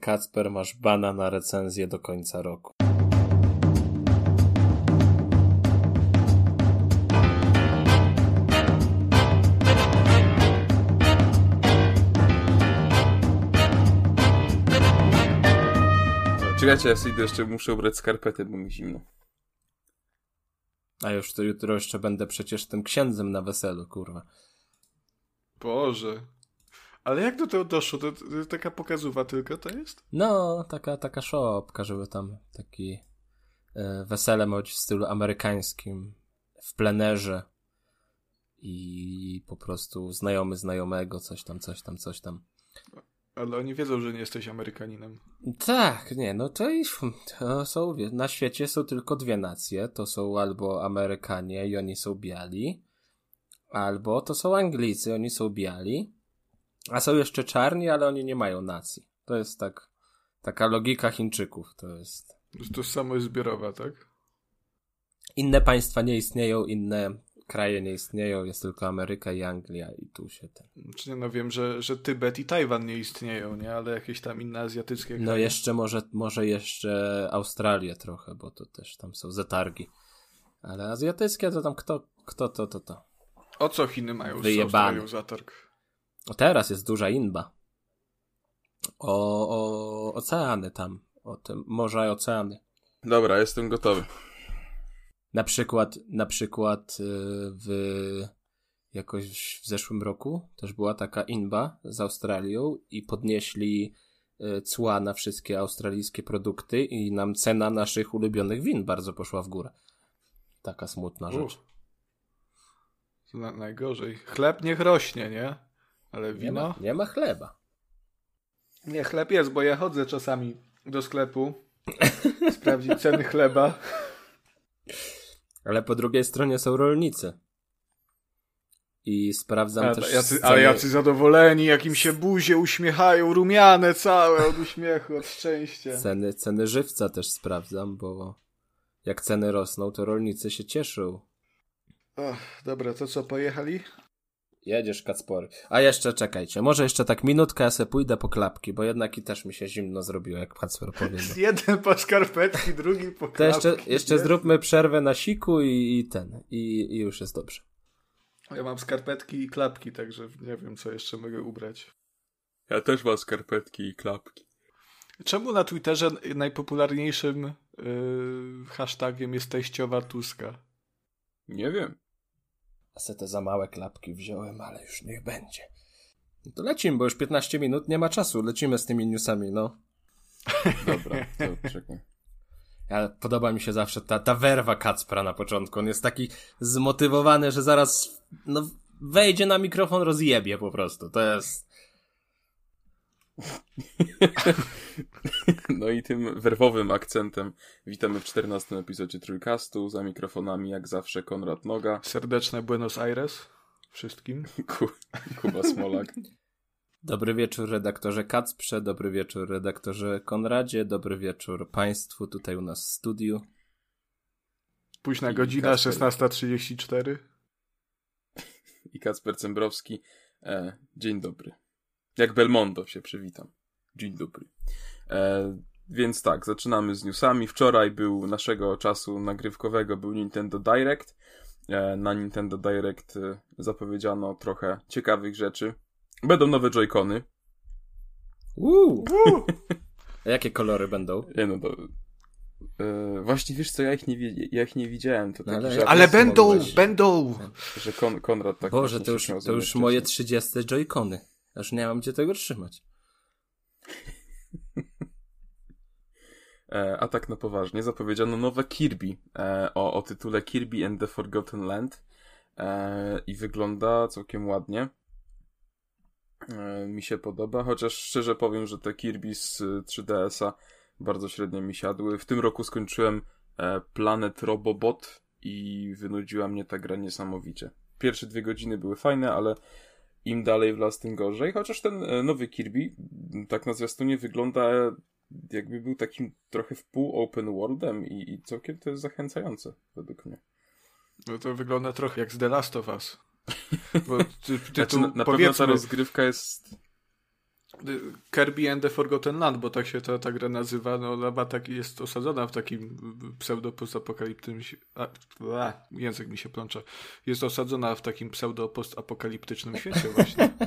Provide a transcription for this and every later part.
Kacper, masz bana na recenzję do końca roku. Czekajcie, ja sobie jeszcze muszę ubrać skarpety, bo mi zimno. A już to jutro jeszcze będę przecież tym księdzem na weselu, kurwa. Boże. Ale jak do tego doszło? To, to, to taka pokazuwa tylko to jest? No, taka, taka szopka, żeby tam taki e, wesele mieć w stylu amerykańskim, w plenerze i po prostu znajomy znajomego, coś tam, coś tam, coś tam. Ale oni wiedzą, że nie jesteś Amerykaninem. Tak, nie, no to, i, to są, na świecie są tylko dwie nacje, to są albo Amerykanie i oni są biali, albo to są Anglicy, oni są biali, a są jeszcze czarni, ale oni nie mają nacji. To jest tak, taka logika Chińczyków, to jest... To samo jest zbiorowa, tak? Inne państwa nie istnieją, inne kraje nie istnieją, jest tylko Ameryka i Anglia i tu się ten... Czy nie, no wiem, że, że Tybet i Tajwan nie istnieją, nie? Ale jakieś tam inne azjatyckie No kraje. jeszcze może, może jeszcze Australię trochę, bo to też tam są zatargi. Ale azjatyckie to tam kto, kto to, to, to. O co Chiny mają z. Australią zatarg? O, teraz jest duża inba. O, o oceany tam. O tym morza i oceany. Dobra, jestem gotowy. Na przykład, na przykład y, w jakoś w zeszłym roku też była taka inba z Australią i podnieśli y, cła na wszystkie australijskie produkty i nam cena naszych ulubionych win bardzo poszła w górę. Taka smutna rzecz. Na, najgorzej. Chleb niech rośnie, nie? Ale Nie wino? ma, nie ma chleba. Nie, chleb jest, bo ja chodzę czasami do sklepu sprawdzić ceny chleba. Ale po drugiej stronie są rolnicy. I sprawdzam A, też. jacy, ceny- ale jacy zadowoleni, jak im się buzie uśmiechają, rumiane całe od uśmiechu, od szczęścia. Ceny, ceny żywca też sprawdzam, bo jak ceny rosną, to rolnicy się cieszą. Och, dobra, to co, pojechali? Jedziesz, Kacpory. A jeszcze czekajcie, może jeszcze tak minutkę, ja se pójdę po klapki, bo jednak i też mi się zimno zrobiło, jak Kacper powiedział. Jeden po skarpetki, drugi po To jeszcze, klapki. jeszcze Jest. zróbmy przerwę na siku i, i ten, i, i już jest dobrze. Ja mam skarpetki i klapki, także nie wiem, co jeszcze mogę ubrać. Ja też mam skarpetki i klapki. Czemu na Twitterze najpopularniejszym yy, hashtagiem jest teściowa Tuska? Nie wiem. Se te za małe klapki wziąłem, ale już niech będzie. No to lecimy, bo już 15 minut, nie ma czasu, lecimy z tymi newsami, no. Dobra, to czekaj. Ja, podoba mi się zawsze ta, ta werwa Kacpra na początku. On jest taki zmotywowany, że zaraz no, wejdzie na mikrofon, rozjebie po prostu. To jest... No i tym werwowym akcentem witamy w 14 epizodzie Trójkastu. Za mikrofonami jak zawsze Konrad Noga, Serdeczne Buenos Aires wszystkim. Ku, Kuba Smolak. Dobry wieczór redaktorze Kacprze, dobry wieczór redaktorze Konradzie, dobry wieczór Państwu tutaj u nas w studiu. Późna I godzina, Kasper. 16.34. i Kacper Cembrowski. E, dzień dobry. Jak Belmondo się przywitam. Dzień dobry. E, więc tak, zaczynamy z newsami. Wczoraj był naszego czasu nagrywkowego był Nintendo Direct. E, na Nintendo Direct e, zapowiedziano trochę ciekawych rzeczy. Będą nowe Joy-Cony. Uuu. A jakie kolory będą? Nie no, to, e, właśnie wiesz co, ja ich nie, ja ich nie widziałem. To No, ale- żart, Ale będą, będą! że Kon, Konrad tak Boże, to już, to już moje wcześniej. 30 joycony. Aż nie mam gdzie tego trzymać. E, a tak na poważnie, zapowiedziano nowe Kirby e, o, o tytule Kirby and the Forgotten Land e, i wygląda całkiem ładnie. Mi się podoba, chociaż szczerze powiem, że te Kirby z y, 3DS-a bardzo średnio mi siadły. W tym roku skończyłem Planet Robobot i wynudziła mnie ta gra niesamowicie. Pierwsze dwie godziny były fajne, ale im dalej w las, tym gorzej. Chociaż ten e, nowy Kirby, tak na zwiastunie, wygląda jakby był takim trochę w pół open worldem i, i całkiem to jest zachęcające według mnie. No to wygląda trochę jak z The Last of Us. Bo ty, Znaczy, tytuł, na, na pewno ta rozgrywka jest Kirby and the Forgotten Land, bo tak się ta, ta gra nazywa, no ona tak, jest osadzona w takim pseudo-postapokaliptycznym... Język mi się plącza. Jest osadzona w takim pseudo-postapokaliptycznym świecie właśnie.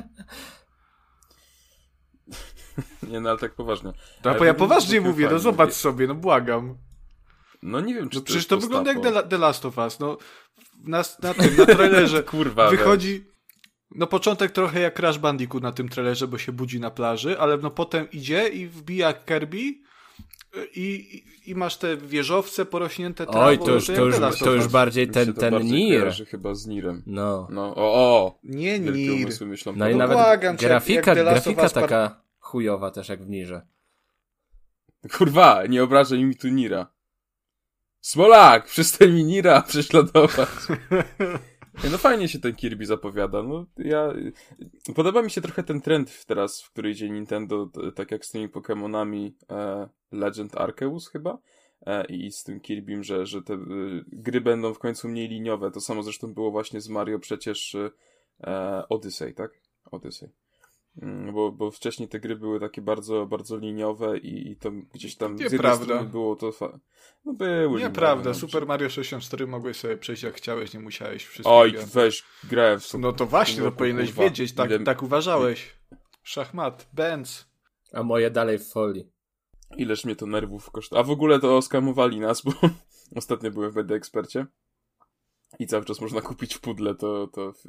Nie, no ale tak poważnie. No, bo ja poważnie mówię, no zobacz sobie, no błagam. No nie wiem, czy no to przecież to wygląda jak The, The Last of Us, no na, na tym, na trailerze Kurwa, wychodzi... No początek trochę jak Crash Bandicoot na tym trailerze, bo się budzi na plaży, ale no potem idzie i wbija Kirby i, i, i masz te wieżowce porośnięte trawą. Oj, to już, to już, to już bardziej ten, ten Nier. chyba z Nirem. No. No, o, o! Nie Nir. Myślą, no i nawet błagam, grafika, jak grafika taka chujowa też jak w Nirze. Kurwa, nie obrażaj mi tu Nira. Smolak, przestań mi Nira prześladować. No fajnie się ten Kirby zapowiada. No, ja... Podoba mi się trochę ten trend teraz, w który idzie Nintendo, tak jak z tymi Pokémonami e, Legend Arceus chyba e, i z tym Kirbym, że, że te e, gry będą w końcu mniej liniowe. To samo zresztą było właśnie z Mario przecież e, Odyssey, tak? Odyssey. Mm, bo, bo wcześniej te gry były takie bardzo, bardzo liniowe i, i to gdzieś tam Nieprawda. było to. Fa... No były. Nieprawda. No, Super Mario 64 mogłeś sobie przejść jak chciałeś, nie musiałeś wszystkiego. Oj, weź grę w No to właśnie, to powinieneś kurwa. wiedzieć, tak, Ile... tak uważałeś. Szachmat, Benz. A moje dalej w folii. Ileż mnie to nerwów kosztuje. A w ogóle to oskamowali nas, bo ostatnio byłem w BD Ekspercie i cały czas można kupić w pudle to, to w,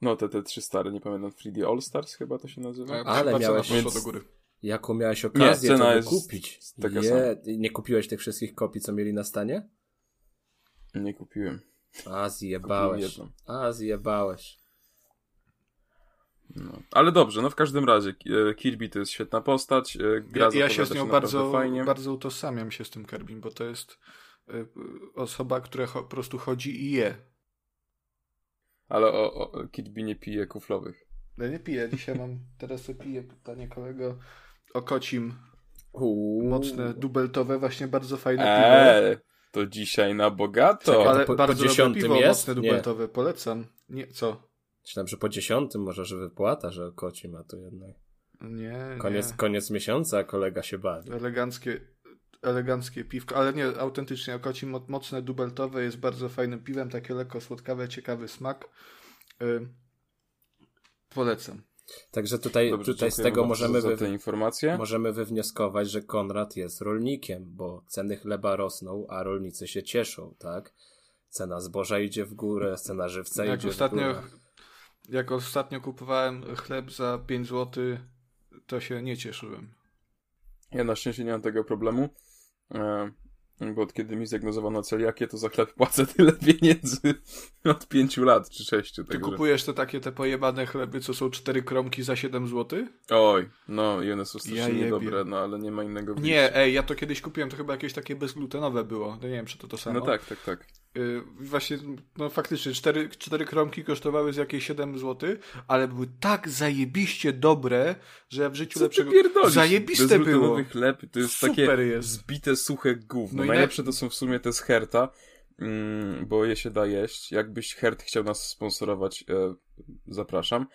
no, te, te trzy stare, nie pamiętam, 3D All Stars chyba to się nazywa. Ja, Ale miałeś... Więc... do góry. Jaką miałeś okazję nie, to jest kupić? Taka Je... Nie kupiłeś tych wszystkich kopii, co mieli na stanie? Nie kupiłem. A, zjebałeś. A, zjebałeś. No. Ale dobrze, no w każdym razie e, Kirby to jest świetna postać. E, gra ja, ja się z nią bardzo, fajnie. bardzo utożsamiam się z tym Kirbym, bo to jest e, osoba, która po prostu chodzi i je. Ale o, o Kirby nie pije kuflowych. Ja nie piję, dzisiaj mam, teraz sobie piję pytanie kolego o kocim. Uuu. Mocne, dubeltowe, właśnie bardzo fajne eee, piwo. to dzisiaj na bogato. Czekaj, ale po, bardzo po dziesiątym piwo, jest? mocne, dubeltowe, nie. polecam. Nie, co? Myślałem, że po dziesiątym może, że wypłata, że o kocim, a to jednak... Nie, koniec, nie. koniec miesiąca, kolega się bawi. Eleganckie, eleganckie piwko, ale nie, autentycznie Okoci mocne dubeltowe jest bardzo fajnym piwem, takie lekko słodkawe, ciekawy smak. Yy, polecam. Także tutaj, Dobrze, tutaj z tego możemy, wy... możemy wywnioskować, że Konrad jest rolnikiem, bo ceny chleba rosną, a rolnicy się cieszą, tak? Cena zboża idzie w górę, cena żywca jak idzie ostatnio, w górę. Jak ostatnio kupowałem chleb za 5 zł, to się nie cieszyłem. Ja na szczęście nie mam tego problemu. E, bo od kiedy mi zdiagnozowano celiakię, to za chleb płacę tyle pieniędzy od pięciu lat czy sześciu. Ty kupujesz te takie te pojebane chleby, co są cztery kromki za 7 zł? Oj, no i one są strasznie ja niedobre, no ale nie ma innego wyjścia. Nie, ej, ja to kiedyś kupiłem, to chyba jakieś takie bezglutenowe było. No nie wiem, czy to to samo. No tak, tak, tak. Yy, właśnie, no faktycznie, cztery, cztery kromki kosztowały z jakieś 7 zł, ale były tak zajebiście dobre, że ja w życiu Co lepszego... Ty Zajebiste było. chleb, to jest Super takie jest. zbite, suche gówno. No Najlepsze to są w sumie te z Herta, mm, bo je się da jeść. Jakbyś Hert chciał nas sponsorować, e, zapraszam.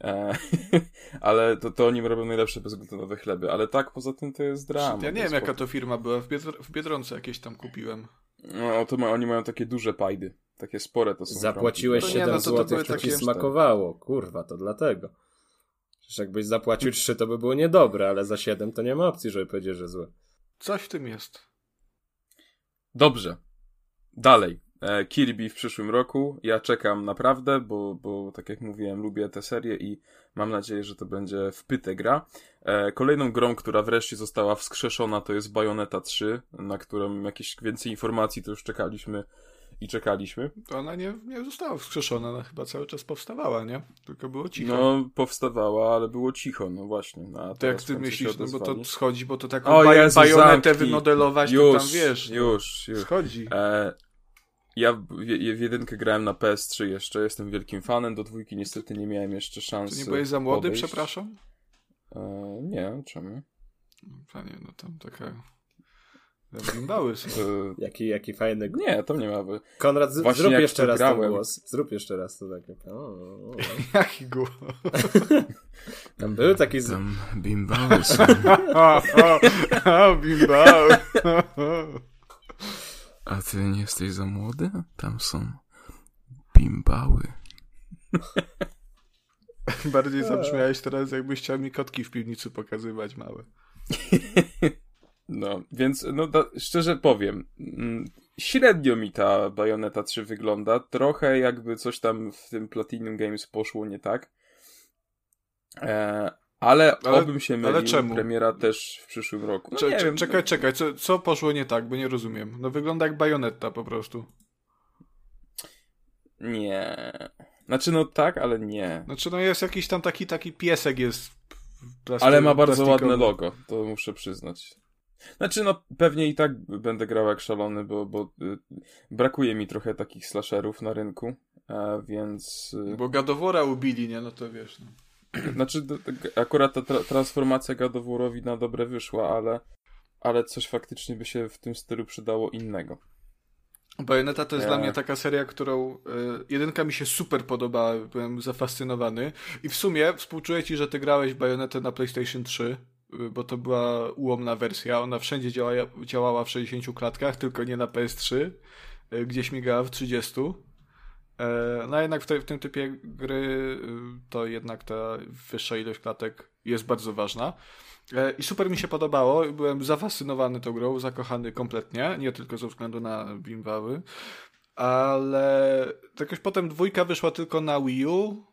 E, ale to, to oni robią najlepsze bezglutenowe chleby. Ale tak, poza tym to jest drama. Ja nie wiem, jaka to firma była. W, Biedr w Biedronce jakieś tam kupiłem. No, to ma, oni mają takie duże pajdy. Takie spore to są. Zapłaciłeś kromki. 7 no, to, zł, to, to ci smakowało. Kurwa, to dlatego. Przecież jakbyś zapłacił 3, to by było niedobre, ale za 7 to nie ma opcji, żeby powiedzieć, że złe. Coś w tym jest. Dobrze. Dalej. E, Kirby w przyszłym roku. Ja czekam naprawdę, bo, bo tak jak mówiłem, lubię tę serię i mam nadzieję, że to będzie wpyte gra. E, kolejną grą, która wreszcie została wskrzeszona, to jest Bayonetta 3, na którą jakieś więcej informacji to już czekaliśmy i czekaliśmy. Ona nie, nie została wskrzeszona, ona chyba cały czas powstawała, nie? Tylko było cicho. No, powstawała, ale było cicho, no właśnie. No, to jak ty myślisz, no bo to schodzi, bo to taką o, baj, bajonetę wymodelować, już, to tam wiesz. Już, już. Schodzi. E, ja w, w, jedynkę grałem na PS3 jeszcze, jestem wielkim fanem, do dwójki niestety nie miałem jeszcze szansy. To nie byłeś za młody, podejść. przepraszam? E, nie, czemu? Panie, no tam taka Bimbały są. E, Jaki, jaki fajny... nie, to nie ma. by- Konrad, z- zrób jeszcze to raz ten grałem. głos. Zrób jeszcze raz to takie. O, o, o. Jaki głos. Tam był taki... Z... Tam bimbały są. A, a, a, bimbały. A ty nie jesteś za młody? Tam są bimbały. Bardziej zabrzmiałeś teraz, jakbyś chciał mi kotki w piwnicy pokazywać małe. No, więc no, da, szczerze powiem, mm, średnio mi ta Bayonetta 3 wygląda. Trochę jakby coś tam w tym Platinum Games poszło nie tak. E, ale, Ale- obym się ale mylił. czemu? Premiera też w przyszłym roku. No, Cze- wiem, czekaj, czekaj, co, co poszło nie tak, bo nie rozumiem. No wygląda jak bajonetta po prostu. Nie. Znaczy no tak, ale nie. Znaczy no jest jakiś tam taki taki piesek jest plasty- Ale ma bardzo plastikowy. ładne logo, to muszę przyznać. Znaczy, no pewnie i tak będę grał jak szalony, bo, bo y, brakuje mi trochę takich slasherów na rynku, e, więc... Y, Bo gadowora ubili, nie? No to wiesz. No. Znaczy, akurat ta tra transformacja Gadoworowi na dobre wyszła, ale, ale coś faktycznie by się w tym stylu przydało innego. Bajoneta to jest dla mnie taka seria, którą y, jedynka mi się super podobała, byłem zafascynowany i w sumie współczuję ci, że ty grałeś Bajonetę na PlayStation 3, y, bo to była ułomna wersja, ona wszędzie działała, działała w 60 klatkach, tylko nie na PS3, y, gdzie śmigała w 30. E, No a jednak w, te, w tym typie gry y, to jednak ta wyższa ilość klatek jest bardzo ważna. E, I super mi się podobało, byłem zafascynowany tą grą, zakochany kompletnie, nie tylko ze względu na bimbały, ale jakoś potem dwójka wyszła tylko na Wii U,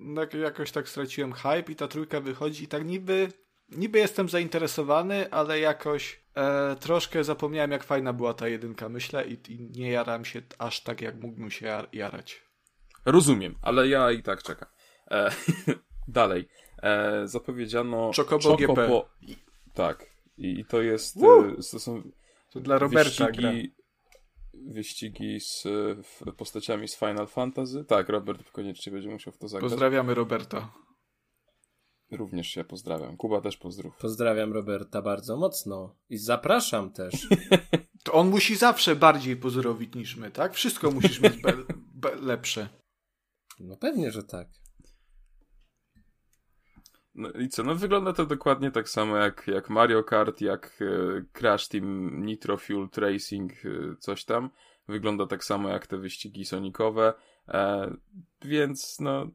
Jak- jakoś tak straciłem hype i ta trójka wychodzi i tak niby, niby jestem zainteresowany, ale jakoś e, troszkę zapomniałem jak fajna była ta jedynka, myślę, i, i nie jaram się aż tak jak mógłbym się jar- jarać. Rozumiem, ale ja i tak czekam. E, dalej. E, zapowiedziano... Chocobo GP. Tak. I, I to jest... E, to są To dla Roberta wyścigi, wyścigi z postaciami z Final Fantasy. Tak, Robert koniecznie będzie musiał w to zagrać. Pozdrawiamy Roberta. Również się pozdrawiam. Kuba też pozdrów. Pozdrawiam Roberta bardzo mocno. I zapraszam też. To on musi zawsze bardziej pozdrowić niż my, tak? Wszystko musisz mieć be, be, lepsze. No pewnie, że tak. No i co? No wygląda to dokładnie tak samo jak, jak Mario Kart, jak e, Crash Team Nitro Fuel Racing, e, coś tam. Wygląda tak samo jak te wyścigi sonikowe. E, więc no...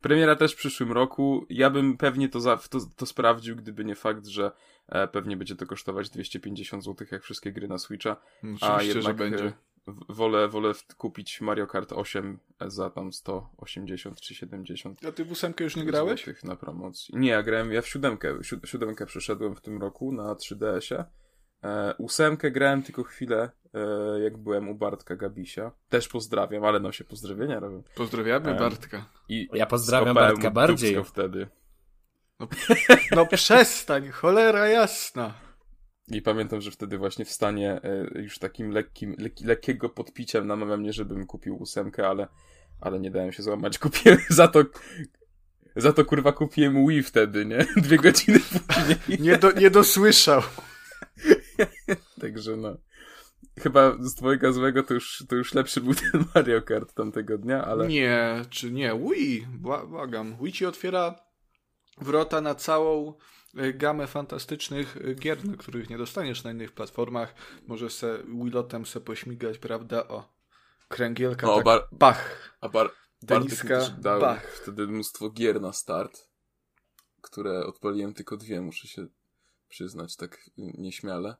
Premiera też w przyszłym roku. Ja bym pewnie to, za, to, to sprawdził, gdyby nie fakt, że e, pewnie będzie to kosztować 250 zł, jak wszystkie gry na Switcha. No, A jednak będzie. e, w- wolę, wolę kupić Mario Kart 8 za tam 180 czy 70 A ty w ósemkę już nie grałeś? na promocji. Nie, ja grałem, ja w siódemkę, siód- siódemkę przeszedłem w tym roku na 3DS-ie. E, ósemkę grałem tylko chwilę, jak byłem u Bartka Gabisia. Też pozdrawiam, ale no się pozdrowienia robią. Pozdrawiamy Em, Bartka. I Ja pozdrawiam Bartka bardziej. wtedy. No przestań, cholera jasna. I pamiętam, że wtedy właśnie w stanie e, już takim lekkim, lek, lekkiego podpiciem namawia mnie, żebym kupił ósemkę, ale, ale nie dałem się złamać. Kupiłem za to, za to kurwa kupiłem Wii wtedy, nie? Dwie godziny później. Nie, do, nie dosłyszał. Także no. Chyba z twojego złego to już, to już lepszy był ten Mario Kart tamtego dnia, ale. Nie, czy nie? Wii, bła- błagam. Wii ci otwiera wrota na całą y, gamę fantastycznych y, gier, na których nie dostaniesz na innych platformach. Możesz se Wilotem se pośmigać, prawda? O, kręgielka, O, tak, bar- pach. A bar Teniska, dał bach. wtedy mnóstwo gier na start, które odpaliłem tylko dwie, muszę się przyznać tak nieśmiale.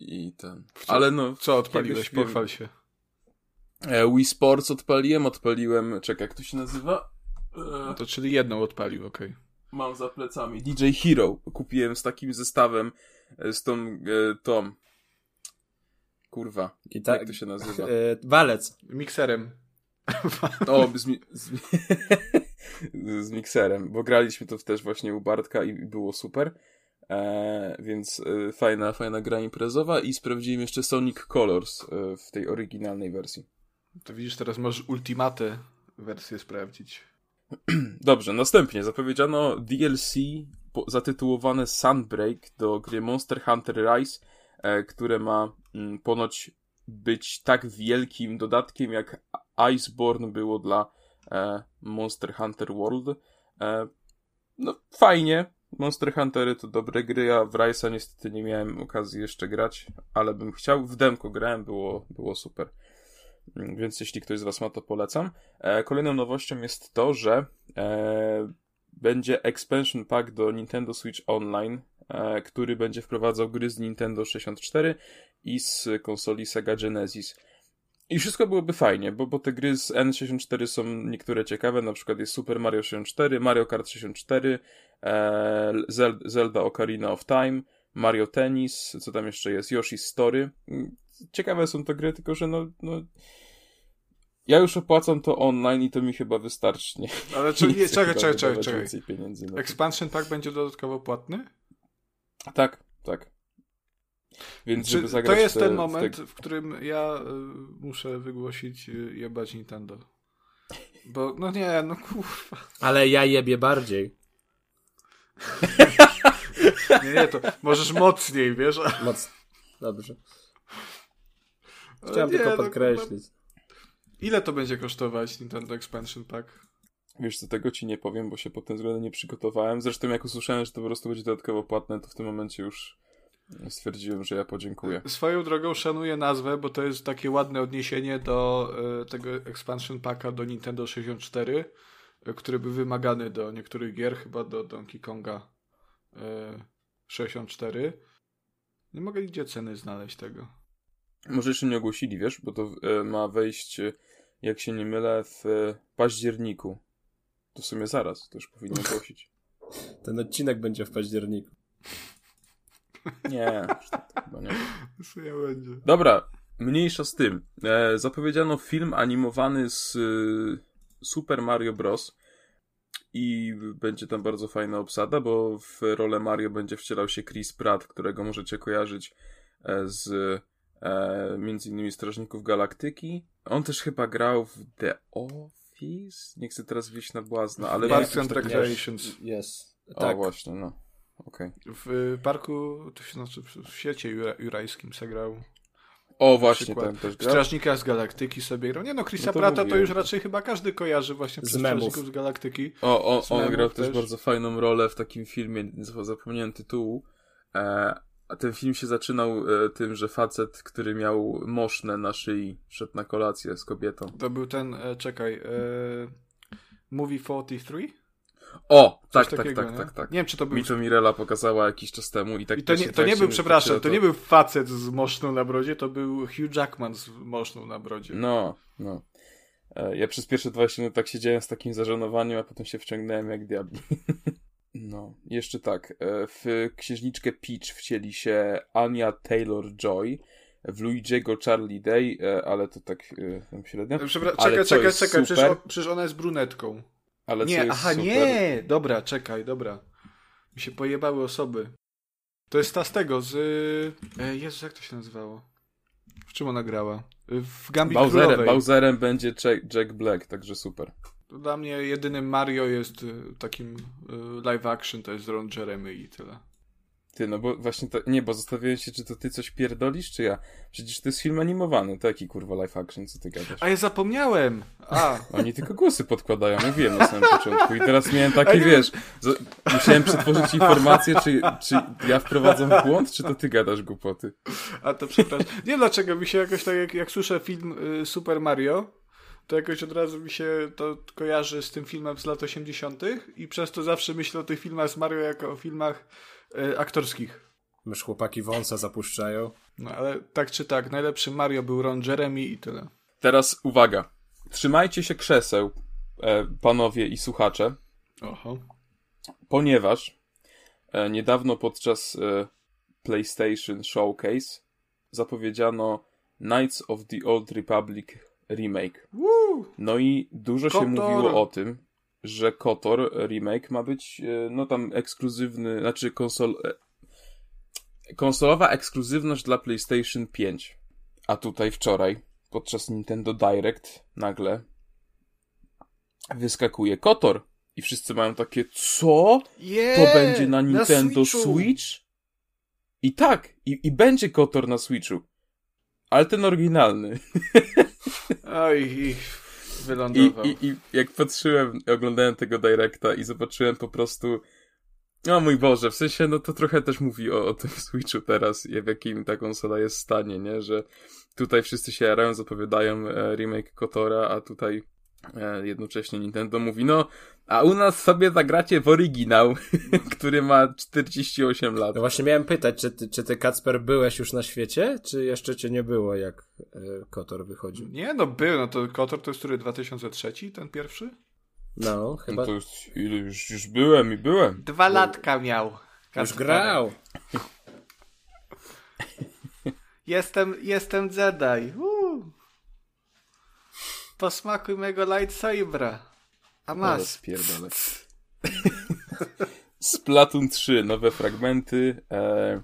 I ten. Ale no. Co odpaliłeś? Pochwal się. E, Wii Sports odpaliłem, odpaliłem. Czekaj, jak to się nazywa? E, No to czyli jedną odpalił, okej. Mam za plecami. DJ Hero. Kupiłem z takim zestawem, e, z tą, tą. Kurwa. Gita- Jak to się nazywa? Walec. Mikserem. O, z, mi- z, z mikserem, bo graliśmy to też właśnie u Bartka i było super. E, więc e, fajna, fajna gra imprezowa i sprawdziłem jeszcze Sonic Colors e, w tej oryginalnej wersji. To widzisz, teraz możesz ultimatę wersję sprawdzić. Dobrze, następnie zapowiedziano DLC zatytułowane Sunbreak do gry Monster Hunter Rise, e, które ma mm, ponoć być tak wielkim dodatkiem, jak Iceborne było dla e, Monster Hunter World. E, no, fajnie. Monster Huntery to dobre gry, ja w Rise'a niestety nie miałem okazji jeszcze grać, ale bym chciał. W demko grałem, było, było super. Mm, Więc jeśli ktoś z Was ma, to polecam. E, kolejną nowością jest to, że e, będzie expansion pack do Nintendo Switch Online, e, który będzie wprowadzał gry z Nintendo 64 i z konsoli Sega Genesis. I wszystko byłoby fajnie, bo, bo te gry z N64 są niektóre ciekawe, na przykład jest Super Mario 64, Mario Kart 64, e, Zel- Zelda Ocarina of Time, Mario Tennis, co tam jeszcze jest, Yoshi's Story. Mm, Ciekawe są te gry, tylko że no, no ja już opłacam to online i to mi chyba wystarczy. Nie, Ale czy, nie, czekaj, czekaj, czekaj, pieniędzy. Expansion Pack będzie dodatkowo płatny? Tak, tak. Więc Czy żeby zagrać to jest te, ten moment, te... w którym ja y, muszę wygłosić y, jebać Nintendo. Bo, no nie, no kurwa. Ale ja jebie bardziej. Nie, nie, to możesz mocniej, wiesz? Moc. Dobrze. Chciałem nie, tylko no, podkreślić. kurwa. Ile to będzie kosztować Nintendo Expansion Pack? Wiesz co, tego ci nie powiem, bo się pod tym względem nie przygotowałem. Zresztą jak usłyszałem, że to po prostu będzie dodatkowo płatne, to w tym momencie już stwierdziłem, że ja podziękuję. Swoją drogą szanuję nazwę, bo to jest takie ładne odniesienie do e, tego expansion packa do Nintendo 64, e, który był wymagany do niektórych gier, chyba do Donkey Konga e, 64. Nie mogę nigdzie ceny znaleźć tego. Może jeszcze nie ogłosili, wiesz, bo to e, ma wejść, e, jak się nie mylę, w e, październiku. To w sumie zaraz, to już powinien ogłosić. Ten odcinek będzie w październiku. Nie, to chyba nie. Co ja będzie? Dobra, mniejsza z tym. E, zapowiedziano film animowany z e, Super Mario Bros. I będzie tam bardzo fajna obsada, bo w rolę Mario będzie wcielał się Chris Pratt, którego możecie kojarzyć e, z e, między innymi Strażników Galaktyki. On też chyba grał w The Office. Nie chcę teraz wyjść na błazna, ale... Parks and Recreations. Jest. O, Tak. właśnie, no. Okej. W parku, to się znaczy w świecie jura, jurajskim se grał. O, właśnie, tam też grał. Strażnika z Galaktyki sobie grał. Nie no, Chrisa No to Prata to mówiłem. już raczej chyba każdy kojarzy właśnie Z. Strażników z Galaktyki. O, o, Z on grał też też. bardzo fajną rolę w takim filmie, zap- zapomniałem tytułu. E, a ten film się zaczynał e, tym, że facet, który miał moszne na szyi, szedł na kolację z kobietą. To był ten, e, czekaj, e, Movie 43? O, tak, tak, takiego, tak, nie? tak, tak. Nie wiem, czy to był... Mi to Mirela pokazała jakiś czas temu i tak I to nie, tak to nie się był, przepraszam, patrzyło, to nie był facet z moszną na brodzie, to był Hugh Jackman z moszną na brodzie. No, no. E, Ja przez pierwsze 20 minut tak siedziałem z takim zażenowaniem, a potem się wciągnąłem jak diabli. No, jeszcze tak. e, W księżniczkę Peach wcieli się Anya Taylor-Joy, w Luigiego Charlie Day, e, ale to tak tam średnio. Przepra- czekaj, czekaj, czekaj, przecież, przecież ona jest brunetką. Ale co nie, jest aha, super, nie! Dobra, czekaj, dobra. Mi się pojebały osoby. To jest ta z tego, z... E, Jezu, jak to się nazywało? W czym ona grała? W Gambit Bowserem, Królowej. Bowserem będzie Jack, Jack Black, także super. Dla mnie jedynym Mario jest y, takim y, live action, to jest Ron Jeremy i tyle. Ty, no bo właśnie to, nie, bo zastanawiałem się, czy to ty coś pierdolisz, czy ja. Przecież to jest film animowany, to jaki kurwa live action, co ty gadasz? A ja zapomniałem! A, Oni tylko głosy podkładają, mówiłem na samym początku i teraz miałem taki, wiesz, musiałem przetworzyć informację, czy, czy ja wprowadzam w błąd, czy to ty gadasz głupoty. a to przepraszam. Nie wiem dlaczego mi się jakoś tak, jak, jak słyszę film y, Super Mario, to jakoś od razu mi się to kojarzy z tym filmem z lat 80. i przez to zawsze myślę o tych filmach z Mario jako o filmach y, aktorskich. Myż chłopaki wąsa zapuszczają. No ale tak czy tak, najlepszy Mario był Ron Jeremy i tyle. Teraz uwaga. Trzymajcie się krzeseł, e, panowie i słuchacze, Oho. ponieważ e, niedawno podczas e, PlayStation Showcase zapowiedziano Knights of the Old Republic remake. Woo! No i dużo się KOTOR. mówiło o tym, że KOTOR remake ma być, e, no tam ekskluzywny, znaczy konsol... e, Konsolowa ekskluzywność dla PlayStation 5. A tutaj wczoraj, podczas Nintendo Direct, nagle wyskakuje KOTOR I wszyscy mają takie, co? Yeah, To będzie na Nintendo Switchu. Switch? I tak, i, i będzie Kotor na Switchu. Ale ten oryginalny. Oj, i I, wylądował. i, I jak patrzyłem, oglądałem tego Directa i zobaczyłem po prostu. O mój Boże, w sensie, no to trochę też mówi o, o tym Switchu teraz i w jakim ta konsola jest stanie, nie? Że tutaj wszyscy się jarają, zapowiadają e, remake Kotora, a tutaj jednocześnie Nintendo mówi, no, a u nas sobie zagracie w oryginał, który ma 48 lat. No właśnie miałem pytać, czy ty, czy ty Kacper byłeś już na świecie, czy jeszcze cię nie było, jak e, Kotor wychodził? Nie, no był, no to Kotor to jest który 2003, ten pierwszy? No, chyba No to już, ile już, już byłem i byłem. Dwa latka miał. już Kacper. grał. Jestem, jestem Jedi. Uuu. Posmakuj mego lightsabera. A masz. spierdolę. Splatoon 3, nowe fragmenty. E,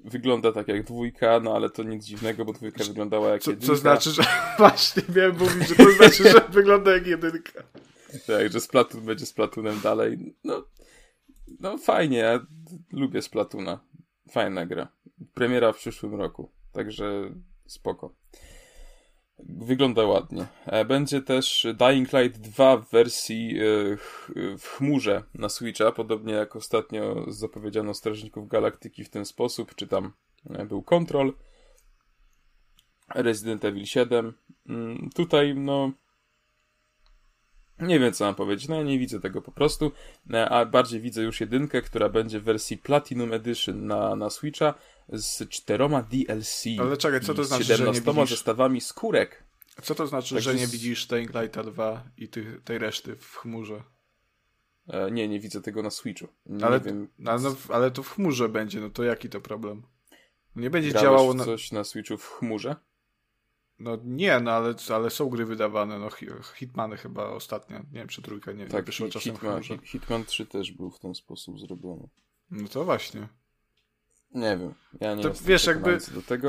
wygląda tak jak dwójka, no ale to nic dziwnego, bo dwójka wyglądała jak Co, jedynka. co znaczy, że właśnie miałem mówić, że to znaczy, że wygląda jak jedynka. Tak, że Splatoon będzie Splatoonem dalej. No, no fajnie, ja lubię Splatoona. Fajna gra. Premiera w przyszłym roku, także spoko. Wygląda ładnie. E, Będzie też Dying Light 2 w wersji e, w chmurze na Switcha, podobnie jak ostatnio zapowiedziano Strażników Galaktyki w ten sposób, czy tam e, był Control. Resident Evil 7. Mm, Tutaj, no, nie wiem, co mam powiedzieć. No nie widzę tego po prostu. A bardziej widzę już jedynkę, która będzie w wersji Platinum Edition na, na Switcha z czteroma DLC. Ale czekaj, co to znaczy, że nie 17 widzisz? zestawami skórek. Co to znaczy, Także że nie z- widzisz Dying Lighta 2 i tych, tej reszty w chmurze? E, nie, nie widzę tego na Switchu. Nie Ale, wiem. no, no, ale to w chmurze będzie, no to jaki to problem? Nie będzie grałeś działało na... coś na Switchu w chmurze? No nie, no ale, ale są gry wydawane, no Hi- Hitmany chyba ostatnio, nie wiem czy trójka nie, nie Tak, wyszła czasem Hitman. Hitman 3 też był w ten sposób zrobiony. No to właśnie. Nie wiem, ja nie To wiesz, jakby-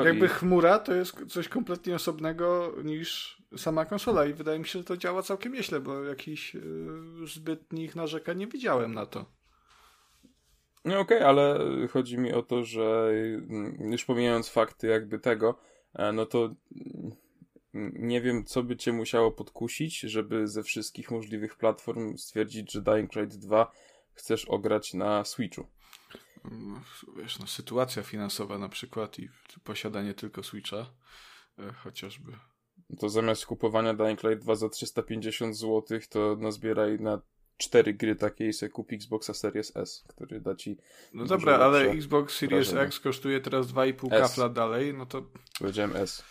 Jakby i... chmura to jest coś kompletnie osobnego niż sama konsola i wydaje mi się, że to działa całkiem nieźle, bo jakichś yy, zbytnich narzekań nie widziałem na to. No okej, ale chodzi mi o to, że mm, już pomijając fakty jakby tego, e, no to mm, nie wiem, co by cię musiało podkusić, żeby ze wszystkich możliwych platform stwierdzić, że Dying Light 2 chcesz ograć na Switchu. Wiesz, no sytuacja finansowa na przykład i posiadanie tylko Switcha e, chociażby. To zamiast kupowania Dying Light 2 za 350 zł, to nazbieraj na cztery gry takiej se kup Xboxa Series S, który da ci, No dobra, ale Xbox Series wrażenie. X kosztuje teraz 2,5 S. kafla dalej, no to, powiedziałem S.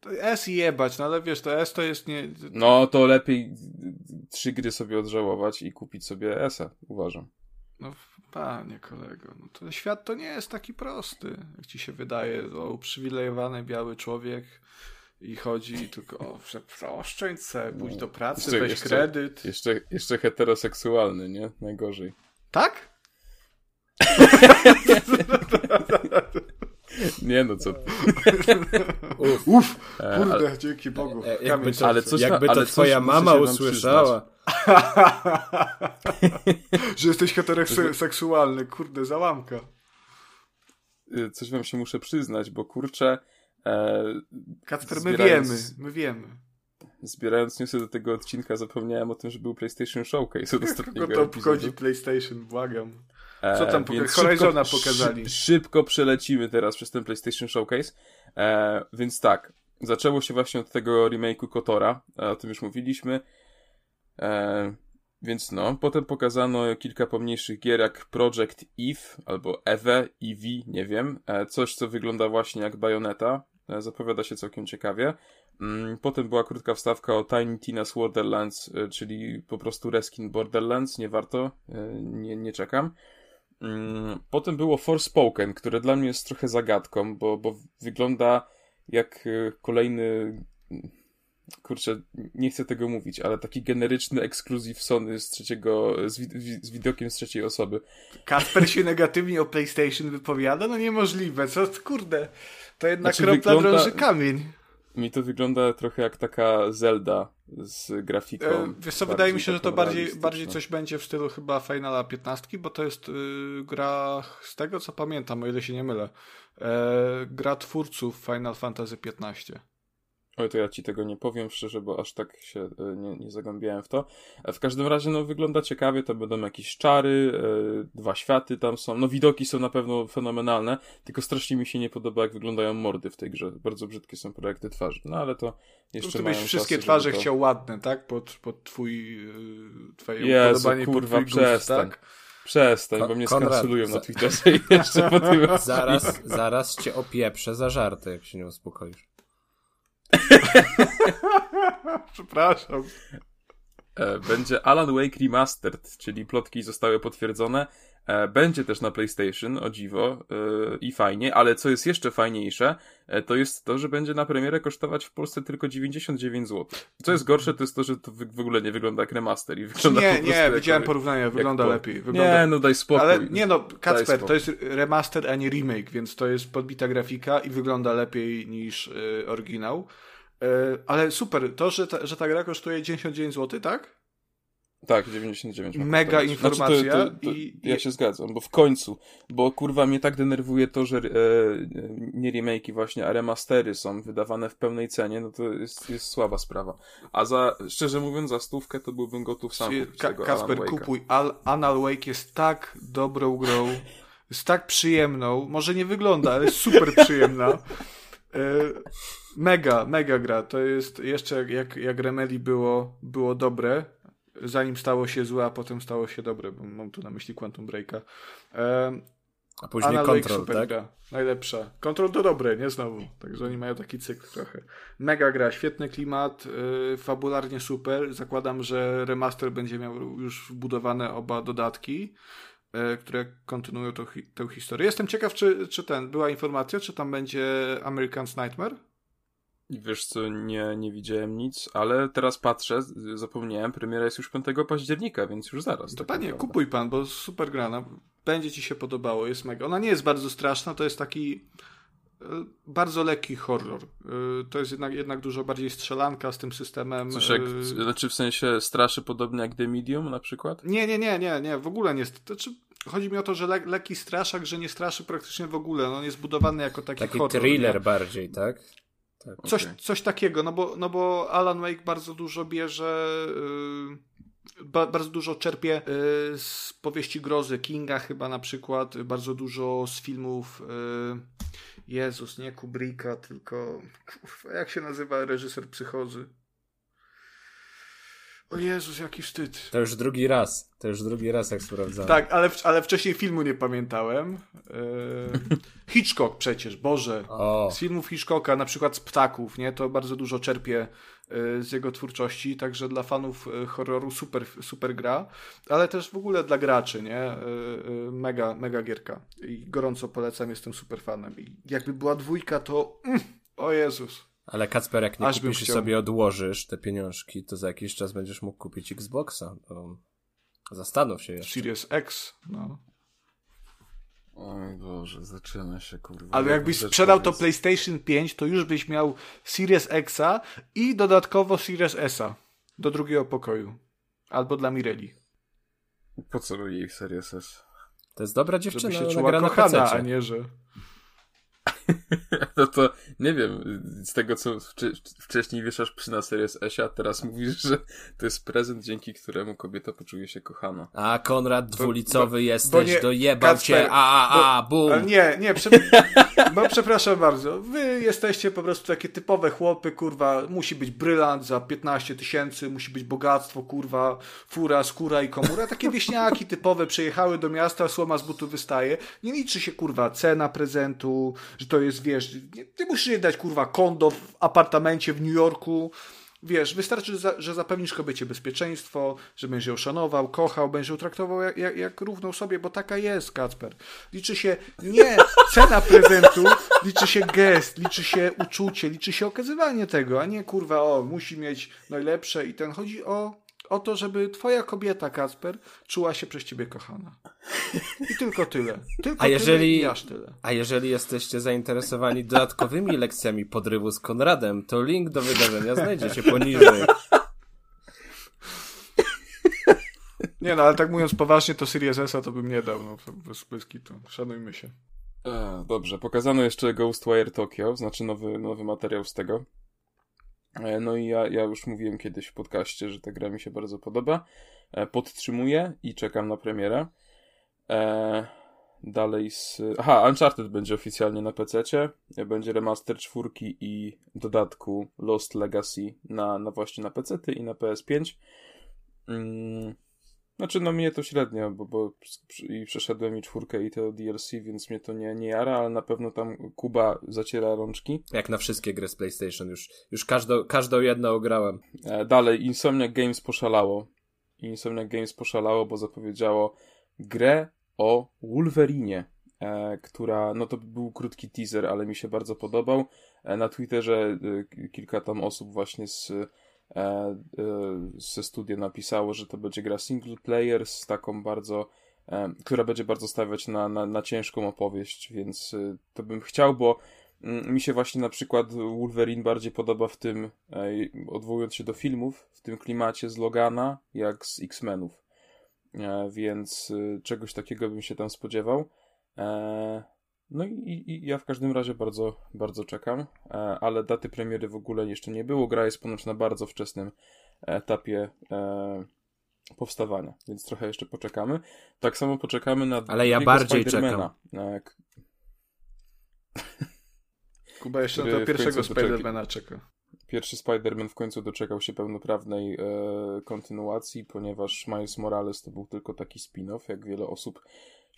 to S jebać, no ale wiesz, to S to jest nie... No to lepiej trzy gry sobie odżałować i kupić sobie S-a, uważam. No panie kolego, no ten świat to nie jest taki prosty, jak ci się wydaje. O, uprzywilejowany biały człowiek i chodzi i tylko, o, przeoszczędź se, pójdź do pracy, Jeszcze- weź jeszcze- kredyt. Jeszcze, jeszcze heteroseksualny, nie? Najgorzej. Tak? Nie no, co... Uf, Uff, E, kurde, ale- dzięki Bogu. e, jakby Kamień to, ale coś jakby to ale twoja mama usłyszała. Że jesteś heteroseksualny, kurde, załamka. y, coś wam się muszę przyznać, bo kurczę, e, Kacper, my wiemy, my wiemy. zbierając newsy do tego odcinka, zapomniałem o tym, że był PlayStation Showcase od Kogo ostatniego to obchodzi PlayStation, błagam. E, Co tam poka- Horizona szybko- pokazali. szy- Szybko przelecimy teraz przez ten PlayStation Showcase. E, więc tak, zaczęło się właśnie od tego remake'u Kotora, e, o tym już mówiliśmy. E, więc no, potem pokazano kilka pomniejszych gier jak Project Eve albo Eve, Eevee, nie wiem. E, coś, co wygląda właśnie jak Bayonetta. E, zapowiada się całkiem ciekawie. Mm, Potem była krótka wstawka o Tiny Tina's Borderlands, e, czyli po prostu reskin Borderlands, nie warto, e, nie, nie czekam. Mm, Potem było Forspoken, które dla mnie jest trochę zagadką, bo, bo wygląda jak e, kolejny. Kurczę, nie chcę tego mówić, ale taki generyczny ekskluzyw Sony z trzeciego, z, wi- z widokiem z trzeciej osoby. Kasper się negatywnie o PlayStation wypowiada? No niemożliwe, co kurde. To jedna Znaczy, kropla wygląda- drąży kamień. Mi to wygląda trochę jak taka Zelda z grafiką. E, wiesz co, wydaje mi się, że to bardziej, bardziej coś będzie w stylu chyba Finala 15, bo to jest y, gra, z tego co pamiętam, o ile się nie mylę, e, gra twórców Final Fantasy 15. Oj, to ja ci tego nie powiem szczerze, bo aż tak się e, nie, nie zagłębiałem w to. E, w każdym razie, no, wygląda ciekawie, to będą jakieś czary, e, dwa światy tam są, no, widoki są na pewno fenomenalne, tylko strasznie mi się nie podoba, jak wyglądają mordy w tej grze. Bardzo brzydkie są projekty twarzy, no, ale to jeszcze to byś wszystkie czasy, twarze to... chciał ładne, tak? Pod, pod twój, twoje Jezu, upodobanie, kurwa, pod twój gust, przestań. tak? Przestań, Ko- bo mnie Konrad, skanculują za- na Twitterze i jeszcze po tym Zaraz, zaraz cię opieprzę za żarty, jak się nie uspokoisz. Przepraszam. E, Będzie Alan Wake Remastered, czyli plotki zostały potwierdzone. E, Będzie też na PlayStation, o dziwo, e, i fajnie, ale co jest jeszcze fajniejsze, e, to jest to, że będzie na premierę kosztować w Polsce tylko 99 zł. Co jest gorsze, to jest to, że to w ogóle nie wygląda jak remaster i wygląda Nie, nie, jak- widziałem porównanie, wygląda po- lepiej. Wygląda... Nie, no daj spokój. Ale nie no, Kacper, to jest remaster, a nie remake, więc to jest podbita grafika i wygląda lepiej niż oryginał. Ale super, to, że ta, że ta gra kosztuje 99 zł, tak? Tak, 99. ma Mega informacja Znaczy, to, to, to, i- Ja się zgadzam, bo w końcu, bo kurwa mnie tak denerwuje to, że e, nie remake'i właśnie, a remastery są wydawane w pełnej cenie, no to jest, jest słaba sprawa. A za, szczerze mówiąc, za stówkę to byłbym gotów sam kupić Ka- tego Kasper, kupuj. Al Anal Wake jest tak dobrą grą, jest tak przyjemną, może nie wygląda, ale jest super przyjemna. E, Mega, mega gra. To jest jeszcze jak, jak Remedy było, było dobre, zanim stało się złe, a potem stało się dobre, bo mam tu na myśli Quantum Breaka. E, A później Anal Wake Control, super tak? gra. Najlepsza. Control to dobre, nie znowu. Także oni mają taki cykl trochę. Mega gra, świetny klimat, yy, fabularnie super. Zakładam, że remaster będzie miał już wbudowane oba dodatki, yy, które kontynuują tą, hi- tę historię. Jestem ciekaw, czy, czy ten, była informacja, czy tam będzie American's Nightmare? I Wiesz co, nie, nie widziałem nic, ale teraz patrzę, zapomniałem, premiera jest już 5 października, więc już zaraz. To tak panie, naprawdę. kupuj pan, bo super gra. no. Będzie ci się podobało, jest mega. Ona nie jest bardzo straszna, to jest taki e, bardzo lekki horror. E, To jest jednak, jednak dużo bardziej strzelanka z tym systemem. Coś jak, e, znaczy w sensie straszy podobnie jak The Medium na przykład? Nie, nie, nie, nie, nie, w ogóle nie. Znaczy, chodzi mi o to, że le lekki straszak, że nie straszy praktycznie w ogóle. No, on jest budowany jako taki, Taki horror. thriller nie? bardziej, tak? Tak. Coś, Okej. coś takiego, no bo, no bo Alan Wake bardzo dużo bierze, yy, ba, bardzo dużo czerpie yy, z powieści grozy Kinga chyba na przykład, bardzo dużo z filmów yy, Jezus, nie Kubricka, tylko kurwa, jak się nazywa reżyser psychozy? O Jezus, jaki wstyd. To już drugi raz. To już drugi raz, jak sprawdzałem. Tak, ale, ale wcześniej filmu nie pamiętałem. Yy, Hitchcock przecież, Boże. O, Z filmów Hitchcocka, na przykład z Ptaków, nie? To bardzo dużo czerpie y, z jego twórczości, także dla fanów y, horroru super, super gra, ale też w ogóle dla graczy, nie? Mega, mega gierka. I gorąco polecam, jestem super fanem. I jakby była dwójka, to mm, o Jezus. Ale Kacper, jak nie Aż kupisz i chciał. sobie odłożysz te pieniążki, to za jakiś czas będziesz mógł kupić Xboxa. To zastanów się jeszcze. Series X, no. Oj Boże, zaczyna się kurwa. Ale jakbyś sprzedał to. PlayStation 5, to już byś miał Series Xa i dodatkowo Series S'a do drugiego pokoju. Albo dla Mireli. Po co jej Series S? To jest dobra Żeby dziewczyna, się ona czuła kochana, a nie, że... No to nie wiem, z tego co wcze- wcześniej wieszasz psy na Series S, a teraz mówisz, że to jest prezent, dzięki któremu kobieta poczuje się kochana. A Konrad dwulicowy bo jesteś, nie- dojebał Kacper, cię, a, a, a, bum. Nie, nie, prze... bo przepraszam bardzo. Wy jesteście po prostu takie typowe chłopy, kurwa. Musi być brylant za 15 tysięcy, musi być bogactwo, kurwa, fura, skóra i komura. Takie wieśniaki typowe przyjechały do miasta, słoma z butu wystaje. Nie liczy się, kurwa, cena prezentu, że to jest, wiesz, nie, ty musisz jej dać, kurwa, kondo w apartamencie w New Yorku. Wiesz, wystarczy, że za- że zapewnisz kobiecie bezpieczeństwo, że będziesz ją szanował, kochał, będziesz ją traktował jak, jak, jak równą sobie, bo taka jest, Kacper. Liczy się nie cena prezentu, liczy się gest, liczy się uczucie, liczy się okazywanie tego, a nie kurwa, o, musi mieć najlepsze i ten. Chodzi o, o to, żeby twoja kobieta, Kasper, czuła się przez ciebie kochana. I tylko tyle. Tylko A jeżeli, tyle i aż tyle. a jeżeli jesteście zainteresowani dodatkowymi lekcjami podrywu z Konradem, to link do wydarzenia znajdziecie poniżej. Nie no, ale tak mówiąc poważnie, to Series S-a to bym nie dał, no, bez, bez kitu. Szanujmy się. E, dobrze, pokazano jeszcze Ghostwire Tokyo, znaczy nowy, nowy materiał z tego. E, no i ja, ja już mówiłem kiedyś w podcaście, że ta gra mi się bardzo podoba. E, podtrzymuję i czekam na premierę. E, dalej z... Aha, Uncharted będzie oficjalnie na PC-cie. Będzie remaster czwórki i dodatku Lost Legacy na, na właśnie na PC i na PS5. Mm. Znaczy, no mnie to średnio, bo, bo i przeszedłem i czwórkę i to DLC, więc mnie to nie, nie jara, ale na pewno tam Kuba zaciera rączki. Jak na wszystkie gry z PlayStation, już, już każdą, każdą jedną ograłem. E, dalej, Insomniac Games poszalało. Insomniac Games poszalało, bo zapowiedziało grę o Wolverinie, e, która, no to był krótki teaser, ale mi się bardzo podobał. E, na Twitterze e, kilka tam osób właśnie z ze studia napisało, że to będzie gra single player z taką bardzo, e, która będzie bardzo stawiać na, na, na ciężką opowieść, więc e, to bym chciał, bo mm, mi się właśnie na przykład Wolverine bardziej podoba w tym, e, odwołując się do filmów, w tym klimacie z Logana, jak z X-Menów. E, więc e, czegoś takiego bym się tam spodziewał. E, no i, i, ja w każdym razie bardzo, bardzo czekam, e, ale daty premiery w ogóle jeszcze nie było. Gra jest ponoć na bardzo wczesnym etapie e, powstawania, więc trochę jeszcze poczekamy. Tak samo poczekamy na Ale ja drugiego bardziej Spidermana, e, k- Kuba jeszcze na pierwszego Spidermana czeka. Pierwszy Spider-Man w końcu doczekał się pełnoprawnej e, kontynuacji, ponieważ Miles Morales to był tylko taki spin-off, jak wiele osób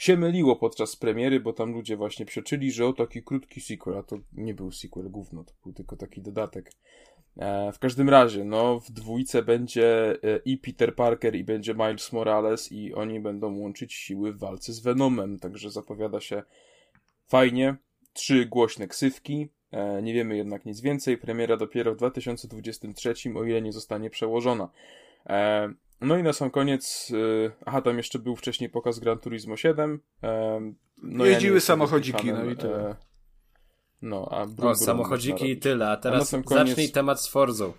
się myliło podczas premiery, bo tam ludzie właśnie przeczyli, że o taki krótki sequel, a to nie był sequel, gówno, to był tylko taki dodatek. E, w każdym razie, no, w dwójce będzie e, i Peter Parker, i będzie Miles Morales, i oni będą łączyć siły w walce z Venomem, także zapowiada się fajnie. Trzy głośne ksywki, e, nie wiemy jednak nic więcej. Premiera dopiero w 2023, o ile nie zostanie przełożona. E, no i na sam koniec, e, aha, tam jeszcze był wcześniej pokaz Gran Turismo 7. E, no ja Jeździły nie jestem samochodziki, fanem, no i tyle. e, No, a brum, O, samochodziki i tyle, a A teraz sam koniec- zacznij temat z Forzą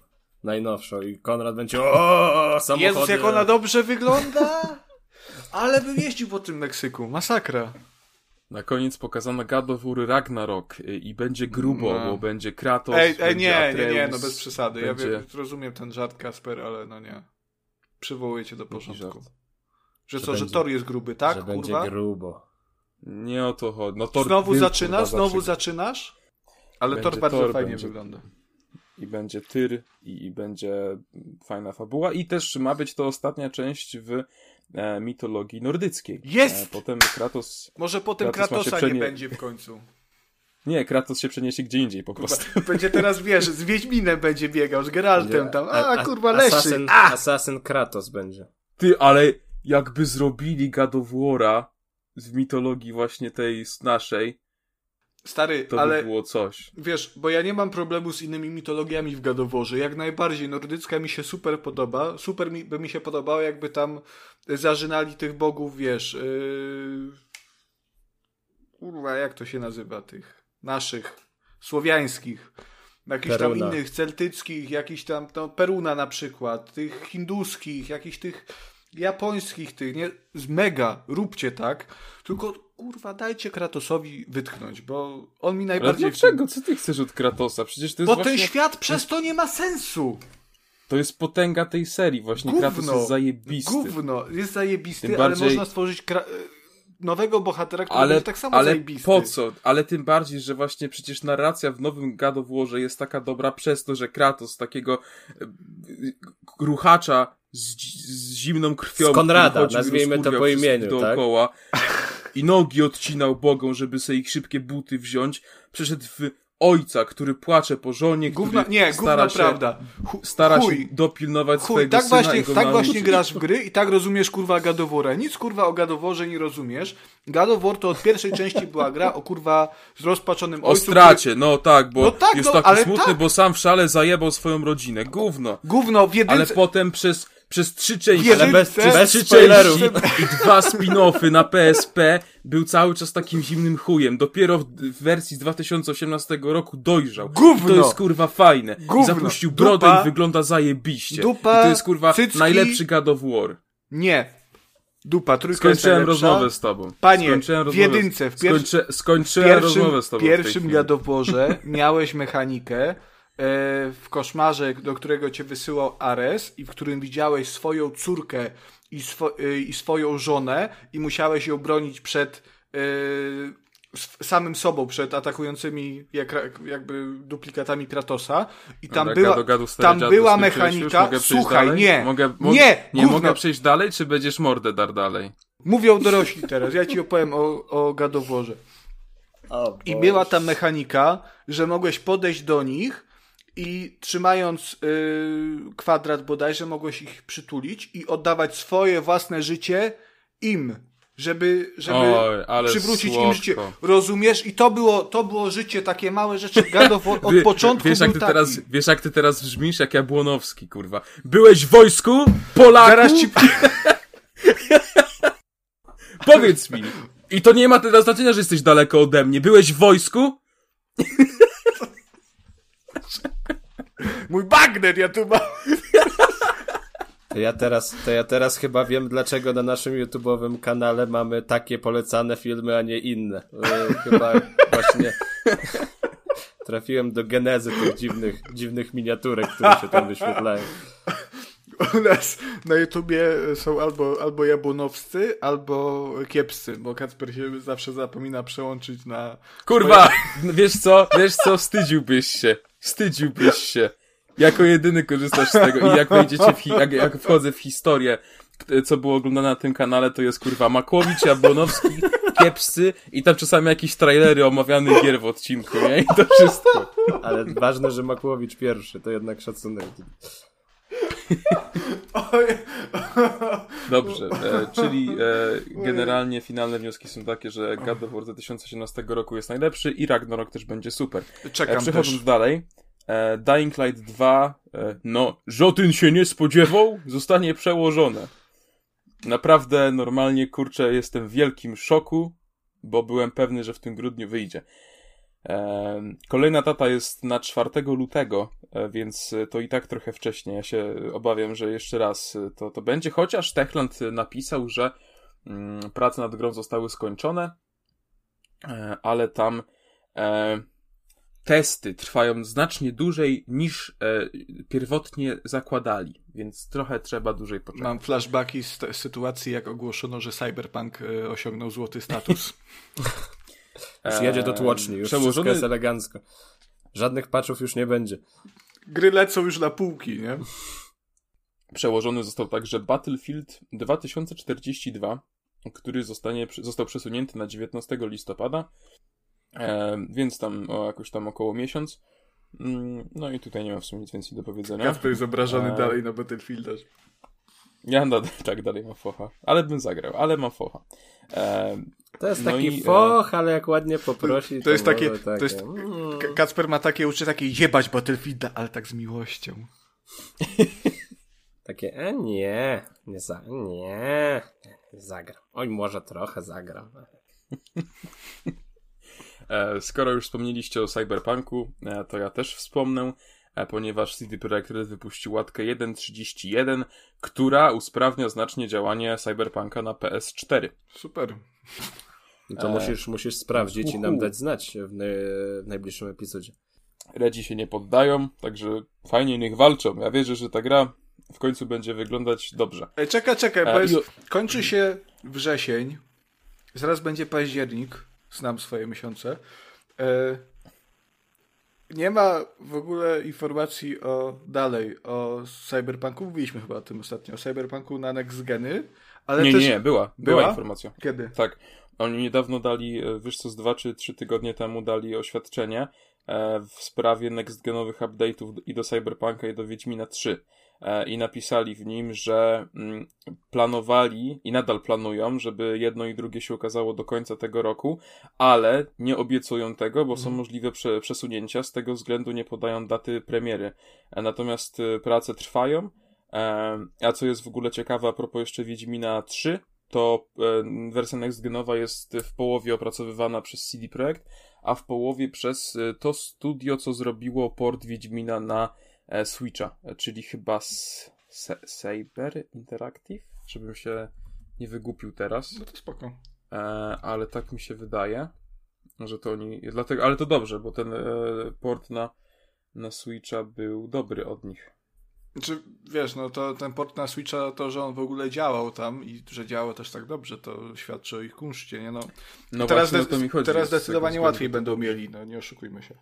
najnowszą i Konrad będzie o samochody. Jezus, jak ona dobrze wygląda! Ale bym jeździł po tym Meksyku. Masakra. Na koniec pokazano God of War Ragnarok y, i będzie grubo, No. bo będzie Kratos, Ej, ej, będzie nie, nie, nie, Atreus, no bez przesady. Ja będzie... wiem, rozumiem ten żart, Kasper, ale no nie. Przywołuję cię do porządku. Że Że co, że będzie- Thor jest gruby, tak, że kurwa? będzie grubo. Nie o to chodzi. No, Thor Znowu był, zaczynasz, kurwa, znowu zaczynasz? Ale Będzie Thor bardzo Thor, fajnie będzie- wygląda. i będzie Tyr i, i będzie fajna fabuła i też ma być to ostatnia część w e, mitologii nordyckiej. Jest! E, potem Kratos... Może potem Kratos Kratosa nie będzie w końcu. Nie, Kratos się przeniesie gdzie indziej po Kurwa, prostu. będzie teraz, wiesz, z Wiedźminem będzie biegał, z Geraltem tam. A, kurwa, leszy. Assassin, A! Assassin Kratos będzie. Ty, ale jakby zrobili God of War'a w mitologii właśnie tej naszej, Stary, to ale by było coś. wiesz, bo ja nie mam problemu z innymi mitologiami w Gadoworze. Jak najbardziej nordycka mi się super podoba. Super mi, by mi się podobało, jakby tam zażynali tych bogów, wiesz. Yy... Kurwa, jak to się nazywa tych naszych słowiańskich. Jakichś tam innych, celtyckich, jakichś tam, no, Peruna na przykład, tych hinduskich, jakichś tych japońskich, tych, nie, z mega, róbcie tak, tylko kurwa dajcie Kratosowi wytchnąć, bo on mi Ale najbardziej... tym- dlaczego? Co ty chcesz od Kratosa? Przecież to jest Bo właśnie... ten świat przez to nie ma sensu. To jest potęga tej serii właśnie. Kratos Gówno. jest zajebisty. Gówno, jest zajebisty, Tym ale bardziej- można stworzyć kra- nowego bohatera, który Ale, będzie tak samo ale zajebisty. po co? Ale tym bardziej, że właśnie przecież narracja w nowym God of Warze jest taka dobra przez to, że Kratos takiego e, e, ruchacza z, z zimną krwią, Z Konrada, nazwijmy to po imieniu, tak? dookoła i nogi odcinał bogom, żeby sobie ich szybkie buty wziąć, przeszedł w ojca, który płacze po żonie, Gówno, który nie, stara się, prawda. Chu- stara chuj. się dopilnować Chuj, swojego tak syna właśnie, i go tak nauczyć. właśnie grasz w gry i tak rozumiesz kurwa Gadowora. Nic kurwa o Gadoworze nie rozumiesz. War to od pierwszej części była gra o kurwa zrozpaczonym O ojcu. stracie, no tak, bo No tak, jest no, taki ale smutny, tak. bo sam w szale zajebał swoją rodzinę. Gówno. Który... Gówno w Ale jedynce... potem przez, przez trzy części, ale bez, przez trzy spoilerów. części i dwa spin-offy na PSP był cały czas takim zimnym chujem. Dopiero w, w wersji z 2018 roku dojrzał. Gówno! I to jest kurwa fajne. I Gówno! zapuścił brodę Dupa- i wygląda zajebiście. dupa, I to jest kurwa cycki- najlepszy God of War. Nie. Dupa, trójka Skończyłem rozmowę z tobą. Panie, skończyłem w rozmowę jedynce, w pier- Skończę, W skończyłem rozmowę pierwszym, z tobą w pierwszym chwili. gadoworze miałeś mechanikę w koszmarze, do którego cię wysyłał Ares i w którym widziałeś swoją córkę i, swo, e, i swoją żonę i musiałeś ją bronić przed e, samym sobą, przed atakującymi jak, jakby duplikatami Kratosa i tam Dobra, była, gadu, tam była mechanika, słuchaj, nie, Mogę, mo- nie, nie gówno. mogę przejść dalej, czy będziesz mordę dar dalej? Mówią dorośli teraz, ja ci opowiem o, o gadoworze. I była tam mechanika, że mogłeś podejść do nich i trzymając yy, kwadrat bodajże mogłeś ich przytulić i oddawać swoje własne życie im, żeby, żeby Oj, przywrócić im słodko. życie. Rozumiesz? I to było, to było życie, takie małe rzeczy. Gadow od, od początku wiesz, jak ty taki. teraz, wiesz, jak ty teraz brzmisz, jak Jabłonowski, kurwa. Byłeś w wojsku? Polaku? Zaraz ci... Powiedz mi. I to nie ma teraz znaczenia, że jesteś daleko ode mnie. Byłeś w wojsku? Mój bagner, ja tu mam... To ja teraz, to ja teraz chyba wiem, dlaczego na naszym YouTube'owym kanale mamy takie polecane filmy, a nie inne. E, Chyba właśnie trafiłem do genezy tych dziwnych, dziwnych miniaturek, które się tam wyświetlają. U nas na YouTubie są albo, albo jabłonowscy, albo kiepscy, bo Kacper się zawsze zapomina przełączyć na... Kurwa, wiesz co, wiesz co, wstydziłbyś się. Wstydziłbyś się. Jako jedyny korzystasz z tego i jak wejdziecie w, hi- jak, jak wchodzę w historię, k- co było oglądane na tym kanale, to jest kurwa Makłowicz, Jabłonowski, Kiepscy i tam czasami jakieś trailery omawianych gier w odcinku, nie? I to wszystko. Ale ważne, że Makłowicz pierwszy, to jednak szacunek. Dobrze, e, czyli e, generalnie finalne wnioski są takie, że God of War 2018 roku jest najlepszy i Ragnarok też będzie super. E, Czekam przechodząc też. dalej, e, Dying Light 2, e, no, Żotyn się nie spodziewał, zostanie przełożone. Naprawdę, normalnie, kurczę, jestem w wielkim szoku, bo byłem pewny, że w tym grudniu wyjdzie. E, kolejna data jest na 4 lutego, więc to i tak trochę wcześniej. Ja się obawiam, że jeszcze raz to, to będzie, chociaż Techland napisał, że mm, prace nad grą zostały skończone, ale tam testy trwają znacznie dłużej niż e, pierwotnie zakładali, więc trochę trzeba dłużej poczekać. Mam flashbacki z te- sytuacji, jak ogłoszono, że Cyberpunk e, osiągnął złoty status. Już jedzie do tłoczni, już wszystko przełożony, jest elegancko. Żadnych patchów już nie będzie. Gry lecą już na półki, nie? przełożony został także Battlefield 2042, który zostanie, został przesunięty na 19 listopada, e, więc tam o, jakoś tam około miesiąc. Mm, No i tutaj nie ma w sumie nic więcej do powiedzenia. Kacper jest obrażony E. dalej na Battlefielda. Ja nadal, tak dalej mam focha, ale bym zagrał, ale mam focha. E, To jest No taki i, e, foch, ale jak ładnie poprosi, To jest takie- może to jest- mm. Kacper ma takie uczy, takie jebać Battlefielda, ale tak z miłością. Takie, e nie, nie za, nie, nie zagram. Oj, może trochę zagram. E, Skoro już wspomnieliście o Cyberpunku, e, to ja też wspomnę, e, ponieważ CD Projekt Red wypuścił łatkę 1.31, która usprawnia znacznie działanie Cyberpunka na PS4. Super. No to musisz, musisz sprawdzić i nam uhu. dać znać w, w najbliższym epizodzie. Redzi się nie poddają, także fajnie niech walczą. Ja wierzę, że ta gra w końcu będzie wyglądać dobrze. Czekaj, czekaj, bo jest, i- kończy się wrzesień, zaraz będzie październik, znam swoje miesiące. E, nie ma w ogóle informacji o dalej, o Cyberpunku, mówiliśmy chyba o tym ostatnio, o Cyberpunku na Next Geny, ale nie, też... nie, nie, była, była, Była? informacja. Kiedy? Tak. Oni niedawno dali, e, wiesz co, z dwa czy trzy tygodnie temu dali oświadczenie e, w sprawie next-genowych update'ów i do Cyberpunka i do Wiedźmina 3. E, I napisali w nim, że mm, planowali i nadal planują, żeby jedno i drugie się ukazało do końca tego roku, ale nie obiecują tego, bo są możliwe prze, przesunięcia, z tego względu nie podają daty premiery. E, Natomiast e, prace trwają a co jest w ogóle ciekawe a propos jeszcze Wiedźmina 3, to wersja next-genowa jest w połowie opracowywana przez CD Projekt, a w połowie przez to studio, co zrobiło port Wiedźmina na Switcha, czyli chyba s, Saber Interactive, żebym się nie wygłupił teraz. No to spoko. ale tak mi się wydaje, że to oni. Dlatego, ale to dobrze, bo ten port na, na Switcha był dobry od nich. Znaczy, wiesz, no to ten port na Switcha, to, że on w ogóle działał tam i że działał też tak dobrze, to świadczy o ich kunszcie, nie? No, no teraz, właśnie, no to mi chodzi, teraz zdecydowanie łatwiej będą mieli, no nie oszukujmy się.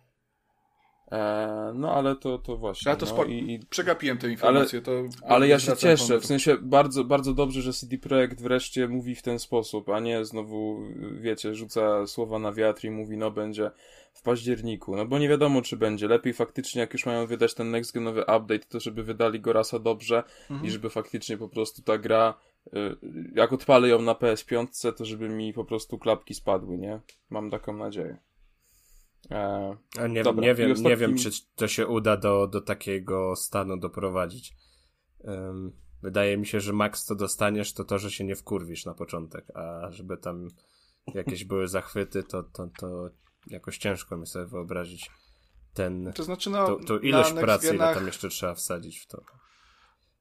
Eee, no ale to, to właśnie. To no. I, i... Przegapiłem tę informację. Ale, to ale ja się cieszę, w sensie bardzo, bardzo dobrze, że CD Projekt wreszcie mówi w ten sposób, a nie znowu, wiecie, rzuca słowa na wiatr i mówi, no będzie w październiku, no bo nie wiadomo, czy będzie. Lepiej faktycznie, jak już mają wydać ten next genowy update, to żeby wydali go rasa dobrze mhm. i żeby faktycznie po prostu ta gra, y, jak odpalę ją na PS5, to żeby mi po prostu klapki spadły, nie? Mam taką nadzieję. E, A nie, dobra, nie, wiem, ostatnim... nie wiem, czy to się uda do, do takiego stanu doprowadzić. Um, wydaje mi się, że max to dostaniesz, to to, że się nie wkurwisz na początek, a żeby tam jakieś były zachwyty, to, to, to jakoś ciężko mi sobie wyobrazić ten, to znaczy, no, to, to ilość pracy, ile tam jeszcze trzeba wsadzić w to.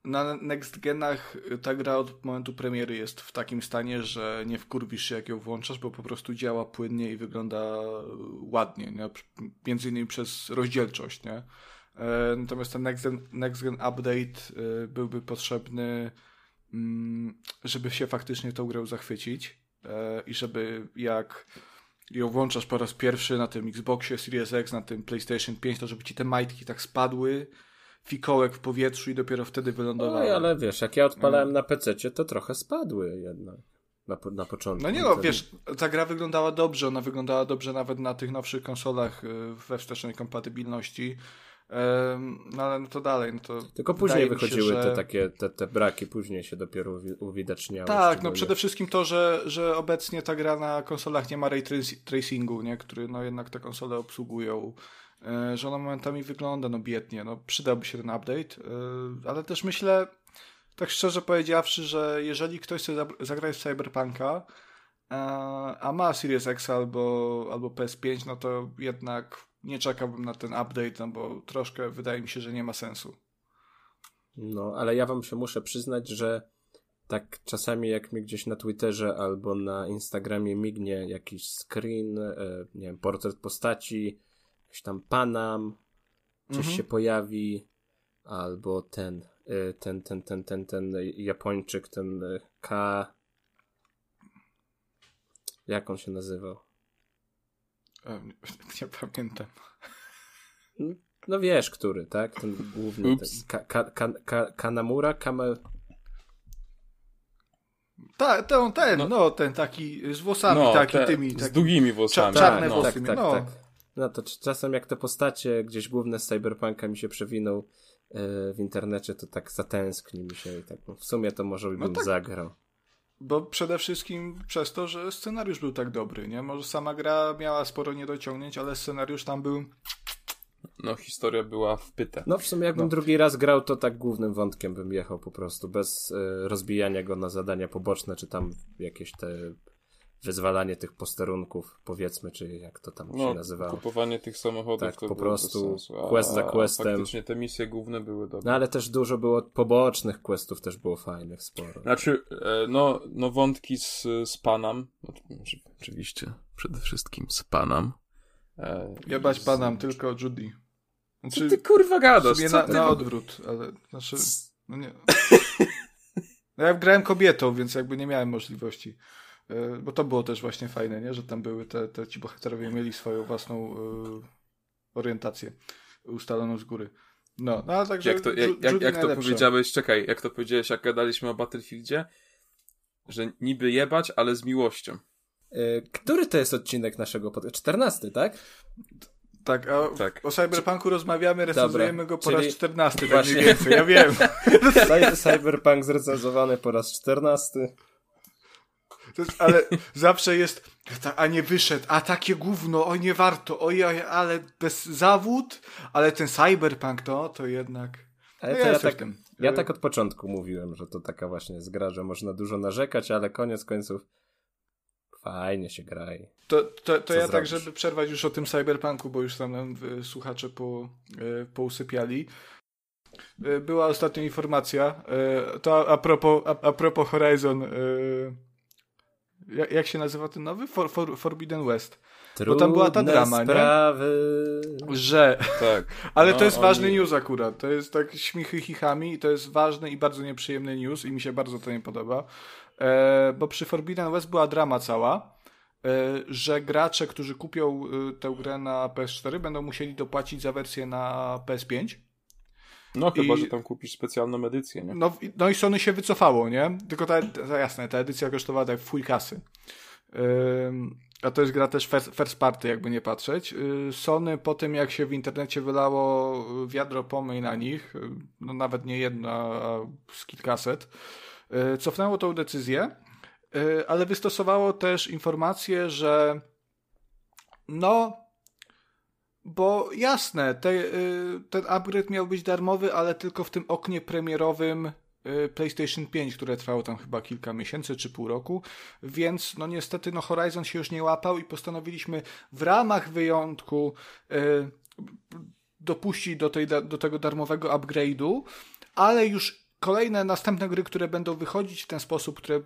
Na next genach ta gra od momentu premiery jest w takim stanie, że nie wkurwisz się jak ją włączasz, bo po prostu działa płynnie i wygląda ładnie, nie? między innymi przez rozdzielczość, nie? E, natomiast ten next gen, next gen update e, byłby potrzebny, mm, żeby się faktycznie tą grę zachwycić e, i żeby jak ją włączasz po raz pierwszy na tym Xboxie Series X, na tym PlayStation 5, to żeby ci te majtki tak spadły, fikołek w powietrzu i dopiero wtedy wylądowały. No ale wiesz, jak ja odpalałem no. na PC, to trochę spadły jednak. Na, na początku. No nie no, wiesz, ta gra wyglądała dobrze, ona wyglądała dobrze nawet na tych nowszych konsolach y, we wstecznej kompatybilności. No ale no to dalej, no to Tylko później wychodziły się, że... te takie te, te braki, później się dopiero uwidaczniały. Tak, no przede wszystkim to, że, że obecnie ta gra na konsolach nie ma ray tracingu, nie? który no jednak te konsole obsługują, że ona momentami wygląda no biednie, no przydałby się ten update, e, ale też myślę, tak szczerze powiedziawszy, że jeżeli ktoś chce zagrać w Cyberpunka, e, a ma Series X albo, albo PS5, no to jednak nie czekałbym na ten update, no bo troszkę wydaje mi się, że nie ma sensu. No, ale ja wam się muszę przyznać, że tak czasami jak mi gdzieś na Twitterze albo na Instagramie mignie jakiś screen, e, nie wiem, portret postaci, jakiś tam Panam, coś mhm. się pojawi, albo ten, e, ten, ten, ten, ten, ten Japończyk, ten e, K. Jak on się nazywał? Nie pamiętam. No wiesz, który, tak? Ten główny. Ten, ka, ka, ka, ka, Kanamura? Kame... Ta, ten, ten, no, no, ten taki z włosami, no, taki te, tymi. Z długimi włosami. czarne no. włosy, tak, tak, no. tak. No to czasem jak te postacie gdzieś główne z Cyberpunka mi się przewinął yy, w internecie, to tak zatęskni mi się i tak no, w sumie to może bym no tak. zagrał. Bo przede wszystkim przez to, że scenariusz był tak dobry, nie? Może sama gra miała sporo niedociągnięć, ale scenariusz tam był... No, historia była wpyta. No, w sumie jakbym no. drugi raz grał, to tak głównym wątkiem bym jechał po prostu, bez y, rozbijania go na zadania poboczne, czy tam jakieś te wyzwalanie tych posterunków, powiedzmy, czy jak to tam no, się nazywało. kupowanie tych samochodów tak, to po prostu quest za questem. Faktycznie te misje główne były dobre. No ale też dużo było pobocznych questów, też było fajnych, sporo. Znaczy, e, no, no wątki z, z Panam, znaczy, oczywiście przede wszystkim z Panam. E, Jebać z... Panam, tylko Judy. Znaczy, ty kurwa gadasz? Co na, ty na odwrót, ale znaczy, no nie. No ja grałem kobietą, więc jakby nie miałem możliwości. E, bo to było też właśnie fajne, nie? że tam były te, te ci bohaterowie mieli swoją własną y, orientację ustaloną z góry. No, no ale także. Jak to, jak, jak, jak to powiedziałeś, czekaj, jak to powiedziałeś, jak gadaliśmy o Battlefieldzie, że niby jebać, ale z miłością. E, który to jest odcinek naszego podcastu? 14, tak? Tak, a tak. o Cyberpunku rozmawiamy, recenzujemy go po Czyli... raz 14, tak mniej więcej, ja wiem. Cyberpunk zrecenzowany po raz 14. Jest, ale zawsze jest, a nie wyszedł, a takie gówno, o nie warto, oj, oj ale bez zawód, ale ten cyberpunk to, to jednak. Ale no to ja tak Ja tak od początku mówiłem, że to taka właśnie jest gra, że można dużo narzekać, ale koniec końców fajnie się gra. I... To, to, to ja tak, zrobisz? tak, żeby przerwać już o tym cyberpunku, bo już tam nam y, słuchacze po, y, pousypiali. Y, była ostatnia informacja. To a propos, a, a propos Horizon. Jak, jak się nazywa ten nowy? For, for, Forbidden West. Trudne Bo tam była ta drama, sprawy. nie? Że. Tak. Ale no, to jest oni... ważny news akurat. To jest tak śmichy chichami i to jest ważny i bardzo nieprzyjemny news i mi się bardzo to nie podoba. E, bo przy Forbidden West była drama cała, e, że gracze, którzy kupią e, tę grę na PS4 będą musieli dopłacić za wersję na PS5. No chyba, I, że tam kupisz specjalną edycję, nie? No, no i Sony się wycofało, nie? Tylko ta, ta jasne, ta edycja kosztowała tak full kasy. A to jest gra też first, first party, jakby nie patrzeć. Y, Sony po tym, jak się w internecie wylało wiadro pomyj na nich, y, no nawet nie jedna, a z kilkaset, y, cofnęło tą decyzję, ale wystosowało też informację, że no, bo jasne, te, ten upgrade miał być darmowy, ale tylko w tym oknie premierowym Y, PlayStation 5, które trwało tam chyba kilka miesięcy czy pół roku, więc no niestety no Horizon się już nie łapał i postanowiliśmy w ramach wyjątku y, dopuścić do, tej, do tego darmowego upgrade'u, ale już kolejne następne gry, które będą wychodzić w ten sposób, które y,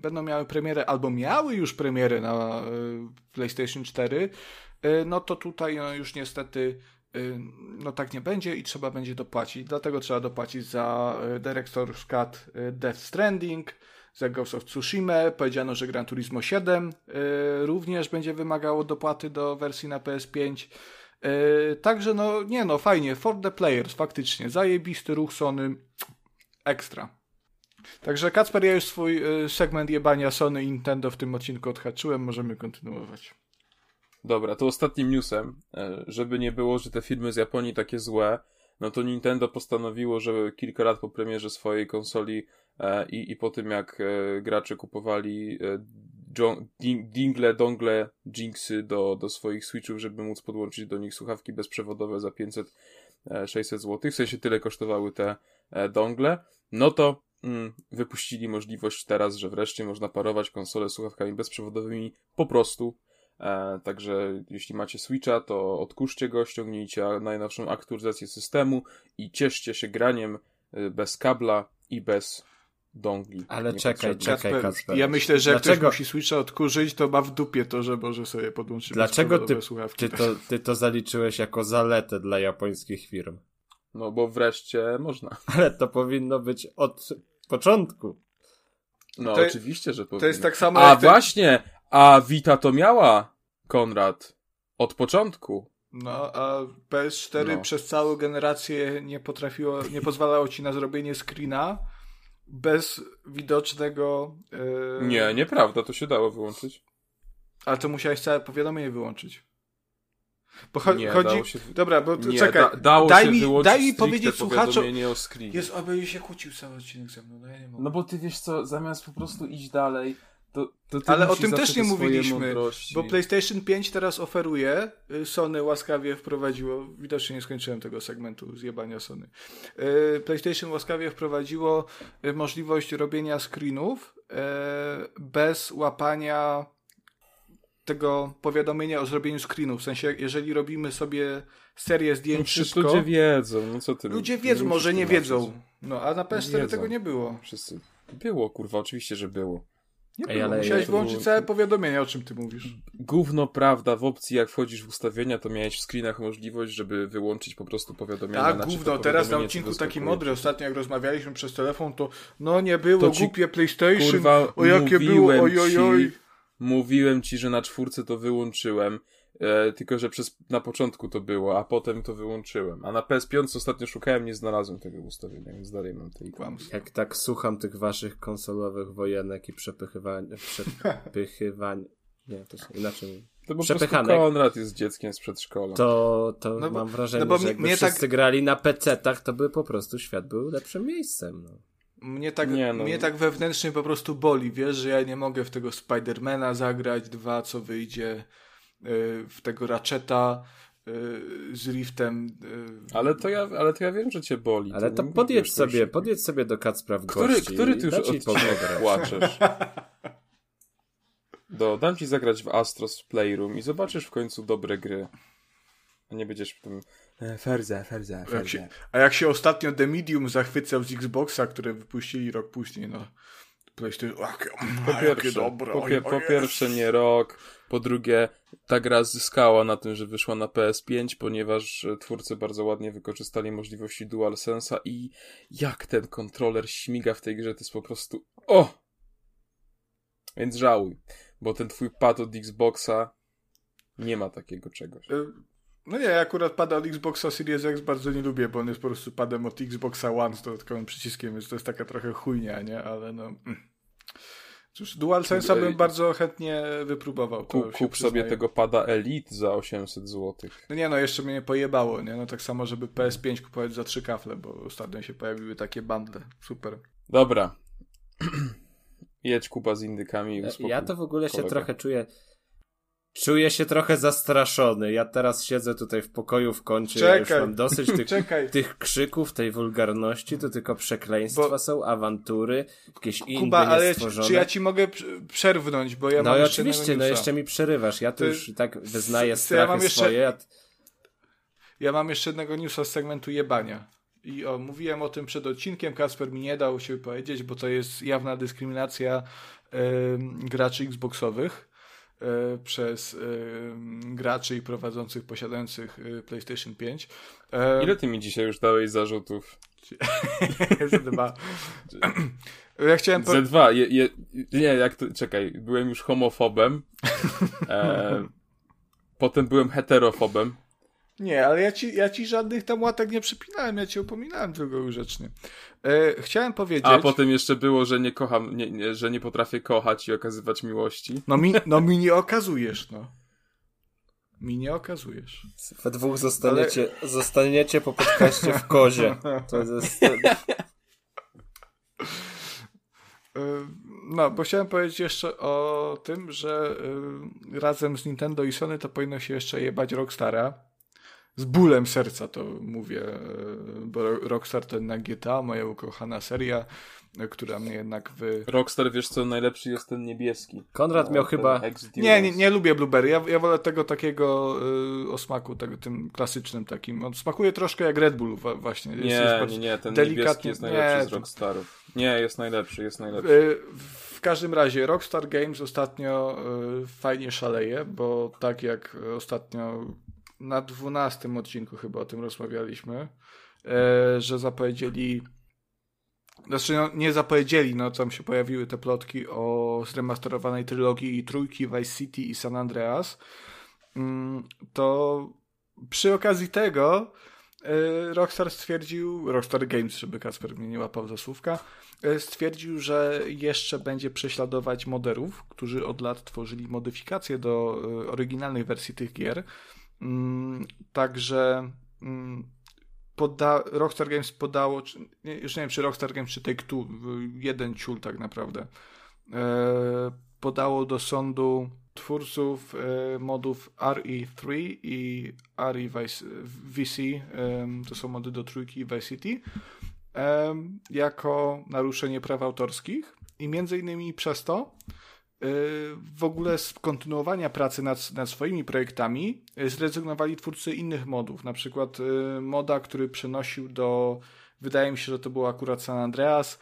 będą miały premierę albo miały już premierę na y, PlayStation 4, y, no to tutaj no, już niestety Y, no tak nie będzie i trzeba będzie dopłacić. Dlatego trzeba dopłacić za y, Director's Cut y, Death Stranding, za Ghost of Tsushima. Powiedziano, że Gran Turismo 7 również będzie wymagało dopłaty do wersji na PS5. Także no, nie no, fajnie, for the players, faktycznie. Zajebisty ruch Sony, ekstra. Także Kacper, ja już swój segment jebania Sony i Nintendo w tym odcinku odhaczyłem, możemy kontynuować. Dobra, to ostatnim newsem, e, żeby nie było, że te filmy z Japonii takie złe, no to Nintendo postanowiło, że kilka lat po premierze swojej konsoli e, i, i po tym jak e, gracze kupowali dingle, dongle, jinxy do, do swoich Switchów, żeby móc podłączyć do nich słuchawki bezprzewodowe za 500-600 zł, w sensie tyle kosztowały te dongle, no to mm, wypuścili możliwość teraz, że wreszcie można parować konsole słuchawkami bezprzewodowymi po prostu E, także jeśli macie Switcha, to odkurzcie go, ściągnijcie najnowszą aktualizację systemu i cieszcie się graniem e, bez kabla i bez dongli. Ale czekaj, czekaj, Kacper. Ja myślę, że Dlaczego? jak ktoś musi Switcha odkurzyć, to ma w dupie to, że może sobie podłączyć Dlaczego ty, ty, to, ty to zaliczyłeś jako zaletę dla japońskich firm? No bo wreszcie można. Ale to powinno być od początku. No to, oczywiście, że powinno. To jest tak samo A właśnie, a Vita to miała, Konrad, od początku. No, a PS4 no. przez całą generację nie potrafiło, nie pozwalało ci na zrobienie screena bez widocznego. Yy... Nie, nieprawda, to się dało wyłączyć. Ale to musiałeś całe powiadomienie wyłączyć. Bo cho nie, chodzi. Się... Dobra, bo nie, czekaj. Da, dało daj, się mi, daj mi powiedzieć słuchaczom. o screen. Jest, aby się kłócił cały odcinek ze mną. No, ja nie mogę. no bo ty wiesz co, zamiast po prostu iść dalej, to, to Ale o tym też nie mówiliśmy, bo PlayStation 5 teraz oferuje, y, Sony łaskawie wprowadziło, widocznie nie skończyłem tego segmentu zjebania Sony. Y, PlayStation łaskawie wprowadziło y, możliwość robienia screenów bez łapania tego powiadomienia o zrobieniu screenów. W sensie, jeżeli robimy sobie serię zdjęć, no wszystko... ludzie wiedzą, no co ty... Ludzie wiedzą, może nie wiedzą. No, a na PS4 tego nie było. Wszyscy. Było, kurwa, oczywiście, że było. Nie Ej, ale musiałeś włączyć było... całe powiadomienie, o czym ty mówisz. Gówno prawda, w opcji jak wchodzisz w ustawienia, to miałeś w screenach możliwość, żeby wyłączyć po prostu powiadomienia. Tak, gówno, teraz na odcinku taki modry, ostatnio jak rozmawialiśmy przez telefon, to no nie było ci, głupie PlayStation, kurwa, o jakie było, oj, oj, oj. Mówiłem ci, że na czwórce to wyłączyłem E, tylko, że przez, na początku to było, a potem to wyłączyłem. A na PS5 ostatnio szukałem, nie znalazłem tego ustawienia, więc dalej mam tej kłamstwo. Jak tak słucham tych waszych konsolowych wojenek i przepychywań, przepychywań, nie, to inaczej. To po prostu Konrad jest dzieckiem z przedszkola. To, to no bo, mam wrażenie, no że jakby mnie wszyscy tak... grali na PC-tach, to by po prostu świat był lepszym miejscem. No. Mnie tak, nie, no. mnie tak wewnętrznie po prostu boli, wiesz, że ja nie mogę w tego Spidermana zagrać, dwa, co wyjdzie Y, w tego Ratcheta z Riftem. Ale to, ja, ale to ja wiem, że cię boli. Ale to, to podjedź sobie, podjedź sobie do Kacpra w który, gości. Który ty już odcinek płaczesz? Do, dam ci zagrać w Astros Playroom i zobaczysz w końcu dobre gry. A nie będziesz w tym Ferza, Ferza, Ferza. A jak się ostatnio The Medium zachwycał z Xboxa, które wypuścili rok później, no. PlayStation, jakie, po pierwsze, dobre, po, oj, po pierwsze nie rok, po drugie ta gra zyskała na tym, że wyszła na PS5, ponieważ twórcy bardzo ładnie wykorzystali możliwości DualSense'a i jak ten kontroler śmiga w tej grze, to jest po prostu o! Więc żałuj, bo ten twój pad od Xboxa nie ma takiego czegoś. Y, no nie, ja akurat pada od Xboxa Series X bardzo nie lubię, bo on jest po prostu padem od Xboxa One z dodatkowym przyciskiem, więc to jest taka trochę chujnia, nie? Ale no... Mm. Cóż, DualSense'a bym bardzo chętnie wypróbował. Kup, kup sobie tego pada Elite za 800 zł. No nie no, jeszcze mnie nie pojebało, nie? No tak samo, żeby PS5 kupować za trzy kafle, bo ostatnio się pojawiły takie bundle. Super. Dobra. Jedź Kuba z indykami i Ja to w ogóle się trochę czuję Czuję się trochę zastraszony. Ja teraz siedzę tutaj w pokoju w kącie. Czekaj. Ja już mam dosyć tych, tych krzyków, tej wulgarności. To tylko przekleństwa bo... są, awantury, jakieś inne Kuba, ale czy ja ci mogę przerwnąć, bo ja no mam No oczywiście, no jeszcze mi przerywasz. Ja tu już tak wyznaję strachy ja jeszcze... swoje. Ja... ja mam jeszcze jednego newsa z segmentu jebania. I o, mówiłem o tym przed odcinkiem, Kasper mi nie dał się powiedzieć, bo to jest jawna dyskryminacja yy, graczy Xboxowych przez e, graczy i prowadzących posiadających e, PlayStation 5. Ile ty mi dzisiaj już dałeś zarzutów? Z dwa. Ja chciałem. Po... dwa. Je, je, nie, jak to. Czekaj, byłem już homofobem. E, potem byłem heterofobem. Nie, ale ja ci, ja ci żadnych tam łatek nie przypinałem, ja ci upominałem tylko grzecznie. E, chciałem powiedzieć... A potem jeszcze było, że nie kocham, nie, nie, że nie potrafię kochać i okazywać miłości. No mi, no mi nie okazujesz, no. Mi nie okazujesz. We dwóch zostaniecie, ale... zostaniecie po podcaście w kozie. To jest... E, no, bo chciałem powiedzieć jeszcze o tym, że y, razem z Nintendo i Sony to powinno się jeszcze jebać Rockstara z bólem serca to mówię, e, bo Rockstar to jednak GTA, moja ukochana seria, e, która mnie jednak wy... Rockstar, wiesz co, najlepszy jest ten niebieski. Konrad miał chyba... Nie, nie, nie lubię Blueberry, ja, ja wolę tego takiego y, o smaku, tego, tym klasycznym takim. On smakuje troszkę jak Red Bull właśnie. Jest, nie, jest nie, nie, ten niebieski jest najlepszy nie, z Rockstarów. Nie, jest najlepszy, jest najlepszy. Y, w każdym razie Rockstar Games ostatnio y, fajnie szaleje, bo tak jak ostatnio na dwunastym odcinku chyba o tym rozmawialiśmy, e, że zapowiedzieli znaczy no, nie zapowiedzieli, no tam się pojawiły te plotki o zremasterowanej trylogii i trójki Vice City i San Andreas, mm, to przy okazji tego e, Rockstar stwierdził, Rockstar Games, żeby Kasper mnie nie łapał za słówka, e, stwierdził, że jeszcze będzie prześladować moderów, którzy od lat tworzyli modyfikacje do oryginalnych wersji tych gier, także mm, poda, Rockstar Games podało, czy, już nie wiem, czy Rockstar Games, czy Take-Two, jeden ciul tak naprawdę, e, podało do sądu twórców e, modów RE3 i RE Vice, VC, e, to są mody do trójki i Vice City, e, jako naruszenie praw autorskich i między innymi przez to w ogóle z kontynuowania pracy nad, nad swoimi projektami y, zrezygnowali twórcy innych modów. Na przykład y, moda, który przenosił do, wydaje mi się, że to był akurat San Andreas,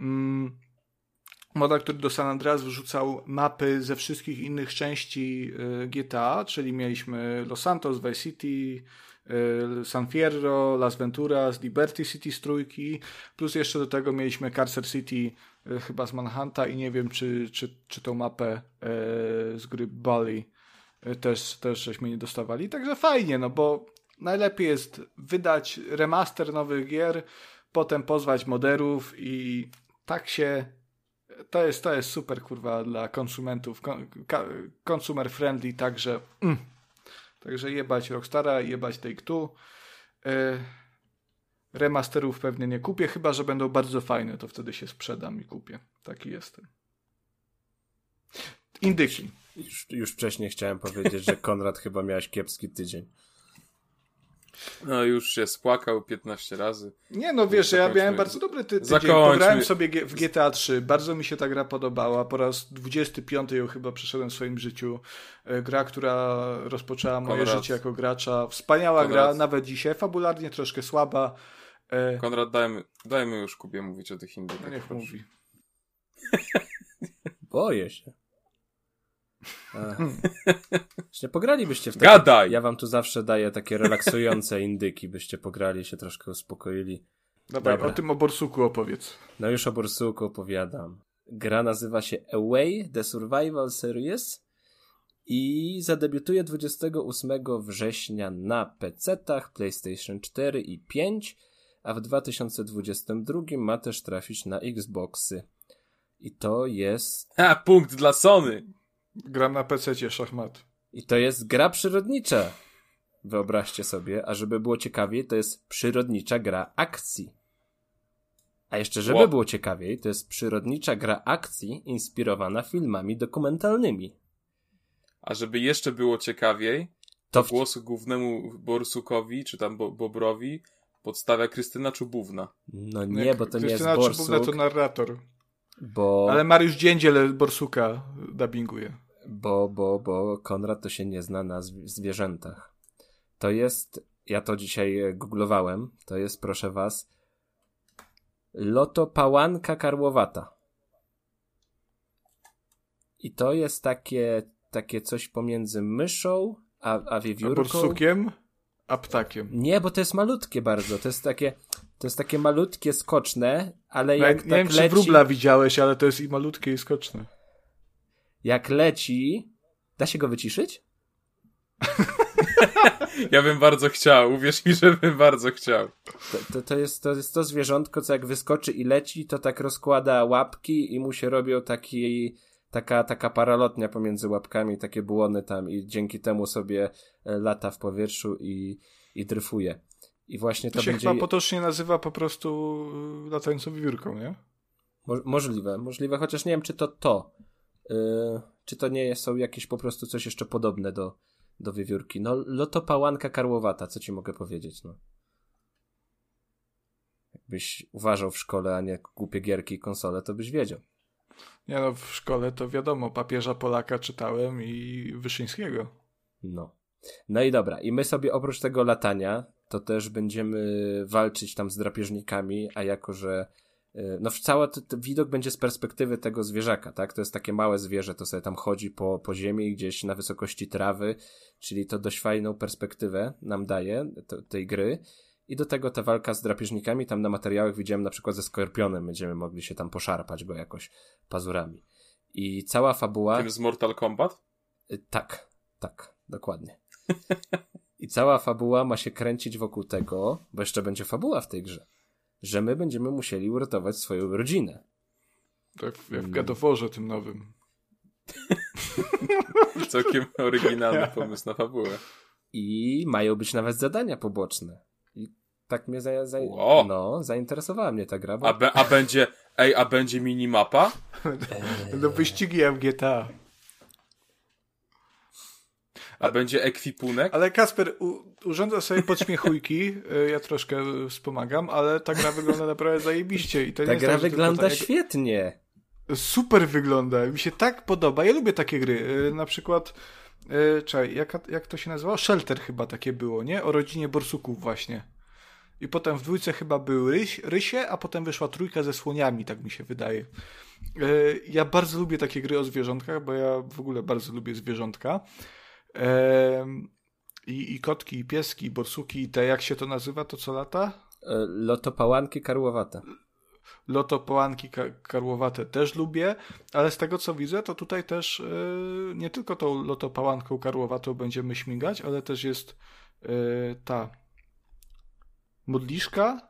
mm, moda, który do San Andreas wrzucał mapy ze wszystkich innych części y, GTA, czyli mieliśmy Los Santos, Vice City, San Fierro, Las Venturas, Liberty City z trójki, plus jeszcze do tego mieliśmy Carcer City chyba z Manhunta i nie wiem, czy, czy, czy tą mapę e, z gry Bali e, też, też żeśmy nie dostawali. Także fajnie, no bo najlepiej jest wydać remaster nowych gier, potem pozwać moderów i tak się to jest, to jest super kurwa dla konsumentów, consumer friendly, także mm. także jebać Rockstara, jebać Take-Two. Remasterów pewnie nie kupię, chyba że będą bardzo fajne, to wtedy się sprzedam i kupię. Taki jestem. Indyki. Już, już wcześniej chciałem powiedzieć, że Konrad chyba miałeś kiepski tydzień. No już się spłakał 15 razy. Nie no, wiesz, ja miałem bardzo dobry ty tydzień. Zakończmy. Pograłem sobie w GTA 3, bardzo mi się ta gra podobała. Po raz 25 ją chyba przeszedłem w swoim życiu. E, Gra, która rozpoczęła moje Konrad. życie jako gracza. Wspaniała Konrad. gra, nawet dzisiaj. Fabularnie troszkę słaba. E, Konrad, dajmy, dajmy już Kubie mówić o tych indykach. No niech proszę. mówi. Boję się. Jeszcze pogralibyście w takie... Gadaj! Ja wam tu zawsze daję takie relaksujące indyki, byście pograli, się troszkę uspokoili. Dawaj, Dobra. o tym o Borsuku opowiedz. No już o Borsuku opowiadam. Gra nazywa się Away The Survival Series i zadebiutuje 28 września na PC-tach, PlayStation 4 i 5, a w 2022 ma też trafić na Xboxy. I to jest Ha, punkt dla Sony! Gram na PC szachmat. i to jest gra przyrodnicza. Wyobraźcie sobie, a żeby było ciekawiej, to jest przyrodnicza gra akcji. A jeszcze, żeby Wow. było ciekawiej, to jest przyrodnicza gra akcji inspirowana filmami dokumentalnymi. A żeby jeszcze było ciekawiej, To to w... głosu głównemu Borsukowi, czy tam Bo Bobrowi, podstawia Krystyna Czubówna. No nie, bo to nie jest Krystyna Czubówna borsuk, to narrator. bo, Ale Mariusz Dziędziel Borsuka dubbinguje. bo, bo, bo Konrad to się nie zna na zw- zwierzętach. To jest, ja to dzisiaj googlowałem, to jest, proszę was, lotopałanka karłowata. I to jest takie, takie coś pomiędzy myszą a, a A wiewiórką. Borsukiem, a ptakiem. Nie, bo to jest malutkie bardzo. To jest takie, to jest takie malutkie, skoczne, ale Ja, jak nie tak wiem, czy leci, wróbla widziałeś, ale to jest i malutkie, i skoczne. jak leci, da się go wyciszyć? Ja bym bardzo chciał, uwierz mi, że bym bardzo chciał. To, to, to, jest, to jest to zwierzątko, co jak wyskoczy i leci, to tak rozkłada łapki i mu się robią taki, taka, taka paralotnia pomiędzy łapkami, takie błony tam i dzięki temu sobie e, lata w powietrzu i, i dryfuje. I właśnie to, To się będzie chyba potocznie nazywa po prostu latającą wiewiórką, nie? mo możliwe, możliwe, chociaż nie wiem, czy to to. Yy, czy to nie są jakieś po prostu coś jeszcze podobne do, do wiewiórki. No, lotopałanka karłowata, co ci mogę powiedzieć, no. Jakbyś uważał w szkole, a nie głupie gierki i konsole, to byś wiedział. Nie no, w szkole to wiadomo, papieża Polaka czytałem i Wyszyńskiego. No. No i dobra, i my sobie oprócz tego latania, to też będziemy walczyć tam z drapieżnikami, a jako, że y, no cały widok będzie z perspektywy tego zwierzaka, tak? To jest takie małe zwierzę, to sobie tam chodzi po, po ziemi gdzieś na wysokości trawy, czyli to dość fajną perspektywę nam daje to, tej gry. I do tego ta walka z drapieżnikami, tam na materiałach widziałem na przykład ze skorpionem, będziemy mogli się tam poszarpać go jakoś pazurami. I cała fabuła... Tym z Mortal Kombat? Y, Tak, tak, dokładnie. I cała fabuła ma się kręcić wokół tego, bo jeszcze będzie fabuła w tej grze, że my będziemy musieli uratować swoją rodzinę. Tak jak Mm. w God of Warze tym nowym. Całkiem oryginalny pomysł na fabułę. I mają być nawet zadania poboczne. Tak mnie za, za, Wow. no, zainteresowała mnie ta gra, bo A, be, a będzie, ej, a będzie minimapa? No wyścigi jak w GTA. A będzie ekwipunek? Ale Kasper, u, urządza sobie podśmiechujki, y, ja troszkę wspomagam, ale ta gra wygląda naprawdę zajebiście. I to nie ta gra tak, wygląda tak świetnie. Super wygląda, mi się tak podoba. Ja lubię takie gry. Y, Na przykład, y, czekaj, jak, jak to się nazywało? Shelter chyba takie było, nie? O rodzinie borsuków właśnie. I potem w dwójce chyba były ryś, rysie, a potem wyszła trójka ze słoniami, tak mi się wydaje. Y, Ja bardzo lubię takie gry o zwierzątkach, bo ja w ogóle bardzo lubię zwierzątka. Em, I, I kotki, i pieski, i borsuki, i te, jak się to nazywa, to co lata? E, Lotopałanki karłowate. Lotopołanki ka- karłowate też lubię, ale z tego co widzę, to tutaj też nie tylko tą lotopałanką karłowatą będziemy śmigać, ale też jest ta modliszka,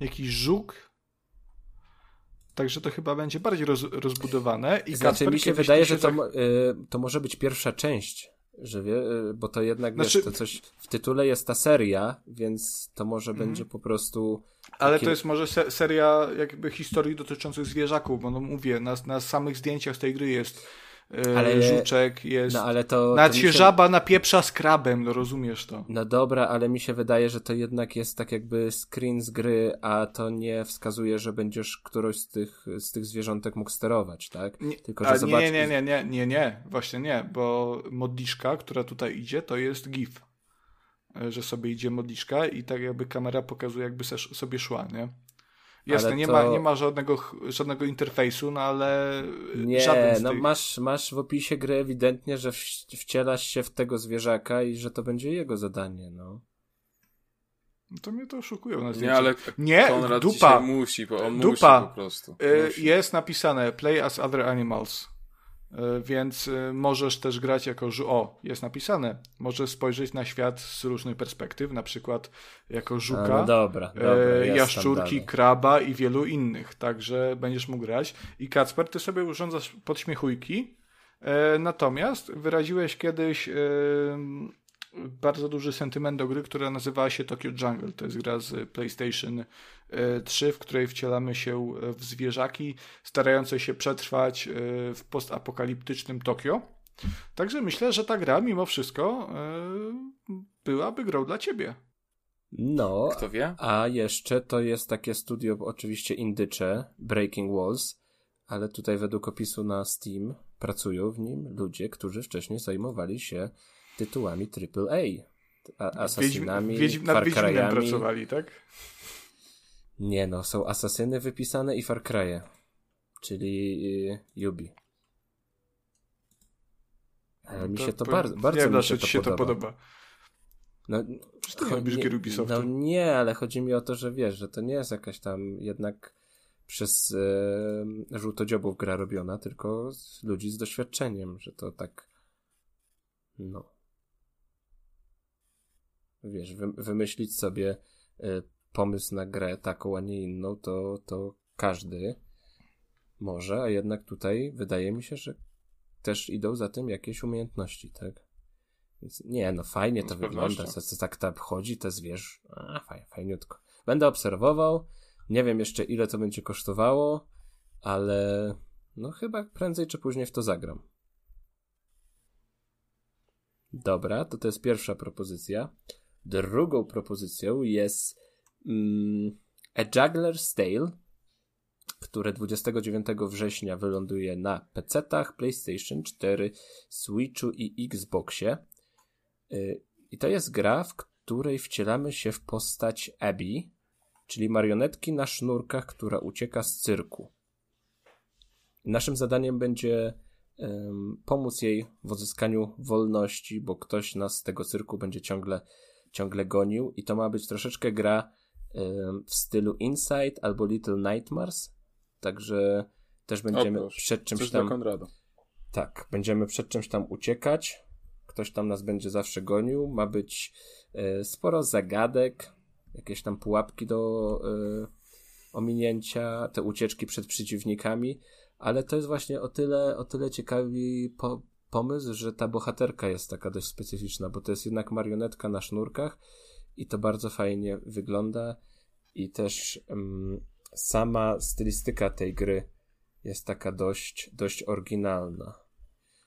jakiś żuk. Także to chyba będzie bardziej roz, rozbudowane. I Znaczy mi się wydaje, że to, mo- y, to może być pierwsza część, że wie, y, bo to jednak Znaczy- wiesz, to coś w tytule jest ta seria, więc to może Mhm. będzie po prostu Ale takie- to jest może se seria jakby historii dotyczących zwierzaków, bo no mówię, na, na samych zdjęciach z tej gry jest ale, żuczek, jest... No, ale to, Nawet się, się żaba napieprza z krabem, no rozumiesz to. No dobra, ale mi się wydaje, że to jednak jest tak jakby screen z gry, a to nie wskazuje, że będziesz którąś z tych, z tych zwierzątek mógł sterować, tak? Nie, Tylko, że zobacz... nie, nie, nie, nie, nie, nie, właśnie nie, bo modliszka, która tutaj idzie, to jest GIF. E, że sobie idzie modliszka i tak jakby kamera pokazuje, jakby sobie szła, nie? Jasne, nie, to... ma, nie ma żadnego, żadnego interfejsu, no ale nie, żaden z no tych... masz, masz w opisie gry ewidentnie, że wcielasz się w tego zwierzaka i że to będzie jego zadanie, no. No to mnie to oszukują na Nie, ale nie, Konrad dupa. musi, bo on dupa. musi po prostu. E, musi. Jest napisane play as other animals. E, więc e, możesz też grać jako, że o, jest napisane, możesz spojrzeć na świat z różnych perspektyw, na przykład jako żuka, no dobra, dobra, e, jaszczurki, kraba i wielu innych, także będziesz mógł grać. I Kacper, ty sobie urządzasz podśmiechujki, natomiast wyraziłeś kiedyś bardzo duży sentyment do gry, która nazywała się Tokyo Jungle. To jest gra z PlayStation 3, e, w której wcielamy się w zwierzaki, starające się przetrwać e, w postapokaliptycznym Tokio. Także myślę, że ta gra mimo wszystko e, byłaby grą dla ciebie. No, Kto wie? a jeszcze to jest takie studio, oczywiście indycze, Breaking Walls, ale tutaj według opisu na Steam pracują w nim ludzie, którzy wcześniej zajmowali się tytułami AAA. Asasynami, Wiedźm, Far Cry'ami. pracowali, tak? Nie no, są Asasyny wypisane i Far Cry'e, czyli y, Yubi. Ale no mi się to, to bardzo, bardzo nie mi się to się podoba. to podoba. No, ty nie lubisz gier Ubisoftu? No nie, ale chodzi mi o to, że wiesz, że to nie jest jakaś tam jednak przez e, żółtodziobów gra robiona, tylko z ludzi z doświadczeniem, że to tak no wiesz, wy, wymyślić sobie y, pomysł na grę taką, a nie inną, to, to każdy może, a jednak tutaj wydaje mi się, że też idą za tym jakieś umiejętności, tak? Więc nie, no fajnie to wygląda, co, co tak tam chodzi, te zwierz, a faj, fajniutko. Będę obserwował, nie wiem jeszcze ile to będzie kosztowało, ale no chyba prędzej czy później w to zagram. Dobra, to to jest pierwsza propozycja. Drugą propozycją jest mm, A Juggler's Tale, które 29 września wyląduje na PC-tach, PlayStation 4, Switchu i Xboxie. Y, I to jest gra, w której wcielamy się w postać Abby, czyli marionetki na sznurkach, która ucieka z cyrku. Naszym zadaniem będzie um, pomóc jej w odzyskaniu wolności, bo ktoś nas z tego cyrku będzie ciągle ciągle gonił i to ma być troszeczkę gra w stylu Inside albo Little Nightmares, także też będziemy przed czymś tam... Tak, będziemy przed czymś tam uciekać, ktoś tam nas będzie zawsze gonił, ma być e, sporo zagadek, jakieś tam pułapki do e, ominięcia, te ucieczki przed przeciwnikami, ale to jest właśnie o tyle, o tyle ciekawi po, pomysł, że ta bohaterka jest taka dość specyficzna, bo to jest jednak marionetka na sznurkach i to bardzo fajnie wygląda i też um, sama stylistyka tej gry jest taka dość, dość oryginalna.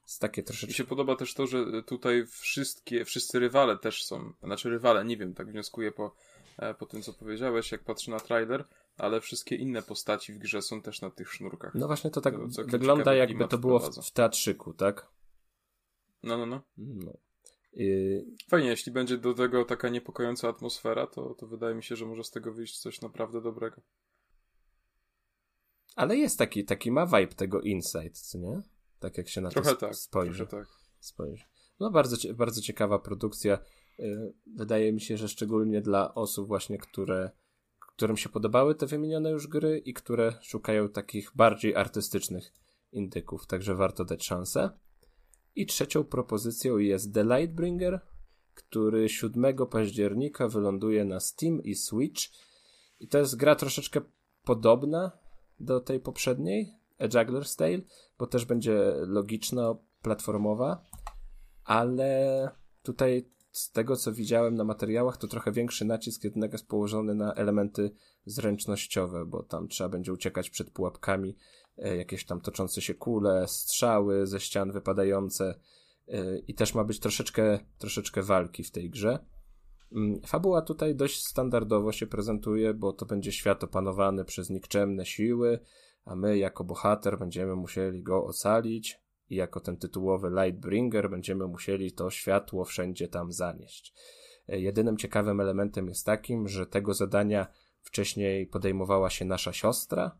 Jest takie troszeczkę... Mi się podoba też to, że tutaj wszystkie, wszyscy rywale też są, znaczy rywale, nie wiem, tak wnioskuję po, e, po tym, co powiedziałeś, jak patrzę na trailer, ale wszystkie inne postaci w grze są też na tych sznurkach. No właśnie to tak to, wygląda jakby to było w, w teatrzyku, tak? No, no, no. no. Fajnie, jeśli będzie do tego taka niepokojąca atmosfera, to, to wydaje mi się, że może z tego wyjść coś naprawdę dobrego. Ale jest taki, taki ma vibe tego Insight, co nie? Tak jak się na trochę to tak, spojrzy. Trochę tak. spojrzy. No bardzo, bardzo ciekawa produkcja. Y, wydaje mi się, że szczególnie dla osób właśnie, które którym się podobały te wymienione już gry i które szukają takich bardziej artystycznych indyków, także warto dać szansę. I trzecią propozycją jest The Lightbringer, który 7 października wyląduje na Steam i Switch. I to jest gra troszeczkę podobna do tej poprzedniej, A Juggler's Tale, bo też będzie logiczna, platformowa, ale tutaj z tego co widziałem na materiałach, to trochę większy nacisk jednak jest położony na elementy zręcznościowe, bo tam trzeba będzie uciekać przed pułapkami, jakieś tam toczące się kule, strzały ze ścian wypadające e, i też ma być troszeczkę, troszeczkę walki w tej grze. Mm, fabuła tutaj dość standardowo się prezentuje, bo to będzie świat opanowany przez nikczemne siły, a my jako bohater będziemy musieli go ocalić i jako ten tytułowy Lightbringer będziemy musieli to światło wszędzie tam zanieść. E, jedynym ciekawym elementem jest takim, że tego zadania wcześniej podejmowała się nasza siostra,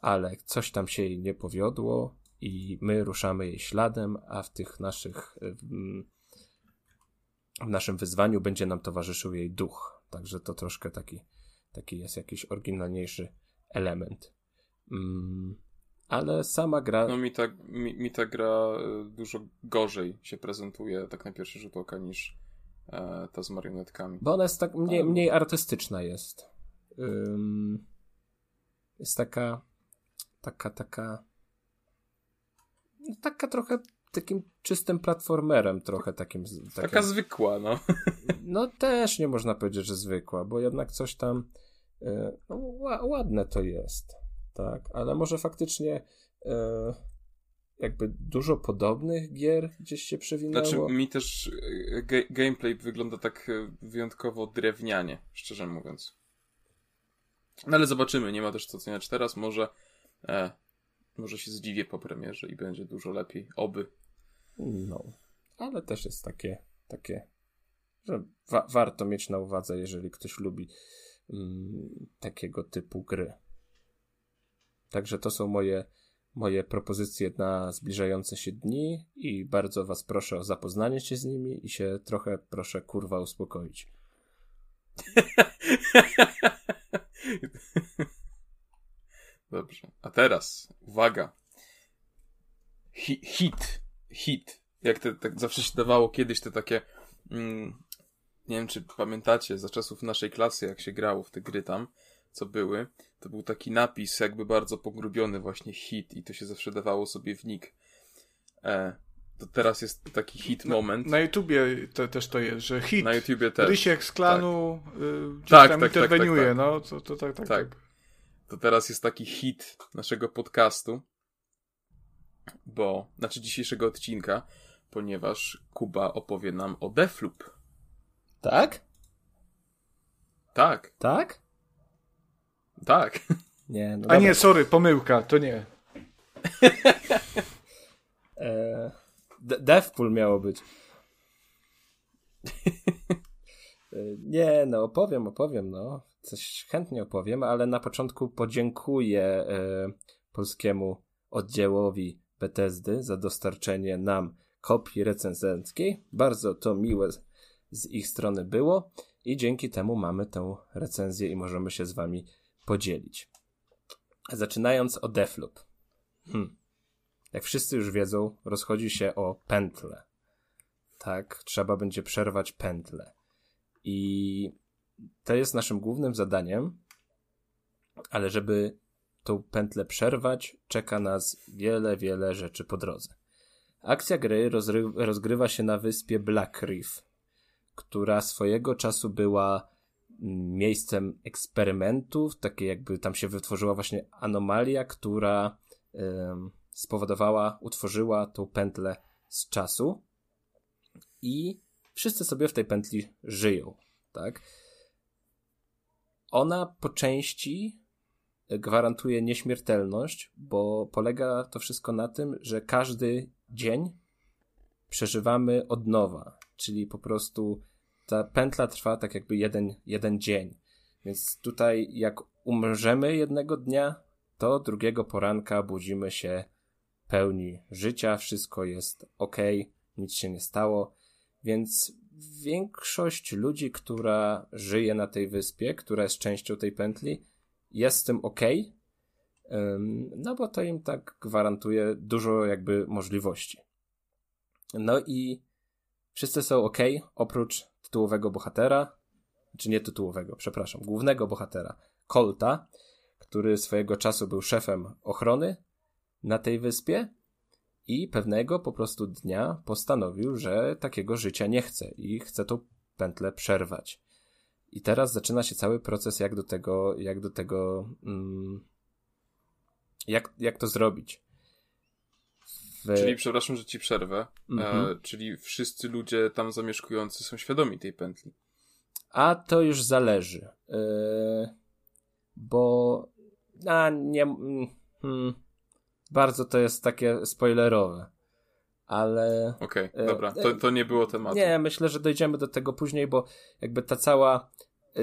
ale coś tam się jej nie powiodło i my ruszamy jej śladem, a w tych naszych w naszym wyzwaniu będzie nam towarzyszył jej duch. Także to troszkę taki, taki jest jakiś oryginalniejszy element. Mm, ale sama gra. No mi ta, mi, mi ta gra e, dużo gorzej się prezentuje, tak na pierwszy rzut oka, niż e, ta z marionetkami. Bo ona jest tak mniej, mniej artystyczna jest. Ym, jest taka, taka, taka, no taka trochę takim czystym platformerem trochę takim. takim Taka zwykła, no. No też nie można powiedzieć, że zwykła, bo jednak coś tam e, no, ładne to jest, tak, ale może faktycznie e, jakby dużo podobnych gier gdzieś się przewinęło. Znaczy mi też e, gameplay wygląda tak wyjątkowo drewnianie, szczerze mówiąc. No ale zobaczymy, nie ma też co oceniać teraz, może e, może się zdziwię po premierze i będzie dużo lepiej. Oby. No. Ale też jest takie, takie że wa warto mieć na uwadze, jeżeli ktoś lubi mm, takiego typu gry. Także to są moje, moje propozycje na zbliżające się dni i bardzo Was proszę o zapoznanie się z nimi i się trochę proszę kurwa uspokoić. Dobrze. A teraz, uwaga. Hi, hit. Hit. Jak te, tak zawsze się dawało kiedyś te takie. Mm, nie wiem, czy pamiętacie, za czasów naszej klasy, jak się grało w te gry tam, co były, to był taki napis, jakby bardzo pogrubiony, właśnie hit, i to się zawsze dawało sobie w nick. E, to teraz jest taki hit moment. Na, na YouTubie to, też to jest, że hit. Na YouTubie też. Rysiek z klanu tak. y, tak, tam tak, tak, interweniuje, tak, tak, no. To, to, tak, tak, tak. To teraz jest taki hit naszego podcastu, bo, znaczy dzisiejszego odcinka, ponieważ Kuba opowie nam o Defloop. Tak? Tak. Tak? Tak. Nie, no A nie, sorry, pomyłka, to nie. e, Deathpool miało być. E, nie, no opowiem, opowiem, no coś chętnie opowiem, ale na początku podziękuję e, polskiemu oddziałowi Bethesdy za dostarczenie nam kopii recenzenckiej. Bardzo to miłe z ich strony było i dzięki temu mamy tę recenzję i możemy się z wami podzielić. Zaczynając o Defloop. Hmm. Jak wszyscy już wiedzą, rozchodzi się o pętle. Tak, trzeba będzie przerwać pętle. I to jest naszym głównym zadaniem, ale żeby tą pętlę przerwać, czeka nas wiele, wiele rzeczy po drodze. Akcja gry rozgrywa się na wyspie Black Reef, która swojego czasu była miejscem eksperymentów, takie jakby tam się wytworzyła właśnie anomalia, która spowodowała, utworzyła tą pętlę z czasu i wszyscy sobie w tej pętli żyją, tak? Ona po części gwarantuje nieśmiertelność, bo polega to wszystko na tym, że każdy dzień przeżywamy od nowa, czyli po prostu ta pętla trwa tak jakby jeden, jeden dzień. Więc tutaj jak umrzemy jednego dnia, to drugiego poranka budzimy się pełni życia, wszystko jest ok, nic się nie stało, więc większość ludzi, która żyje na tej wyspie, która jest częścią tej pętli, jest z tym ok, no bo to im tak gwarantuje dużo jakby możliwości. No i wszyscy są ok, oprócz tytułowego bohatera, czy nie tytułowego, przepraszam, głównego bohatera, Colta, który swojego czasu był szefem ochrony na tej wyspie i pewnego po prostu dnia postanowił, że takiego życia nie chce i chce tą pętlę przerwać. I teraz zaczyna się cały proces, jak do tego, jak do tego, mm, jak, jak to zrobić. W... Czyli, przepraszam, że ci przerwę, mhm. e, czyli wszyscy ludzie tam zamieszkujący są świadomi tej pętli. A to już zależy. E, bo a, nie. Mm, hmm, bardzo to jest takie spoilerowe. Ale. Okej, okay, dobra, to, to nie było tematu. Nie, myślę, że dojdziemy do tego później, bo jakby ta cała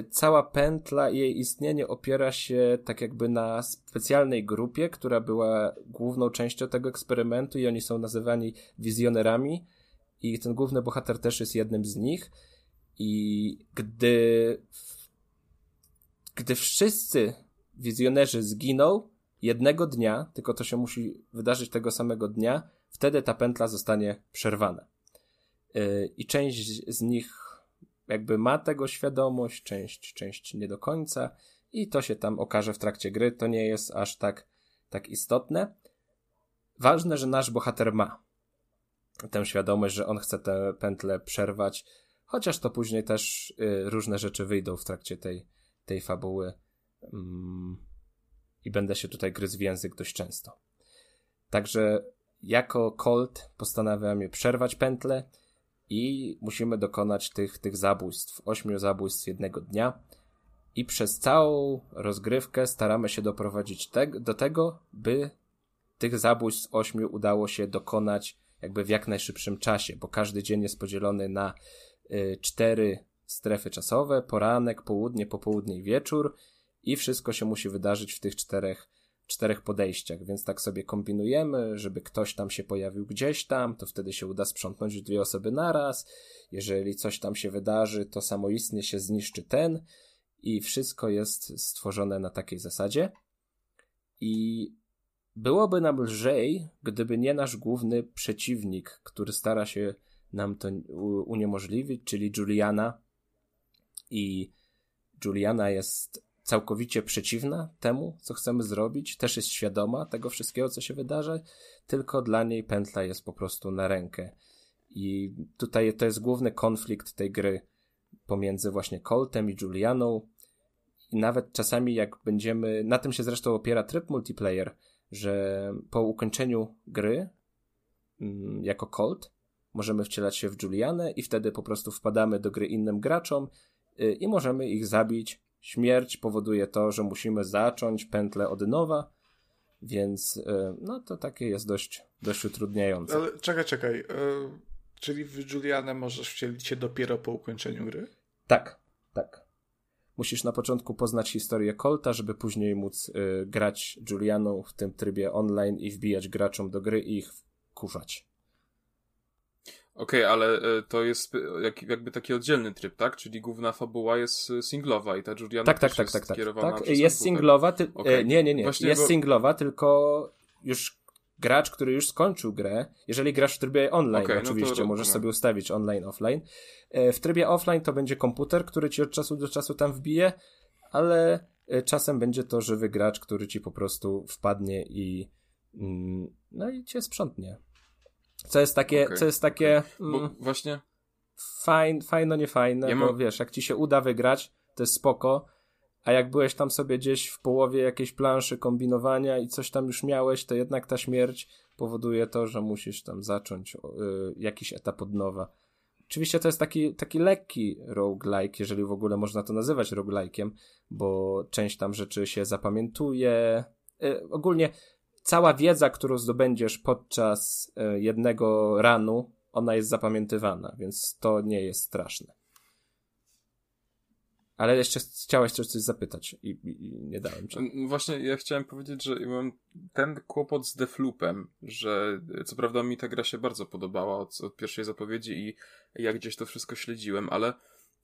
cała pętla i jej istnienie opiera się tak jakby na specjalnej grupie, która była główną częścią tego eksperymentu i oni są nazywani wizjonerami i ten główny bohater też jest jednym z nich i gdy gdy wszyscy wizjonerzy zginą jednego dnia, tylko to się musi wydarzyć tego samego dnia, wtedy ta pętla zostanie przerwana. Y, I część z nich jakby ma tego świadomość, część, część nie do końca i to się tam okaże w trakcie gry. To nie jest aż tak, tak istotne. Ważne, że nasz bohater ma tę świadomość, że on chce tę pętlę przerwać, chociaż to później też y, różne rzeczy wyjdą w trakcie tej, tej fabuły mm, i będę się tutaj gryzł w język dość często. Także jako Colt postanawiam przerwać pętlę i musimy dokonać tych, tych zabójstw, ośmiu zabójstw jednego dnia. I przez całą rozgrywkę staramy się doprowadzić te, do tego, by tych zabójstw ośmiu udało się dokonać jakby w jak najszybszym czasie, bo każdy dzień jest podzielony na y, cztery strefy czasowe, poranek, południe, popołudnie i wieczór i wszystko się musi wydarzyć w tych czterech czterech podejściach, więc tak sobie kombinujemy, żeby ktoś tam się pojawił gdzieś tam, to wtedy się uda sprzątnąć dwie osoby naraz. Jeżeli coś tam się wydarzy, to samoistnie się zniszczy ten i wszystko jest stworzone na takiej zasadzie. I byłoby nam lżej, gdyby nie nasz główny przeciwnik, który stara się nam to uniemożliwić, czyli Juliana. I Juliana jest całkowicie przeciwna temu, co chcemy zrobić, też jest świadoma tego wszystkiego, co się wydarza, tylko dla niej pętla jest po prostu na rękę. I tutaj to jest główny konflikt tej gry pomiędzy właśnie Coltem i Julianą. I nawet czasami, jak będziemy. Na tym się zresztą opiera tryb multiplayer, że po ukończeniu gry mm, jako Colt możemy wcielać się w Julianę i wtedy po prostu wpadamy do gry innym graczom y, i możemy ich zabić Śmierć powoduje to, że musimy zacząć pętlę od nowa, więc e, no to takie jest dość, dość utrudniające. Ale czekaj, czekaj. E, czyli w Julianę możesz wcielić się dopiero po ukończeniu gry? Tak, tak. Musisz na początku poznać historię Colta, żeby później móc y, grać Julianą w tym trybie online i wbijać graczom do gry i ich kurzać. Okej, okay, ale e, to jest jak, jakby taki oddzielny tryb, tak? Czyli główna fabuła jest e, singlowa i ta Juliana tak, tak, tak, tak, tak, tak. Jest singlowa, ty... okay. nie, nie, nie. Właśnie jest bo... singlowa, tylko już gracz, który już skończył grę, jeżeli grasz w trybie online, okay, oczywiście, no możesz sobie ustawić online, offline. E, w trybie offline to będzie komputer, który ci od czasu do czasu tam wbije, ale czasem będzie to żywy gracz, który ci po prostu wpadnie i mm, no i cię sprzątnie. Co jest takie, okay, co jest takie. Okay. Mm, właśnie. Fajn, fajno, nie fajne, ja bo mam... wiesz, jak ci się uda wygrać, to jest spoko, a jak byłeś tam sobie gdzieś w połowie jakiejś planszy kombinowania i coś tam już miałeś, to jednak ta śmierć powoduje to, że musisz tam zacząć y, jakiś etap od nowa. Oczywiście to jest taki, taki lekki roguelike, jeżeli w ogóle można to nazywać roguelike'iem, bo część tam rzeczy się zapamiętuje. Y, ogólnie cała wiedza, którą zdobędziesz podczas e, jednego ranu, ona jest zapamiętywana, więc to nie jest straszne. Ale jeszcze chciałeś coś, zapytać i, i, i nie dałem ci. Właśnie ja chciałem powiedzieć, że mam ten kłopot z Defloopem, że co prawda mi ta gra się bardzo podobała od, od pierwszej zapowiedzi i ja gdzieś to wszystko śledziłem, ale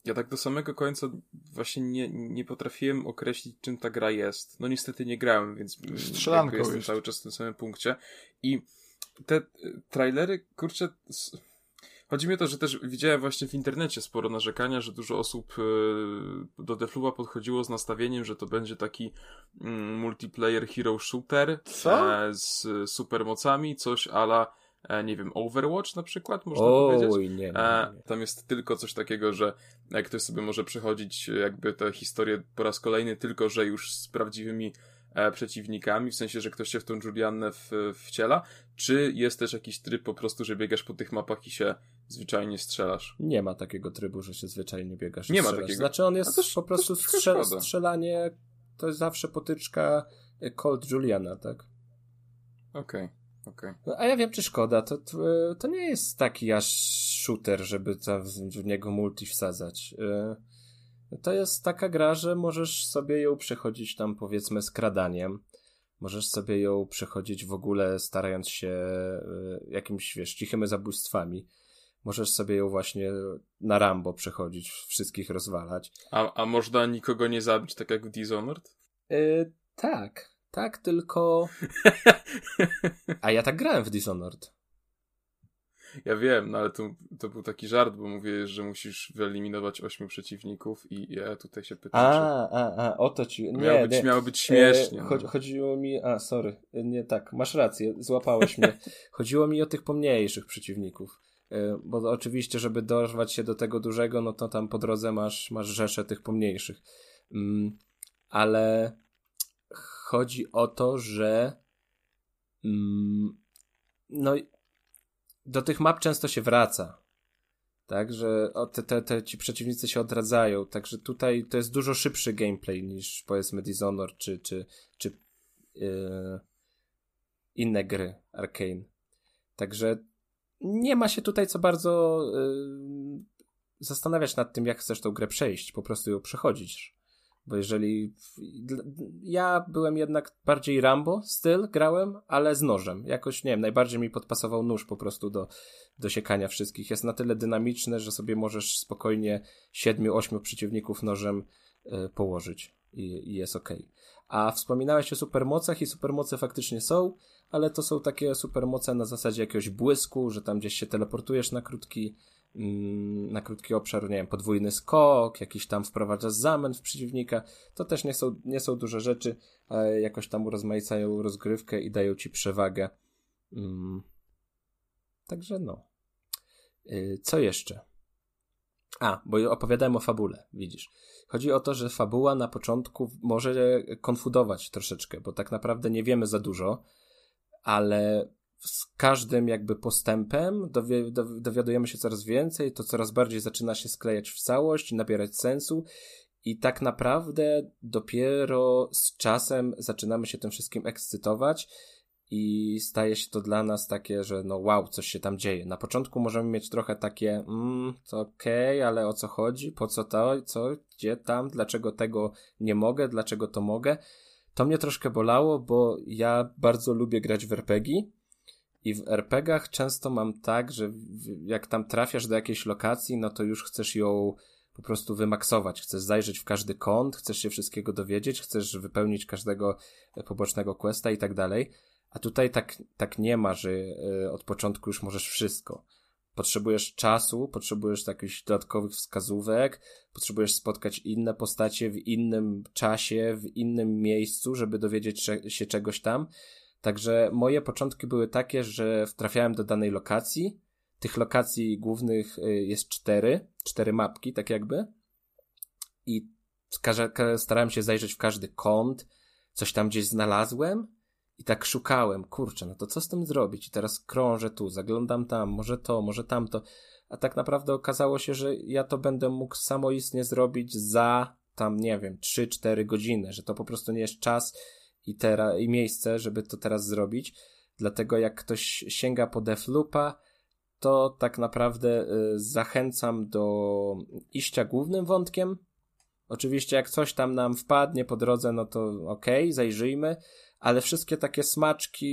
ja tak do samego końca właśnie nie, nie potrafiłem określić, czym ta gra jest. No niestety nie grałem, więc Strzelanką jestem jest. cały czas w tym samym punkcie. I te e, trailery, kurczę... Chodzi mi o to, że też widziałem właśnie w internecie sporo narzekania, że dużo osób e, do Defluwa podchodziło z nastawieniem, że to będzie taki mm, multiplayer hero shooter Co? E, z supermocami, coś ala nie wiem, Overwatch na przykład, można Oj, powiedzieć. Nie, nie, e, nie. Tam jest tylko coś takiego, że ktoś sobie może przechodzić jakby tę historię po raz kolejny, tylko że już z prawdziwymi e, przeciwnikami, w sensie, że ktoś się w tą Juliannę w, wciela, czy jest też jakiś tryb po prostu, że biegasz po tych mapach i się zwyczajnie strzelasz? Nie ma takiego trybu, że się zwyczajnie biegasz Nie i ma strzelasz. takiego. Znaczy on jest po prostu to strze szkoda. strzelanie, to jest zawsze potyczka Colt Juliana, tak? Okej, okej. No, a ja wiem, czy szkoda, to, to, to nie jest taki aż shooter, żeby tam w, w niego multi wsadzać. Y, To jest taka gra, że możesz sobie ją przechodzić tam powiedzmy skradaniem. Możesz sobie ją przechodzić w ogóle starając się y, jakimś, wiesz, cichymi zabójstwami. Możesz sobie ją właśnie na Rambo przechodzić, wszystkich rozwalać. A, a można nikogo nie zabić, tak jak w Dishonored? Y, tak, tak, tylko... A ja tak grałem w Dishonored. Ja wiem, no ale to, to był taki żart, bo mówię, że musisz wyeliminować ośmiu przeciwników i ja tutaj się pytam, A, a, a, o to ci. czy Nie, miało być, nie. miało być śmiesznie. E, no. chodzi, chodziło mi. A, sorry. Nie tak, masz rację, złapałeś mnie. chodziło mi o tych pomniejszych przeciwników. E, Bo oczywiście, żeby dorwać się do tego dużego, no to tam po drodze masz, masz rzeszę tych pomniejszych. Mm, ale chodzi o to, że. Mm, no, do tych map często się wraca. Tak, że te, te, te ci przeciwnicy się odradzają. Także tutaj to jest dużo szybszy gameplay niż powiedzmy Dishonored czy, czy, czy yy, inne gry Arkane. Także nie ma się tutaj co bardzo yy, zastanawiać nad tym, jak chcesz tą grę przejść. Po prostu ją przechodzić. Bo jeżeli. Ja byłem jednak bardziej Rambo styl, grałem, ale z nożem. Jakoś nie wiem, najbardziej mi podpasował nóż po prostu do, do siekania wszystkich. Jest na tyle dynamiczne, że sobie możesz spokojnie siedmiu, ośmiu przeciwników nożem y, położyć i, i jest ok. A wspominałeś o supermocach i supermoce faktycznie są, ale to są takie supermoce na zasadzie jakiegoś błysku, że tam gdzieś się teleportujesz na krótki na krótki obszar, nie wiem, podwójny skok, jakiś tam wprowadzasz zamęt w przeciwnika. To też nie są, nie są duże rzeczy, ale jakoś tam urozmaicają rozgrywkę i dają ci przewagę. Mm. Także no. Yy, co jeszcze? A, bo opowiadałem o fabule, widzisz. Chodzi o to, że fabuła na początku może konfudować troszeczkę, bo tak naprawdę nie wiemy za dużo, ale z każdym jakby postępem dowi dowi dowiadujemy się coraz więcej, to coraz bardziej zaczyna się sklejać w całość nabierać sensu i tak naprawdę dopiero z czasem zaczynamy się tym wszystkim ekscytować i staje się to dla nas takie, że no wow, coś się tam dzieje. Na początku możemy mieć trochę takie, mm, to okej, okay, ale o co chodzi, po co to, co, gdzie tam, dlaczego tego nie mogę, dlaczego to mogę. To mnie troszkę bolało, bo ja bardzo lubię grać w RPG i w RPGach często mam tak, że jak tam trafiasz do jakiejś lokacji, no to już chcesz ją po prostu wymaksować. Chcesz zajrzeć w każdy kąt, chcesz się wszystkiego dowiedzieć, chcesz wypełnić każdego pobocznego questa i tak dalej. A tutaj tak, tak nie ma, że y, od początku już możesz wszystko. Potrzebujesz czasu, potrzebujesz jakichś dodatkowych wskazówek, potrzebujesz spotkać inne postacie w innym czasie, w innym miejscu, żeby dowiedzieć się czegoś tam. Także moje początki były takie, że trafiałem do danej lokacji. Tych lokacji głównych jest cztery, cztery mapki, tak jakby. I starałem się zajrzeć w każdy kąt, coś tam gdzieś znalazłem i tak szukałem, kurczę, no to co z tym zrobić? I teraz krążę tu, zaglądam tam, może to, może tamto. A tak naprawdę okazało się, że ja to będę mógł samoistnie zrobić za tam, nie wiem, 3-4 godziny, że to po prostu nie jest czas i, tera, i miejsce, żeby to teraz zrobić. Dlatego jak ktoś sięga po Deathloopa, to tak naprawdę y, zachęcam do iścia głównym wątkiem. Oczywiście jak coś tam nam wpadnie po drodze, no to okej, okay, zajrzyjmy, ale wszystkie takie smaczki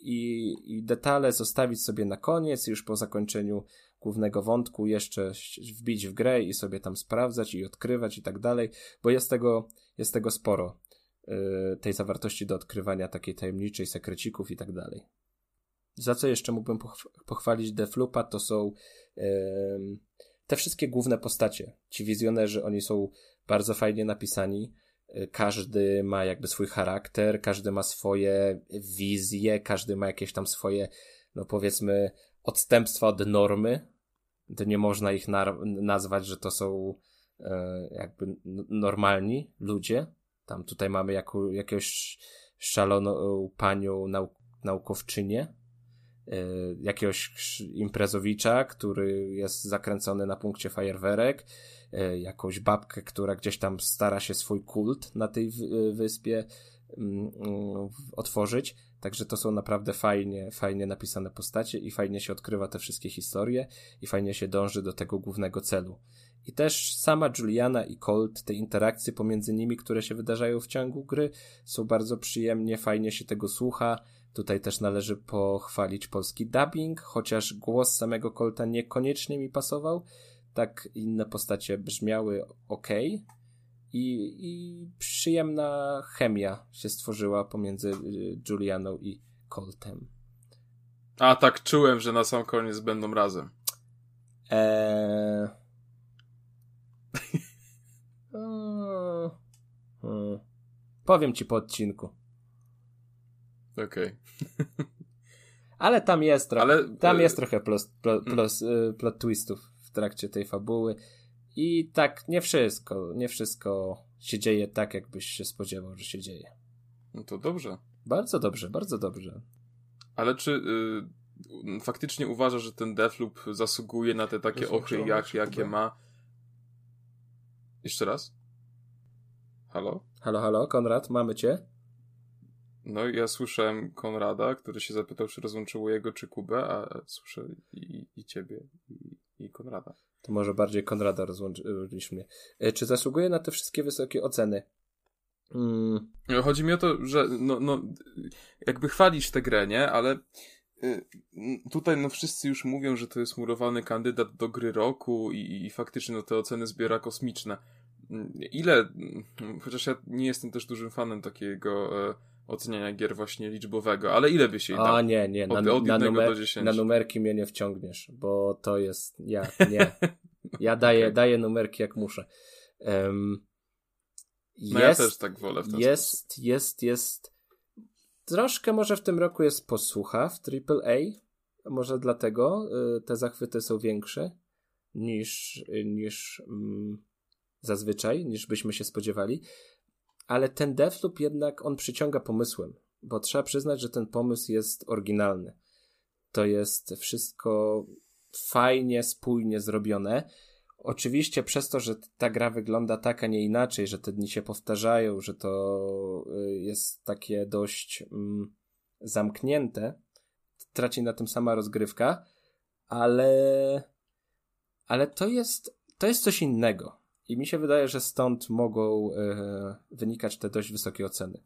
i, i detale zostawić sobie na koniec, już po zakończeniu głównego wątku jeszcze wbić w grę i sobie tam sprawdzać i odkrywać i tak dalej, bo jest tego, jest tego sporo tej zawartości do odkrywania takiej tajemniczej, sekrecików i tak dalej. Za co jeszcze mógłbym pochwalić Deflupa, to są te wszystkie główne postacie. Ci wizjonerzy, oni są bardzo fajnie napisani. Każdy ma jakby swój charakter, każdy ma swoje wizje, każdy ma jakieś tam swoje, no powiedzmy, odstępstwa od normy. To nie można ich nazwać, że to są yy, jakby normalni ludzie, Tam tutaj mamy jako, jakąś szaloną panią nau, naukowczynię, yy, jakiegoś imprezowicza, który jest zakręcony na punkcie fajerwerek, yy, jakąś babkę, która gdzieś tam stara się swój kult na tej wyspie yy, otworzyć. Także to są naprawdę fajnie, fajnie napisane postacie i fajnie się odkrywa te wszystkie historie i fajnie się dąży do tego głównego celu. I też sama Juliana i Colt, te interakcje pomiędzy nimi, które się wydarzają w ciągu gry, są bardzo przyjemnie, fajnie się tego słucha. Tutaj też należy pochwalić polski dubbing, chociaż głos samego Colta niekoniecznie mi pasował. Tak inne postacie brzmiały ok. I, i przyjemna chemia się stworzyła pomiędzy y, Julianą i Coltem. A tak czułem, że na sam koniec będą razem. Eee... hmm. Powiem ci po odcinku. Okej. Okay. Ale tam jest trochę, Ale, tam e... jest trochę plus, plus, plus, mm. plot twistów w trakcie tej fabuły. I tak, nie wszystko, nie wszystko się dzieje tak, jakbyś się spodziewał, że się dzieje. No to dobrze. Bardzo dobrze, bardzo dobrze. Ale czy y, faktycznie uważasz, że ten Deathloop zasługuje na te takie ochy, jak, jakie ma? Jeszcze raz? Halo? Halo, halo, Konrad, mamy cię? No, ja słyszałem Konrada, który się zapytał, czy rozłączyło jego, czy Kubę, a słyszę i, i ciebie, i, i Konrada. To może bardziej Konrada rozłączyliśmy. E, czy zasługuje na te wszystkie wysokie oceny? Mm. Chodzi mi o to, że no, no, jakby chwalisz tę grę, nie? Ale y, tutaj no wszyscy już mówią, że to jest murowany kandydat do gry roku i, i faktycznie no, te oceny zbiera kosmiczne. Ile, mm, chociaż ja nie jestem też dużym fanem takiego e, oceniania gier właśnie liczbowego, ale ile jej dał? A nie, nie, na, od na, numer, na numerki mnie nie wciągniesz, bo to jest, ja, nie. Ja daję, okay. daję numerki jak muszę. Um, no jest, ja też tak wolę w ten jest, sposób. Jest, jest, troszkę może w tym roku jest posłucha w AAA, może dlatego y, te zachwyty są większe niż, y, niż mm, zazwyczaj, niż byśmy się spodziewali ale ten Deathloop jednak on przyciąga pomysłem, bo trzeba przyznać, że ten pomysł jest oryginalny. To jest wszystko fajnie, spójnie zrobione. Oczywiście przez to, że ta gra wygląda tak, a nie inaczej, że te dni się powtarzają, że to y, jest takie dość mm, zamknięte, traci na tym sama rozgrywka, ale ale to jest to jest coś innego. I mi się wydaje, że stąd mogą e, wynikać te dość wysokie oceny.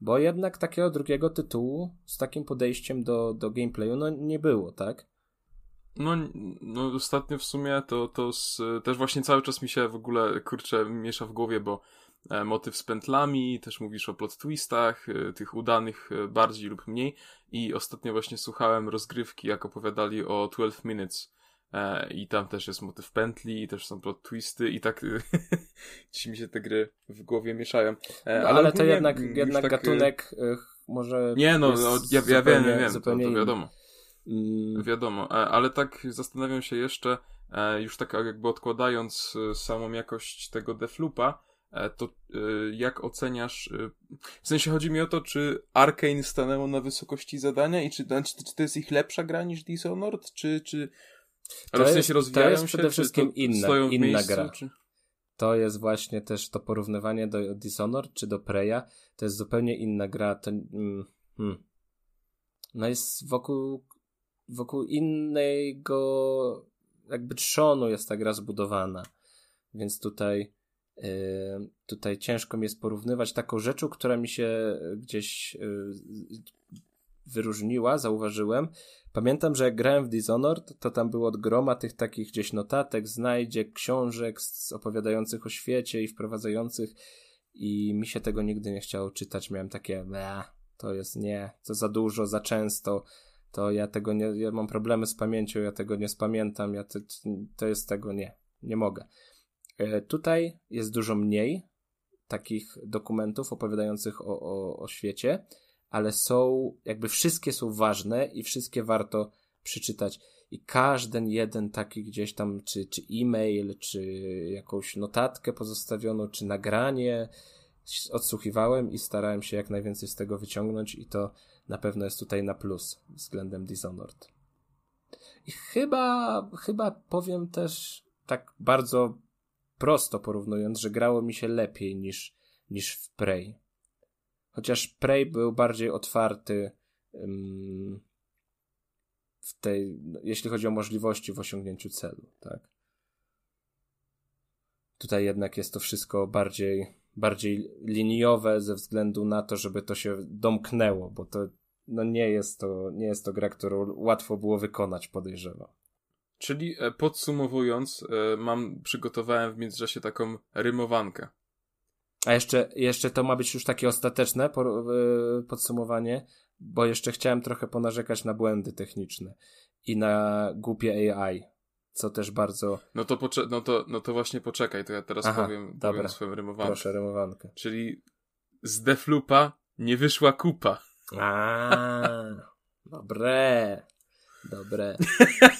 Bo jednak takiego drugiego tytułu z takim podejściem do, do gameplayu no nie było, tak? No, no ostatnio w sumie to, to z, też właśnie cały czas mi się w ogóle kurczę miesza w głowie, bo e, motyw z pętlami, też mówisz o plot twistach, e, tych udanych e, bardziej lub mniej i ostatnio właśnie słuchałem rozgrywki, jak opowiadali o 12 Minutes, I tam też jest motyw pętli, i też są plot twisty, i tak dziś mi się te gry w głowie mieszają. E, no, ale, ale to jednak, jednak tak, gatunek y, może. Nie, no, no ja, ja wiem, ja wiem, to, to wiadomo. Mm. Wiadomo, ale tak zastanawiam się jeszcze, już tak jakby odkładając samą jakość tego Defloopa, to jak oceniasz, w sensie chodzi mi o to, czy Arkane stanęło na wysokości zadania i czy, czy, czy to jest ich lepsza gra niż Dishonored, czy, czy ale to w sensie rozwijają to jest przede się, wszystkim inna, inna miejscu, gra. Czy... To jest właśnie też to porównywanie do Dishonored czy do Preya. To jest zupełnie inna gra. To, mm, hmm. No jest wokół, wokół innego jakby trzonu jest ta gra zbudowana. Więc tutaj yy, tutaj ciężko mi jest porównywać taką rzeczą, która mi się gdzieś yy, wyróżniła, zauważyłem, Pamiętam, że jak grałem w Dishonored, to tam było od groma tych takich gdzieś notatek, znajdzie, książek opowiadających o świecie i wprowadzających i mi się tego nigdy nie chciało czytać. Miałem takie, to jest nie, to za dużo, za często, to ja tego nie, ja mam problemy z pamięcią, ja tego nie spamiętam, ja to, to jest tego nie, nie mogę. E, tutaj jest dużo mniej takich dokumentów opowiadających o, o, o świecie, ale są, jakby wszystkie są ważne i wszystkie warto przeczytać. I każdy jeden taki gdzieś tam, czy, czy e-mail, czy jakąś notatkę pozostawioną, czy nagranie, odsłuchiwałem i starałem się jak najwięcej z tego wyciągnąć i to na pewno jest tutaj na plus względem Dishonored. I chyba, chyba powiem też tak bardzo prosto porównując, że grało mi się lepiej niż, niż w Prey. Chociaż Prey był bardziej otwarty w tej, jeśli chodzi o możliwości w osiągnięciu celu, tak? Tutaj jednak jest to wszystko bardziej, bardziej liniowe ze względu na to, żeby to się domknęło, bo to no nie jest to, nie jest to gra, którą łatwo było wykonać, podejrzewam. Czyli e, podsumowując, e, mam, przygotowałem w międzyczasie taką rymowankę. A jeszcze, jeszcze to ma być już takie ostateczne e, podsumowanie, bo jeszcze chciałem trochę ponarzekać na błędy techniczne i na głupie AI, co też bardzo... No to, pocze- no to, no to właśnie poczekaj, to ja teraz Aha, powiem, dobra. powiem swoją rymowankę. Proszę, rymowankę. Czyli z deflupa nie wyszła kupa. A, dobre. Dobre.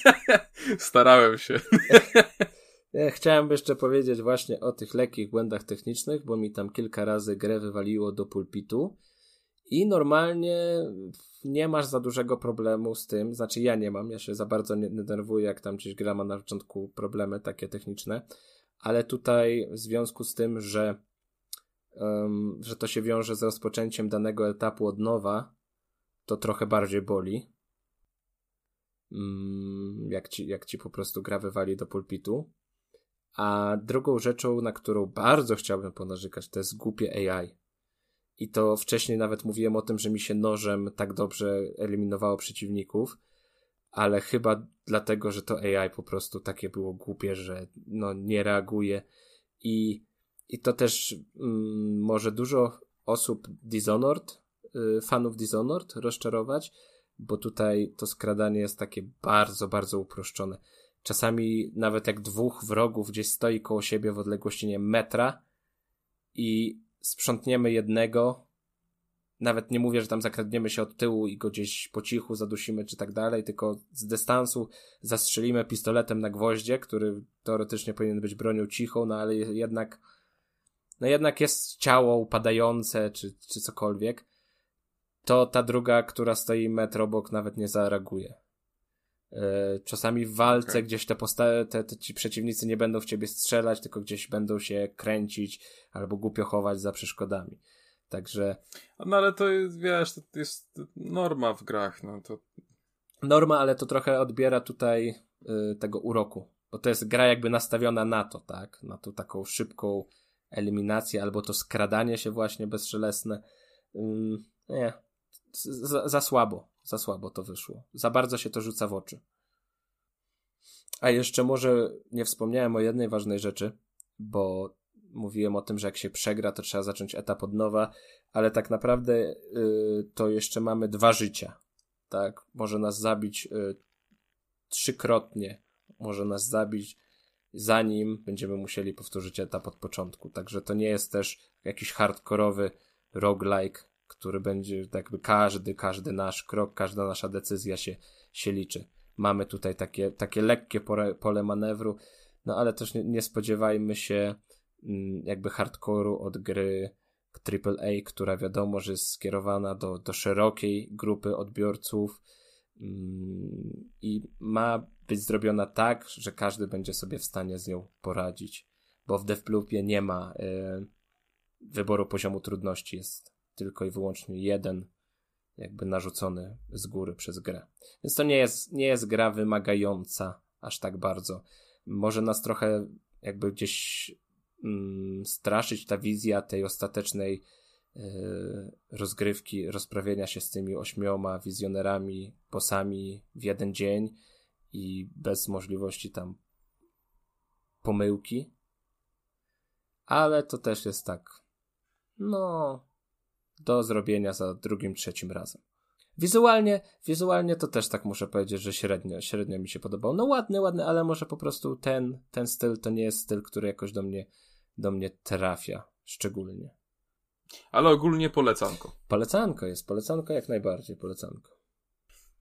Starałem się. Ja chciałem jeszcze powiedzieć właśnie o tych lekkich błędach technicznych, bo mi tam kilka razy grę wywaliło do pulpitu i normalnie nie masz za dużego problemu z tym, znaczy ja nie mam, ja się za bardzo nie denerwuję, jak tam gdzieś gra ma na początku problemy takie techniczne, ale tutaj w związku z tym, że um, że to się wiąże z rozpoczęciem danego etapu od nowa, to trochę bardziej boli. Um, jak, ci, jak ci po prostu gra wywali do pulpitu. A drugą rzeczą, na którą bardzo chciałbym ponarzekać, to jest głupie AI. I to wcześniej nawet mówiłem o tym, że mi się nożem tak dobrze eliminowało przeciwników, ale chyba dlatego, że to AI po prostu takie było głupie, że no nie reaguje i i to też mm, może dużo osób Dishonored, y, fanów Dishonored rozczarować, bo tutaj to skradanie jest takie bardzo, bardzo uproszczone. Czasami nawet jak dwóch wrogów gdzieś stoi koło siebie w odległości nie metra i sprzątniemy jednego, nawet nie mówię, że tam zakradniemy się od tyłu i go gdzieś po cichu zadusimy czy tak dalej, tylko z dystansu zastrzelimy pistoletem na gwoździe, który teoretycznie powinien być bronią cichą, no ale jednak no jednak jest ciało upadające, czy, czy cokolwiek, to ta druga, która stoi metr obok, nawet nie zareaguje. E, czasami w walce okay. gdzieś te, posta- te, te ci przeciwnicy nie będą w ciebie strzelać, tylko gdzieś będą się kręcić albo głupio chować za przeszkodami. Także. No ale to jest, wiesz, to jest norma w grach, no to. Norma, ale to trochę odbiera tutaj y, tego uroku. Bo to jest gra jakby nastawiona na to, tak? Na tą taką szybką, eliminację, albo to skradanie się właśnie bezszelestne. Um, nie, za, za słabo, za słabo to wyszło. Za bardzo się to rzuca w oczy. A jeszcze może nie wspomniałem o jednej ważnej rzeczy, bo mówiłem o tym, że jak się przegra, to trzeba zacząć etap od nowa, ale tak naprawdę y, to jeszcze mamy dwa życia. Tak, może nas zabić y, trzykrotnie, może nas zabić zanim będziemy musieli powtórzyć etap od początku. Także to nie jest też jakiś hardkorowy roguelike, który będzie jakby każdy, każdy nasz krok, każda nasza decyzja się, się liczy. Mamy tutaj takie, takie lekkie pole, pole manewru, no ale też nie, nie spodziewajmy się mm, jakby hardkoru od gry AAA, która wiadomo, że jest skierowana do, do szerokiej grupy odbiorców mm, i ma być zrobiona tak, że każdy będzie sobie w stanie z nią poradzić. Bo w Deathloopie nie ma y, wyboru poziomu trudności, jest tylko i wyłącznie jeden jakby narzucony z góry przez grę. Więc to nie jest, nie jest gra wymagająca aż tak bardzo. Może nas trochę jakby gdzieś mm, straszyć ta wizja tej ostatecznej y, rozgrywki, rozprawienia się z tymi ośmioma wizjonerami, posami w jeden dzień, i bez możliwości tam pomyłki. Ale to też jest tak, no, do zrobienia za drugim, trzecim razem. Wizualnie, wizualnie to też tak muszę powiedzieć, że średnio, średnio mi się podobał. No ładny, ładny, ale może po prostu ten, ten styl to nie jest styl, który jakoś do mnie, do mnie trafia szczególnie. Ale ogólnie polecanko. Polecanko jest, polecanko jak najbardziej, polecanko.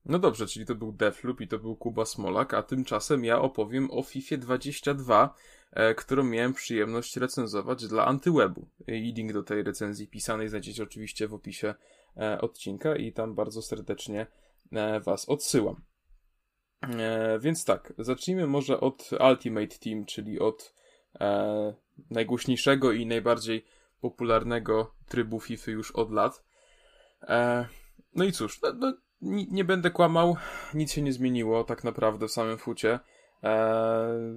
No dobrze, czyli to był Defloop i to był Kuba Smolak, a tymczasem ja opowiem o FIFA 22, e, którą miałem przyjemność recenzować dla Antywebu. I link do tej recenzji pisanej znajdziecie oczywiście w opisie e, odcinka i tam bardzo serdecznie e, Was odsyłam. E, więc tak, zacznijmy może od Ultimate Team, czyli od e, najgłośniejszego i najbardziej popularnego trybu FIFA już od lat. E, no i cóż, no, no, nie, będę kłamał, nic się nie zmieniło tak naprawdę w samym fucie. E,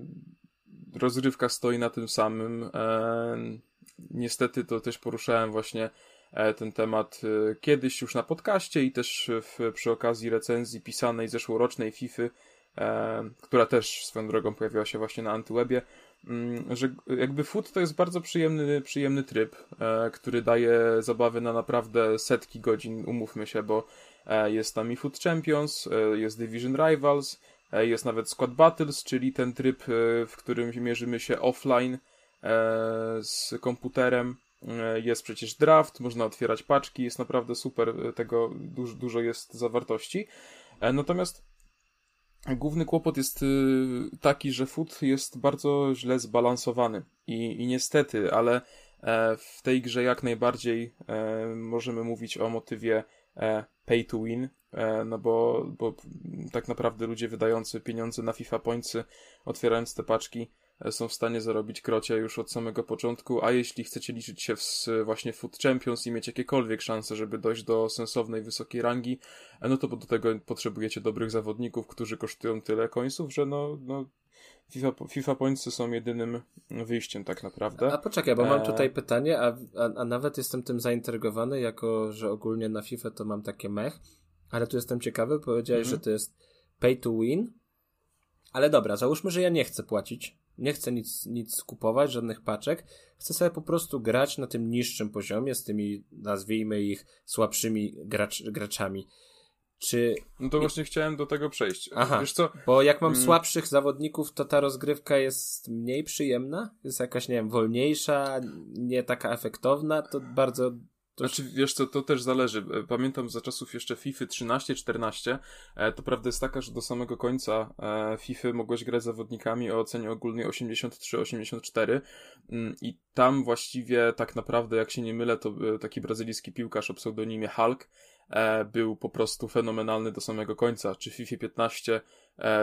rozrywka stoi na tym samym. E, niestety to też poruszałem właśnie e, ten temat kiedyś już na podcaście i też w, przy okazji recenzji pisanej zeszłorocznej FIFA, e, która też swoją drogą pojawiła się właśnie na Antywebie. Mm, że jakby foot to jest bardzo przyjemny, przyjemny tryb, e, który daje zabawy na naprawdę setki godzin, umówmy się, bo jest tam i Foot Champions, e, jest Division Rivals, e, jest nawet Squad Battles, czyli ten tryb, e, w którym mierzymy się offline e, z komputerem. Jest przecież draft, można otwierać paczki, jest naprawdę super, tego dużo, dużo jest zawartości. Natomiast Główny kłopot jest taki, że food jest bardzo źle zbalansowany i, i niestety, ale e, w tej grze jak najbardziej e, możemy mówić o motywie e, pay to win, no bo, bo tak naprawdę ludzie wydający pieniądze na FIFA Pointsy, otwierając te paczki, są w stanie zarobić krocie już od samego początku, a jeśli chcecie liczyć się w właśnie Food Champions i mieć jakiekolwiek szanse, żeby dojść do sensownej, wysokiej rangi, no to do tego potrzebujecie dobrych zawodników, którzy kosztują tyle końców, że no, no FIFA, FIFA Pointsy są jedynym wyjściem tak naprawdę. A poczekaj, bo mam e, tutaj pytanie, a, a, a nawet jestem tym zaintrygowany, jako że ogólnie na FIFA to mam takie mech, ale tu jestem ciekawy, powiedziałeś, mhm. że to jest pay to win, ale dobra, załóżmy, że ja nie chcę płacić nie chcę nic, nic kupować, żadnych paczek. Chcę sobie po prostu grać na tym niższym poziomie z tymi, nazwijmy ich, słabszymi gracz, graczami. Czy... No to właśnie chciałem do tego przejść. Aha, Wiesz co? bo jak mam hmm. słabszych zawodników, to ta rozgrywka jest mniej przyjemna? Jest jakaś, nie wiem, wolniejsza, nie taka efektowna? To bardzo to... Znaczy, wiesz co, to też zależy. Pamiętam za czasów jeszcze FIFA 13-14, e, to prawda jest taka, że do samego końca e, FIFA mogłeś grać zawodnikami o ocenie ogólnej 83-84 mm, i tam właściwie tak naprawdę, jak się nie mylę, to e, taki brazylijski piłkarz o pseudonimie Hulk był po prostu fenomenalny do samego końca. Czy FIFA 15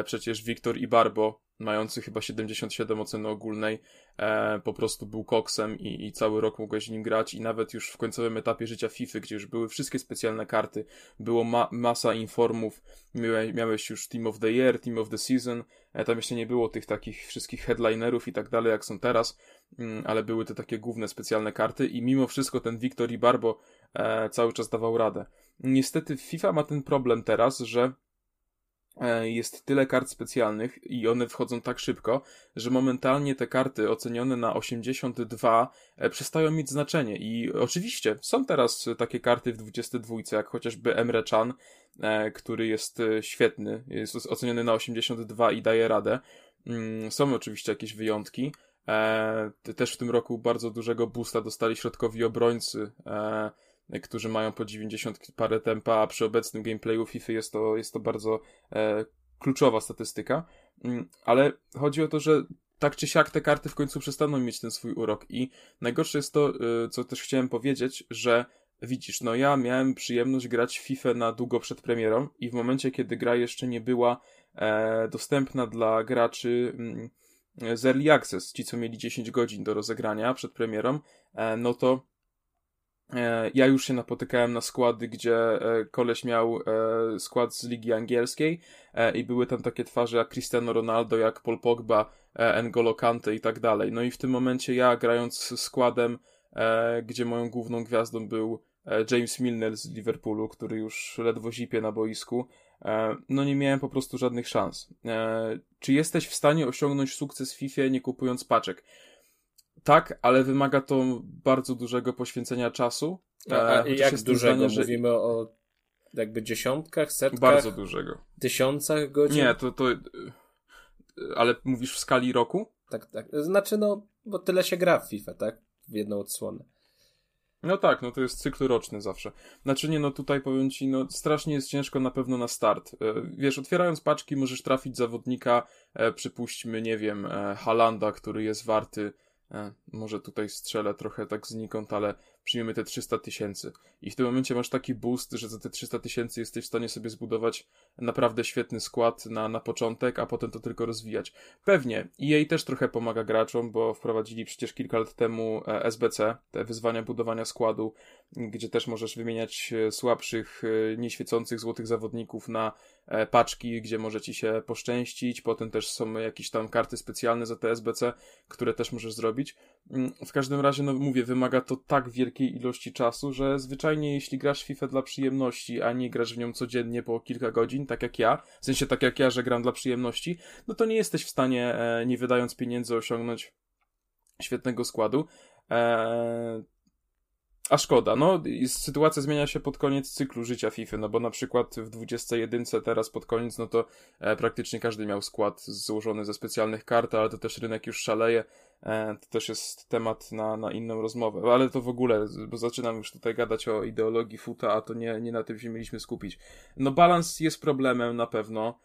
przecież Wiktor i Barbo mający chyba 77 oceny ogólnej, e, po prostu był koksem i, i cały rok mogłeś nim grać. I nawet już w końcowym etapie życia FIFA, gdzie już były wszystkie specjalne karty, było ma masa informów, miałeś, miałeś już Team of the Year, Team of the Season, e, tam jeszcze nie było tych takich wszystkich headlinerów i tak dalej, jak są teraz, mm, ale były te takie główne specjalne karty. I mimo wszystko ten Victor i Barbo e, cały czas dawał radę. Niestety FIFA ma ten problem teraz, że E, jest tyle kart specjalnych i one wchodzą tak szybko, że momentalnie te karty ocenione na 82 e, przestają mieć znaczenie. I oczywiście są teraz takie karty w 22, jak chociażby Emre Chan, e, który jest świetny, jest oceniony na 82 i daje radę. Mm, są oczywiście jakieś wyjątki. Też w tym roku bardzo dużego boosta dostali środkowi obrońcy którzy mają po 90 parę tempa, a przy obecnym gameplayu FIFA jest to, jest to bardzo e, kluczowa statystyka. Mm, ale chodzi o to, że tak czy siak te karty w końcu przestaną mieć ten swój urok. I najgorsze jest to, e, co też chciałem powiedzieć, że widzisz, no ja miałem przyjemność grać w FIFA na długo przed premierą i w momencie, kiedy gra jeszcze nie była e, dostępna dla graczy mm, z Early Access, ci co mieli 10 godzin do rozegrania przed premierą, e, no to ja już się napotykałem na składy, gdzie e, koleś miał e, skład z ligi angielskiej i były tam takie twarze jak Cristiano Ronaldo, jak Paul Pogba, N'Golo Kante i tak dalej. No i w tym momencie ja grając składem, gdzie moją główną gwiazdą był James Milner z Liverpoolu, który już ledwo zipie na boisku, no nie miałem po prostu żadnych szans. Czy jesteś w stanie osiągnąć sukces w FIFA nie kupując paczek? Tak, ale wymaga to bardzo dużego poświęcenia czasu. A, a e, jak dużego? Zdanie, że... Mówimy o jakby dziesiątkach, setkach? Bardzo dużego. Tysiącach godzin? Nie, to, to... Ale mówisz w skali roku? Tak, tak. Znaczy no, bo tyle się gra w FIFA, tak? W jedną odsłonę. No tak, no to jest cykl roczny zawsze. Znaczy nie, no tutaj powiem ci, no strasznie jest ciężko na pewno na start. E, wiesz, otwierając paczki możesz trafić zawodnika, e, przypuśćmy, nie wiem, e, Halanda, który jest warty E, może tutaj strzelę trochę tak znikąd, ale przyjmiemy te 300 tysięcy. I w tym momencie masz taki boost, że za te 300 tysięcy jesteś w stanie sobie zbudować naprawdę świetny skład na, na początek, a potem to tylko rozwijać. Pewnie EA też trochę pomaga graczom, bo wprowadzili przecież kilka lat temu e, SBC, te wyzwania budowania składu, gdzie też możesz wymieniać e, słabszych, nieświecących złotych zawodników na paczki, gdzie może ci się poszczęścić. Potem też są jakieś tam karty specjalne za te SBC, które też możesz zrobić. Mm, w każdym razie, no mówię, wymaga to tak wielkiej ilości czasu, że zwyczajnie jeśli grasz FIFA dla przyjemności, a nie grasz w nią codziennie po kilka godzin, tak jak ja, w sensie tak jak ja, że gram dla przyjemności, no to nie jesteś w stanie, e, nie wydając pieniędzy, osiągnąć świetnego składu. E, a szkoda, no sytuacja zmienia się pod koniec cyklu życia FIFA, no bo na przykład w 21 teraz pod koniec, no to e, praktycznie każdy miał skład złożony ze specjalnych kart, ale to też rynek już szaleje, e, to też jest temat na, na inną rozmowę, ale to w ogóle, bo zaczynam już tutaj gadać o ideologii futa, a to nie, nie na tym się mieliśmy skupić. No balans jest problemem na pewno,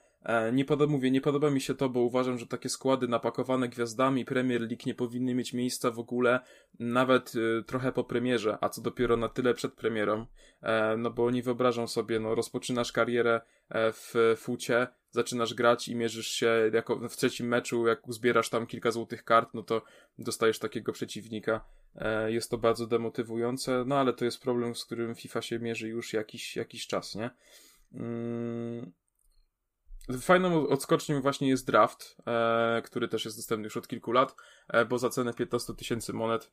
nie podoba, mówię, nie podoba mi się to, bo uważam, że takie składy napakowane gwiazdami Premier League nie powinny mieć miejsca w ogóle nawet y, trochę po premierze, a co dopiero na tyle przed premierą, e, no bo nie wyobrażam sobie, no rozpoczynasz karierę e, w fucie, zaczynasz grać i mierzysz się jako w trzecim meczu, jak uzbierasz tam kilka złotych kart, no to dostajesz takiego przeciwnika. E, jest to bardzo demotywujące, no ale to jest problem, z którym FIFA się mierzy już jakiś, jakiś czas, nie? Mm Fajną odskocznią właśnie jest draft, e, który też jest dostępny już od kilku lat, e, bo za cenę 15 tysięcy monet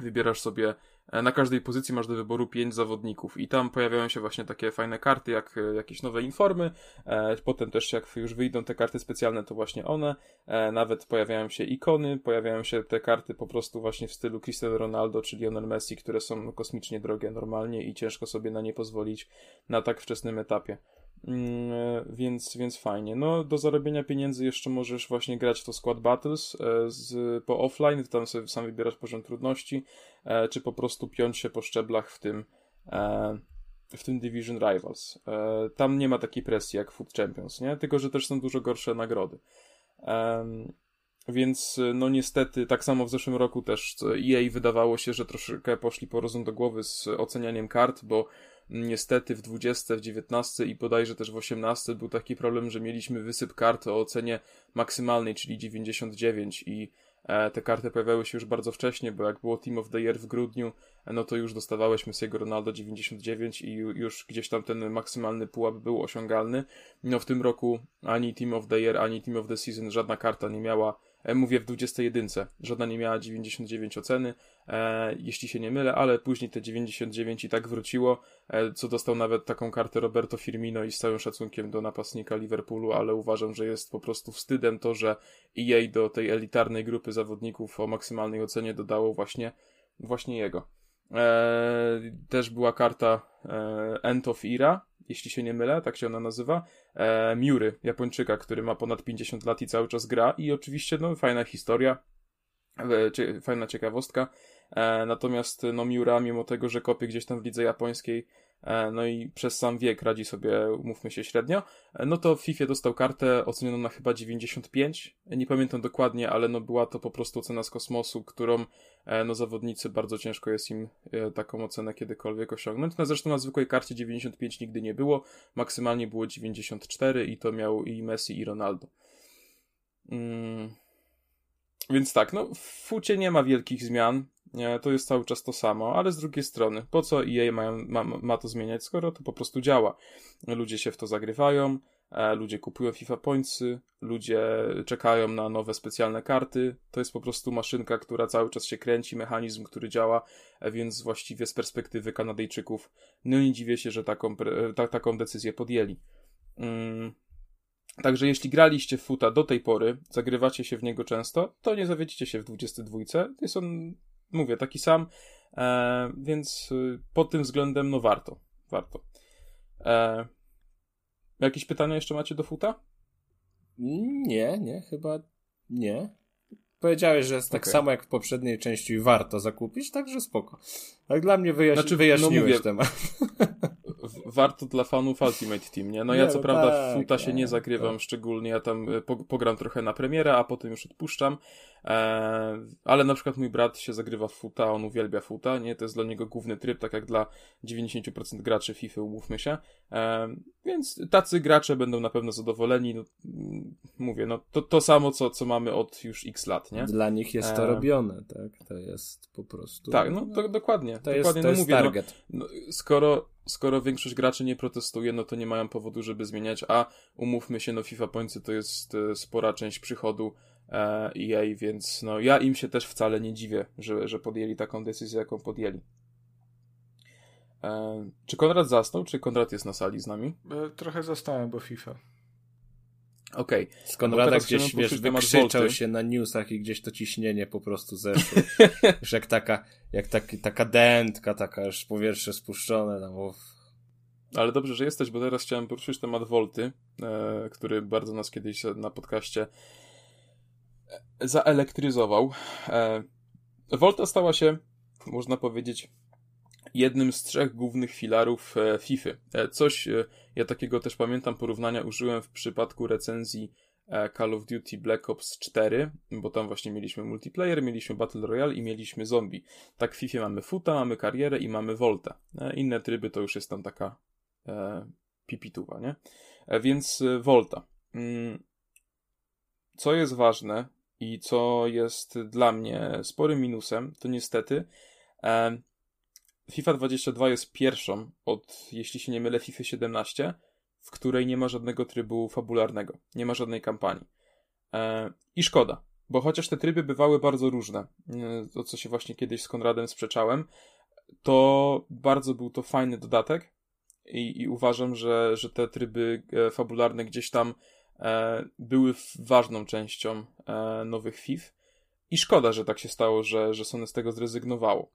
wybierasz sobie, e, na każdej pozycji masz do wyboru 5 zawodników i tam pojawiają się właśnie takie fajne karty, jak e, jakieś nowe informy, e, potem też jak już wyjdą te karty specjalne, to właśnie one, e, nawet pojawiają się ikony, pojawiają się te karty po prostu właśnie w stylu Cristiano Ronaldo czy Lionel Messi, które są kosmicznie drogie normalnie i ciężko sobie na nie pozwolić na tak wczesnym etapie. Mm, e, więc, więc fajnie. No, do zarobienia pieniędzy jeszcze możesz właśnie grać w to Squad Battles e, z, po offline, tam sobie sam wybierasz poziom trudności, e, czy po prostu piąć się po szczeblach w tym, w tym Division Rivals. Tam nie ma takiej presji jak Food Champions, nie? Tylko, że też są dużo gorsze nagrody. Więc no niestety, tak samo w zeszłym roku też EA wydawało się, że troszkę poszli po rozum do głowy z ocenianiem kart, bo Niestety w 20, w 19 i bodajże też w 18 był taki problem, że mieliśmy wysyp kart o ocenie maksymalnej, czyli 99 i e, te karty pojawiały się już bardzo wcześnie, bo jak było Team of the Year w grudniu, e, no to już dostawałeś Messiego Ronaldo 99 i już gdzieś tam ten maksymalny pułap był osiągalny. No w tym roku ani Team of the Year, ani Team of the Season żadna karta nie miała mówię w 21. Żadna nie miała 99 oceny, e, jeśli się nie mylę, ale później te 99 i tak wróciło, e, co dostał nawet taką kartę Roberto Firmino i z całym szacunkiem do napastnika Liverpoolu, ale uważam, że jest po prostu wstydem to, że EA do tej elitarnej grupy zawodników o maksymalnej ocenie dodało właśnie, właśnie jego. E, też była karta e, End of Era, jeśli się nie mylę, tak się ona nazywa, e, Miury, Japończyka, który ma ponad 50 lat i cały czas gra. I oczywiście, no, fajna historia, e, fajna ciekawostka, e, natomiast, no, Miura, mimo tego, że kopie gdzieś tam w lidze japońskiej, no i przez sam wiek radzi sobie, umówmy się, średnio, e, no to w FIFA dostał kartę ocenioną na chyba 95, nie pamiętam dokładnie, ale no była to po prostu ocena z kosmosu, którą e, no zawodnicy bardzo ciężko jest im taką ocenę kiedykolwiek osiągnąć. No zresztą na zwykłej karcie 95 nigdy nie było, maksymalnie było 94 i to miał i Messi i Ronaldo. Mm. Więc tak, no w fucie nie ma wielkich zmian to jest cały czas to samo, ale z drugiej strony, po co EA mają, ma, ma to zmieniać, skoro to po prostu działa? Ludzie się w to zagrywają, e, ludzie kupują FIFA Pointsy, ludzie czekają na nowe specjalne karty. To jest po prostu maszynka, która cały czas się kręci, mechanizm, który działa, e, więc właściwie z perspektywy Kanadyjczyków, no nie dziwię się, że taką, ta, taką decyzję podjęli. Mm. Także jeśli graliście w futa do tej pory, zagrywacie się w niego często, to nie zawiedzicie się w 22. Jest on mówię, taki sam, e, więc y, pod tym względem, no warto, warto. E, jakieś pytania jeszcze macie do futa? Nie, nie, chyba nie. powiedziałeś, że jest tak okay. samo jak w poprzedniej części warto zakupić, także spoko. Tak dla mnie wyjaś... znaczy, wyjaśniłeś no mówię, temat. warto dla fanów Ultimate Team, nie? No nie, ja co no prawda tak, w futa się nie zagrywam tak. szczególnie, ja tam e, pogram trochę na premierę, a potem już odpuszczam, e, ale na przykład mój brat się zagrywa w futa, on uwielbia futa, nie? To jest dla niego główny tryb, tak jak dla 90% graczy FIFA, umówmy się, e, więc tacy gracze będą na pewno zadowoleni, no, mm, mówię, no to, to samo, co, co mamy od już x lat, nie? Dla nich jest to e... robione, tak? To jest po prostu... Tak, no to dokładnie, to dokładnie, jest, to no, jest mówię, no, target. No, skoro skoro większość graczy nie protestuje, no to nie mają powodu, żeby zmieniać, a umówmy się, no FIFA Pointsy to jest e, spora część przychodu e, EA, więc no ja im się też wcale nie dziwię, że, że podjęli taką decyzję, jaką podjęli. E, czy Konrad zasnął, czy Konrad jest na sali z nami? E, trochę zastałem, bo FIFA. Okej. Okay. Z Konrada gdzieś, wiesz, wykrzyczał się na newsach i gdzieś to ciśnienie po prostu zeszło. już jak taka, jak taki, taka dętka, taka już powietrze spuszczone tam. Uf. Ale dobrze, że jesteś, bo teraz chciałem poruszyć temat Volty, e, który bardzo nas kiedyś na podcaście zaelektryzował. E, Volta stała się, można powiedzieć, jednym z trzech głównych filarów e, FIFA. E, coś, e, ja takiego też pamiętam, porównania użyłem w przypadku recenzji Call of Duty Black Ops 4, bo tam właśnie mieliśmy multiplayer, mieliśmy Battle Royale i mieliśmy zombie. Tak w FIFA mamy futa, mamy karierę i mamy volta. Inne tryby to już jest tam taka e, pipituwa, nie? Więc volta. Mm, co jest ważne i co jest dla mnie sporym minusem, to niestety FIFA 22 jest pierwszą od, jeśli się nie mylę, FIFA 17, w której nie ma żadnego trybu fabularnego, nie ma żadnej kampanii. E, I szkoda, bo chociaż te tryby bywały bardzo różne, o co się właśnie kiedyś z Konradem sprzeczałem, to bardzo był to fajny dodatek i, i uważam, że, że te tryby e, fabularne gdzieś tam e, były ważną częścią e, nowych FIF. I szkoda, że tak się stało, że, że Sony z tego zrezygnowało.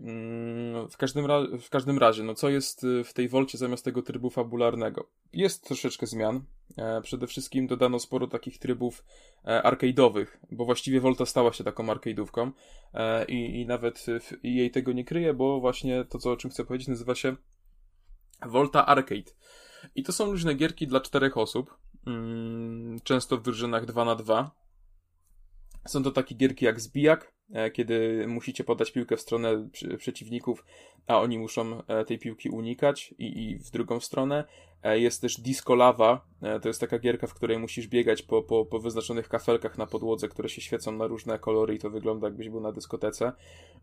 Mm, w każdym, w każdym razie, no co jest y, w tej wolcie zamiast tego trybu fabularnego? Jest troszeczkę zmian. E, przede wszystkim dodano sporo takich trybów e, arcade'owych, bo właściwie Volta stała się taką arcade'ówką e, i, i nawet jej tego nie kryje, bo właśnie to, co, o czym chcę powiedzieć, nazywa się Volta Arcade. I to są różne gierki dla czterech osób, mm, często w drużynach 2 na 2 Są to takie gierki jak Zbijak, E, kiedy musicie podać piłkę w stronę przeciwników, a oni muszą e, tej piłki unikać i, i w drugą stronę. E, jest też Disco Lava, to jest taka gierka, w której musisz biegać po, po, po wyznaczonych kafelkach na podłodze, które się świecą na różne kolory i to wygląda jakbyś był na dyskotece.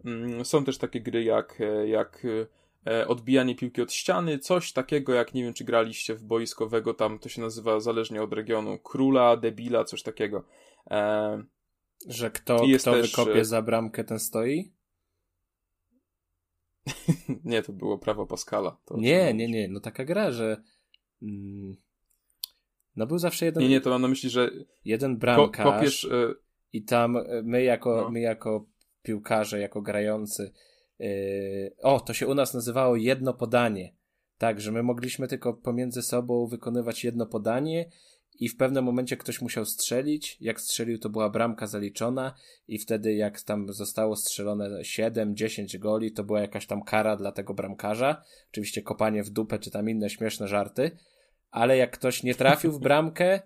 Mm, są też takie gry jak, jak odbijanie piłki od ściany, coś takiego jak, nie wiem czy graliście w boiskowego, tam to się nazywa zależnie od regionu, króla, debila, coś takiego. Że kto, jest kto też... wykopie za bramkę, ten stoi? nie, to było prawo Pascala. To nie, nie, nie. No taka gra, że mm, no był zawsze jeden... Nie, nie, to mam na myśli, że jeden bramkarz ko kopiesz, y... i tam my jako, no. my jako piłkarze, jako grający yy... o, to się u nas nazywało jedno podanie. Tak, że my mogliśmy tylko pomiędzy sobą wykonywać jedno podanie i w pewnym momencie ktoś musiał strzelić. Jak strzelił, to była bramka zaliczona, i wtedy, jak tam zostało strzelone 7-10 goli, to była jakaś tam kara dla tego bramkarza. Oczywiście kopanie w dupę, czy tam inne śmieszne żarty. Ale jak ktoś nie trafił w bramkę,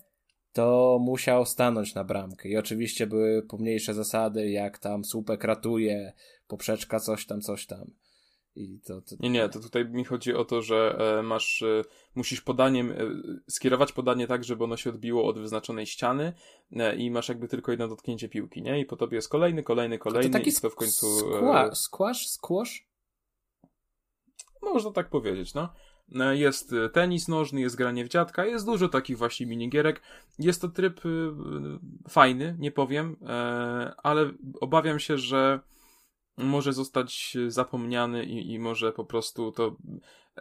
to musiał stanąć na bramkę. I oczywiście były pomniejsze zasady, jak tam słupek ratuje, poprzeczka, coś tam, coś tam. I to, to... Nie, nie, to tutaj mi chodzi o to, że e, masz, e, musisz podaniem, e, skierować podanie tak, żeby ono się odbiło od wyznaczonej ściany i masz jakby tylko jedno dotknięcie piłki, nie? I po tobie jest kolejny, kolejny, kolejny to taki i to w końcu... Skła, squash? Squash? Można tak powiedzieć, no. Jest tenis nożny, jest granie w dziadka, jest dużo takich właśnie minigierek. Jest to tryb fajny, nie powiem, ale obawiam się, że może zostać zapomniany i, i może po prostu to.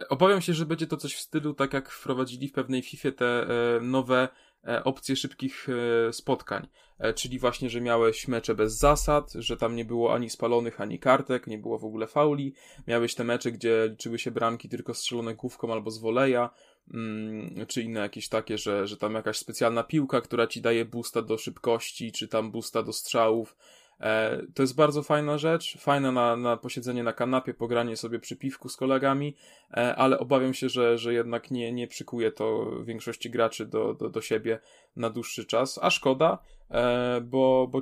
Obawiam się, że będzie to coś w stylu, tak jak wprowadzili w pewnej FIFA te e, nowe e, opcje szybkich e, spotkań. Czyli właśnie, że miałeś mecze bez zasad, że tam nie było ani spalonych, ani kartek, nie było w ogóle fauli. Miałeś te mecze, gdzie liczyły się bramki tylko strzelone główką albo z woleja. mm, czy inne jakieś takie, że, że tam jakaś specjalna piłka, która ci daje boosta do szybkości, czy tam boosta do strzałów. E, to jest bardzo fajna rzecz, fajna na, na posiedzenie na kanapie, pogranie sobie przy piwku z kolegami, e, ale obawiam się, że, że jednak nie, nie przykuje to większości graczy do, do, do siebie na dłuższy czas, a szkoda, e, bo, bo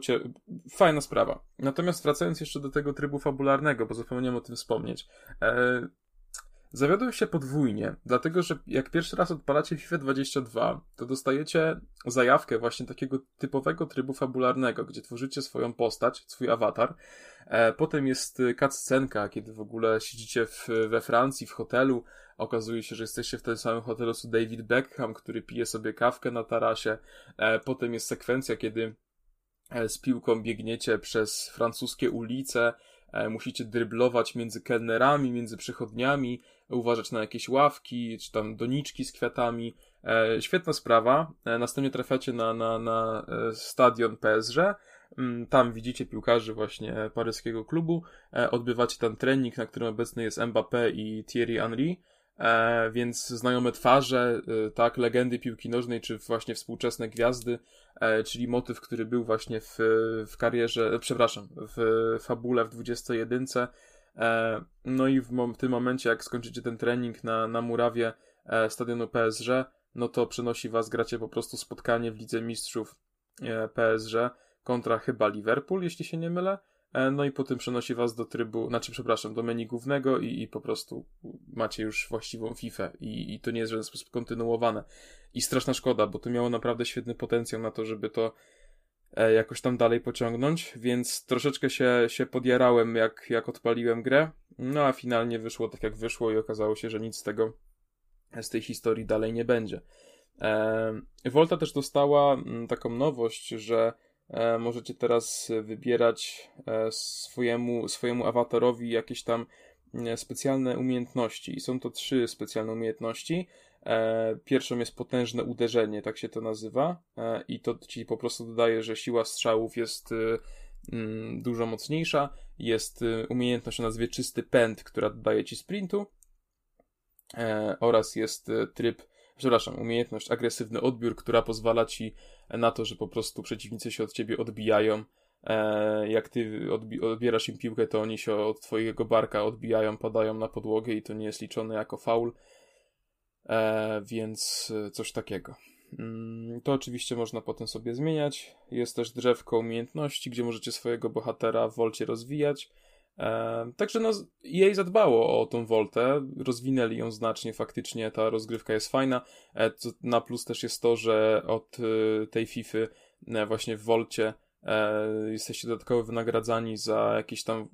fajna sprawa. Natomiast wracając jeszcze do tego trybu fabularnego, bo zapomniałem o tym wspomnieć, Zawiodłem się podwójnie, dlatego że jak pierwszy raz odpalacie FIFA 22, to dostajecie zajawkę właśnie takiego typowego trybu fabularnego, gdzie tworzycie swoją postać, swój awatar. E, potem jest cutscenka, kiedy w ogóle siedzicie w, we Francji, w hotelu. Okazuje się, że jesteście w tym samym hotelu co David Beckham, który pije sobie kawkę na tarasie. E, potem jest sekwencja, kiedy e, z piłką biegniecie przez francuskie ulice, musicie dryblować między kelnerami, między przychodniami, uważać na jakieś ławki, czy tam doniczki z kwiatami. E, świetna sprawa. E, następnie trafiacie na, na, na e, stadion PSG. Mm, tam widzicie piłkarzy właśnie paryskiego klubu. E, odbywacie tam trening, na którym obecny jest Mbappé i Thierry Henry. E, więc znajome twarze, e, tak, legendy piłki nożnej, czy właśnie współczesne gwiazdy, e, czyli motyw, który był właśnie w, w karierze, przepraszam, w fabule w 21 E, no i w, w tym momencie, jak skończycie ten trening na, na murawie e, stadionu PSG, no to przenosi was, gracie po prostu spotkanie w Lidze Mistrzów e, PSG kontra chyba Liverpool, jeśli się nie mylę. No i potem przenosi was do trybu, znaczy przepraszam, do menu głównego i, i po prostu macie już właściwą FIFA i, i to nie jest w żaden sposób kontynuowane. I straszna szkoda, bo to miało naprawdę świetny potencjał na to, żeby to E, jakoś tam dalej pociągnąć, więc troszeczkę się, się podjarałem, jak, jak odpaliłem grę. No a finalnie wyszło tak, jak wyszło, i okazało się, że nic z tego, z tej historii dalej nie będzie. E, Volta też dostała mm, taką nowość, że e, możecie teraz wybierać swojemu, swojemu awatarowi jakieś tam specjalne umiejętności. I są to trzy specjalne umiejętności. E, pierwszą jest potężne uderzenie, tak się to nazywa, e, i to ci po prostu dodaje, że siła strzałów jest y, mm, dużo mocniejsza. Jest y, umiejętność o nazwie czysty pęd, która dodaje ci sprintu, e, oraz jest y, tryb, przepraszam, umiejętność agresywny odbiór, która pozwala ci na to, że po prostu przeciwnicy się od ciebie odbijają. Jak ty odbi odbierasz im piłkę, to oni się od twojego barka odbijają, padają na podłogę i to nie jest liczone jako faul E, więc e, coś takiego. Mm, to oczywiście można potem sobie zmieniać. Jest też drzewko umiejętności, gdzie możecie swojego bohatera w Wolcie rozwijać. E, także no, jej zadbało o tą Voltę, rozwinęli ją znacznie, faktycznie ta rozgrywka jest fajna. E, na plus też jest to, że od e, tej FIFA e, właśnie w Volcie jesteście dodatkowo wynagradzani za jakieś tam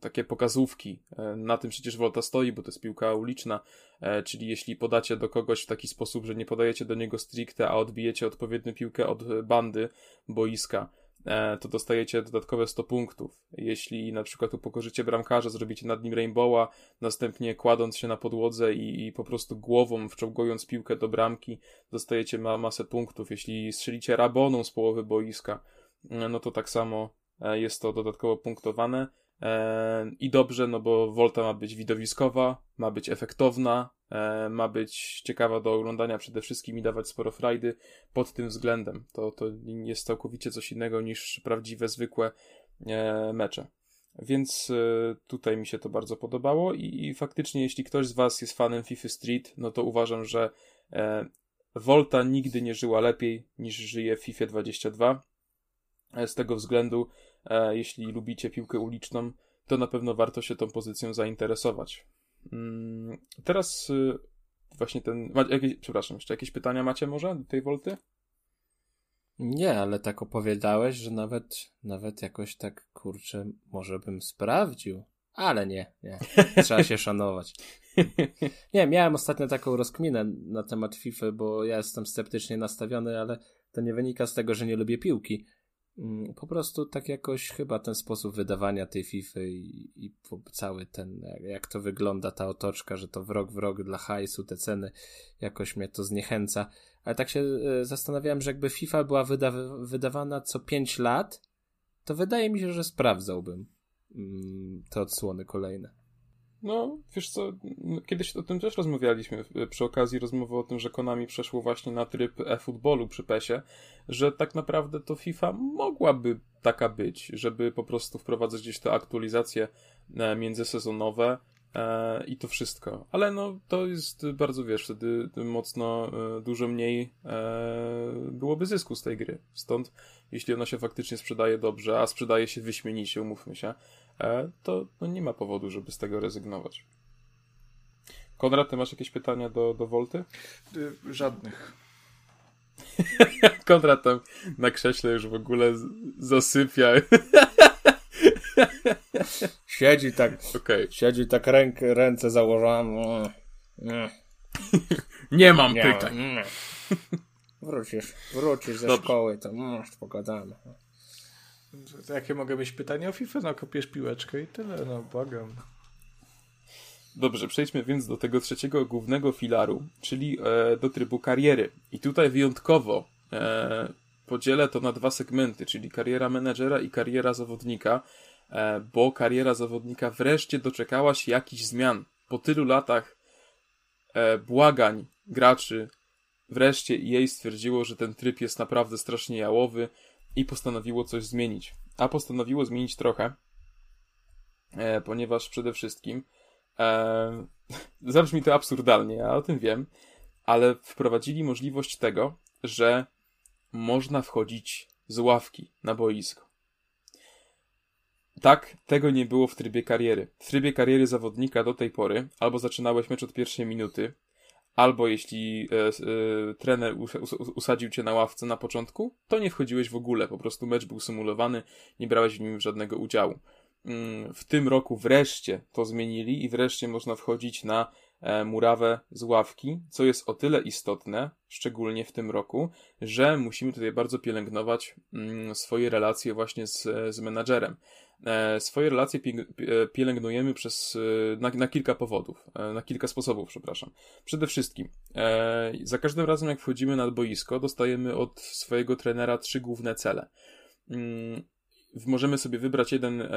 takie pokazówki. E, na tym przecież Volta stoi, bo to jest piłka uliczna, e, czyli jeśli podacie do kogoś w taki sposób, że nie podajecie do niego stricte, a odbijecie odpowiednią piłkę od bandy boiska, e, to dostajecie dodatkowe 100 punktów. Jeśli na przykład upokorzycie bramkarza, zrobicie nad nim rainbowa, następnie kładąc się na podłodze i, i po prostu głową wczołgując piłkę do bramki, dostajecie ma masę punktów. Jeśli strzelicie raboną z połowy boiska, no to tak samo jest to dodatkowo punktowane. I dobrze, no bo Volta ma być widowiskowa, ma być efektowna, ma być ciekawa do oglądania przede wszystkim i dawać sporo frajdy pod tym względem. To, to jest całkowicie coś innego niż prawdziwe, zwykłe mecze. Więc e, tutaj mi się to bardzo podobało i, i faktycznie jeśli ktoś z Was jest fanem FIFA Street, no to uważam, że Volta nigdy nie żyła lepiej niż żyje w FIFA 22. Z tego względu jeśli lubicie piłkę uliczną, to na pewno warto się tą pozycją zainteresować. Mm, teraz y, właśnie ten. Jakieś, przepraszam, jeszcze jakieś pytania macie może do tej Wolty? Nie, ale tak opowiadałeś, że nawet, nawet jakoś tak kurczę, może bym sprawdził. Ale nie, nie. Trzeba się szanować. Nie, miałem ostatnio taką rozkminę na temat FIFA, bo ja jestem sceptycznie nastawiony, ale to nie wynika z tego, że nie lubię piłki, po prostu tak jakoś chyba ten sposób wydawania tej FIFA i, i cały ten, jak to wygląda ta otoczka, że to wrog, wrog dla hajsu, te ceny, jakoś mnie to zniechęca. Ale tak się e, zastanawiałem, że jakby FIFA była wyda wydawana co 5 lat, to wydaje mi się, że sprawdzałbym mm, te odsłony kolejne. No, wiesz co, kiedyś o tym też rozmawialiśmy przy okazji rozmowy o tym, że Konami przeszło właśnie na tryb e-futbolu przy PESie, że tak naprawdę to FIFA mogłaby taka być, żeby po prostu wprowadzać gdzieś te aktualizacje e, międzysezonowe e, i to wszystko. Ale no, to jest bardzo, wiesz, wtedy mocno, e, dużo mniej byłoby zysku z tej gry. Stąd, jeśli ona się faktycznie sprzedaje dobrze, a sprzedaje się wyśmienicie, umówmy się, to no nie ma powodu, żeby z tego rezygnować. Konrad, ty masz jakieś pytania do, do Volty? Y, żadnych. Konrad tam na krześle już w ogóle zasypia. Siedzi tak. Okay. Siedzi tak rękę, ręce założone. Nie, mam nie, pytań. Wrócisz, wrócisz ze Dobrze. szkoły, to pogadamy. Jakie mogę mieć pytania o FIFA? No kopiesz piłeczkę i tyle, no błagam. Dobrze, przejdźmy więc do tego trzeciego głównego filaru, czyli e, do trybu kariery. I tutaj wyjątkowo e, podzielę to na dwa segmenty, czyli kariera menedżera i kariera zawodnika, e, bo kariera zawodnika wreszcie doczekała się jakichś zmian. Po tylu latach e, błagań graczy, wreszcie jej stwierdziło, że ten tryb jest naprawdę strasznie jałowy, i postanowiło coś zmienić. A postanowiło zmienić trochę, e, ponieważ przede wszystkim e, zabrzmi to absurdalnie, ja o tym wiem, ale wprowadzili możliwość tego, że można wchodzić z ławki na boisko. Tak, tego nie było w trybie kariery. W trybie kariery zawodnika do tej pory albo zaczynałeś mecz od pierwszej minuty, albo jeśli e, e, trener us, us, usadził cię na ławce na początku, to nie wchodziłeś w ogóle, po prostu mecz był symulowany, nie brałeś w nim żadnego udziału. Mm, w tym roku wreszcie to zmienili i wreszcie można wchodzić na e, murawę z ławki, co jest o tyle istotne, szczególnie w tym roku, że musimy tutaj bardzo pielęgnować mm, swoje relacje właśnie z, z menadżerem. E, swoje relacje e, pielęgnujemy przez, e, na, na, kilka powodów, na kilka sposobów, przepraszam. Przede wszystkim, za każdym razem jak wchodzimy na boisko, dostajemy od swojego trenera trzy główne cele. Mm, możemy sobie wybrać jeden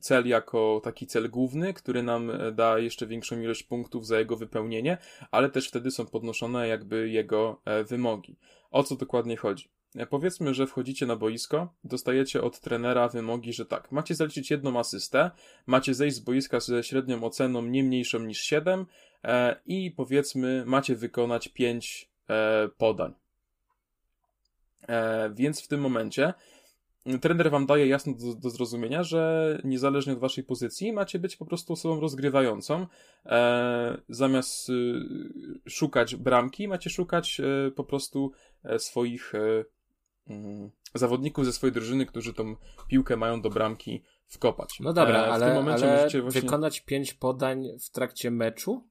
cel jako taki cel główny, który nam da jeszcze większą ilość punktów za jego wypełnienie, ale też wtedy są podnoszone jakby jego wymogi. O co dokładnie chodzi? E, powiedzmy, że wchodzicie na boisko, dostajecie od trenera wymogi, że tak, macie zaliczyć jedną asystę, macie zejść z boiska ze średnią oceną nie mniejszą niż 7 e, i powiedzmy macie wykonać 5 e, podań. E, więc w tym momencie trener wam daje jasno do, do, zrozumienia, że niezależnie od waszej pozycji macie być po prostu osobą rozgrywającą. E, zamiast y, szukać bramki, macie szukać e, po prostu swoich Mm, zawodników ze swojej drużyny, którzy tą piłkę mają do bramki wkopać. No dobra, e, ale, ale właśnie... wykonać pięć podań w trakcie meczu?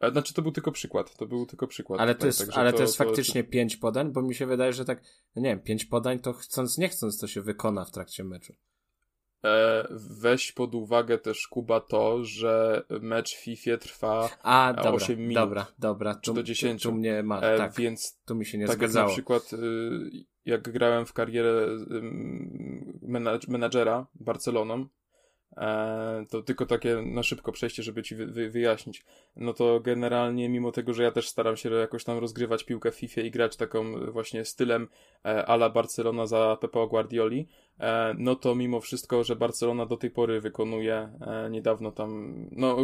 E, znaczy to był tylko przykład, to był tylko przykład. Ale to jest, ale to, to jest to, faktycznie to... pięć podań, bo mi się wydaje, że tak, no nie wiem, pięć podań to chcąc nie chcąc to się wykona w trakcie meczu. E, weź pod uwagę też, Kuba, to, że mecz FIFA trwa A, dobra, 8 minut. Dobra, dobra. Tu, do 10. Tu, tu mnie ma, e, tak, więc tu mi się nie tak zgadzało. Jak na przykład, y, jak grałem w karierę menadżera Barceloną, E, to tylko takie na szybko przejście, żeby ci wy, wy, wyjaśnić. No to generalnie, mimo tego, że ja też staram się jakoś tam rozgrywać piłkę w FIFA i grać taką właśnie stylem e, ala Barcelona za Pepa Guardioli, e, no to mimo wszystko, że Barcelona do tej pory wykonuje e, niedawno tam, no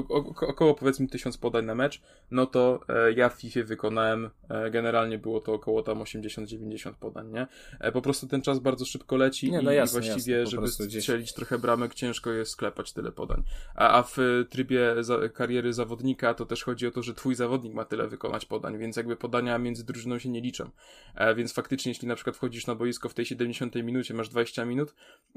około powiedzmy tysiąc podań na mecz, no to e, ja w FIFA wykonałem, e, generalnie było to około tam 80-90 podań, nie? po prostu ten czas bardzo szybko leci nie, no i, jasne, i właściwie, jasne, żeby strzelić trochę bramek, ciężko jest sklepać tyle podań. A, a w trybie za, kariery zawodnika to też chodzi o to, że twój zawodnik ma tyle wykonać podań, więc jakby podania między drużyną się nie liczą. E, więc faktycznie, jeśli na przykład wchodzisz na boisko w tej 70 minucie, masz 20 minut,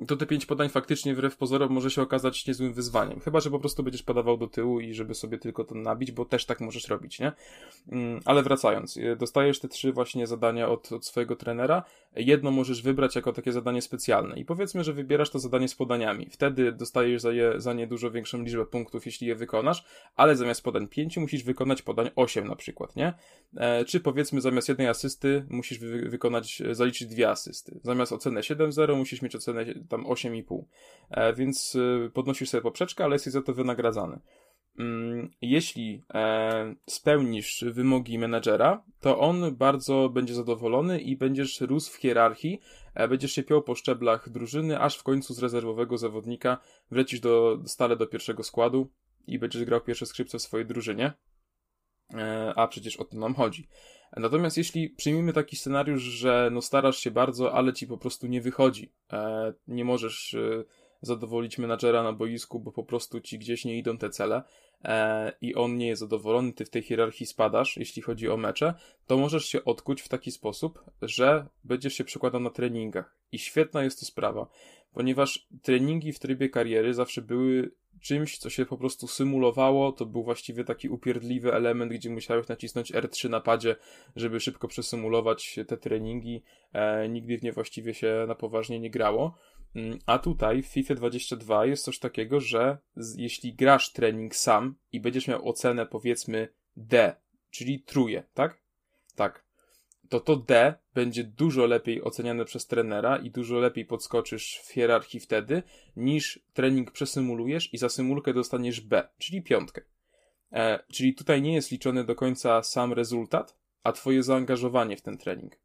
to te 5 podań faktycznie wbrew pozorom może się okazać niezłym wyzwaniem. Chyba, że po prostu będziesz podawał do tyłu i żeby sobie tylko to nabić, bo też tak możesz robić, nie? Mm, ale wracając, e, dostajesz te trzy właśnie zadania od, od swojego trenera. Jedno możesz wybrać jako takie zadanie specjalne i powiedzmy, że wybierasz to zadanie z podaniami. Wtedy dostajesz za, je, za nie dużo większą liczbę punktów, jeśli je wykonasz, ale zamiast podań 5 musisz wykonać podań 8 na przykład, nie? E, czy powiedzmy zamiast jednej asysty musisz wy, wykonać, zaliczyć dwie asysty. Zamiast ocenę 7-0 musisz mieć mieć ocenę tam 8,5. E, więc e, podnosisz sobie poprzeczkę, ale jesteś za to wynagradzany. Mm, jeśli e, spełnisz wymogi menadżera, to on bardzo będzie zadowolony i będziesz rósł w hierarchii, e, będziesz się piął po szczeblach drużyny, aż w końcu z rezerwowego zawodnika wlecisz do, stale do pierwszego składu i będziesz grał pierwsze skrzypce w swojej drużynie. A przecież o to nam chodzi. Natomiast jeśli przyjmiemy taki scenariusz, że no starasz się bardzo, ale ci po prostu nie wychodzi, e, nie możesz e, zadowolić menadżera na boisku, bo po prostu ci gdzieś nie idą te cele i on nie jest zadowolony, ty w tej hierarchii spadasz, jeśli chodzi o mecze, to możesz się odkuć w taki sposób, że będziesz się przykładał na treningach. I świetna jest to sprawa, ponieważ treningi w trybie kariery zawsze były czymś, co się po prostu symulowało. To był właściwie taki upierdliwy element, gdzie musiałeś nacisnąć R3 na padzie, żeby szybko przesymulować te treningi. E, nigdy w nie właściwie się na poważnie nie grało. Mm, a tutaj w FIFA 22 jest coś takiego, że jeśli grasz trening sam i będziesz miał ocenę powiedzmy D, czyli truje, tak? Tak to to D będzie dużo lepiej oceniane przez trenera i dużo lepiej podskoczysz w hierarchii wtedy, niż trening przesymulujesz i za symulkę dostaniesz B, czyli piątkę. E, czyli tutaj nie jest liczony do końca sam rezultat, a twoje zaangażowanie w ten trening.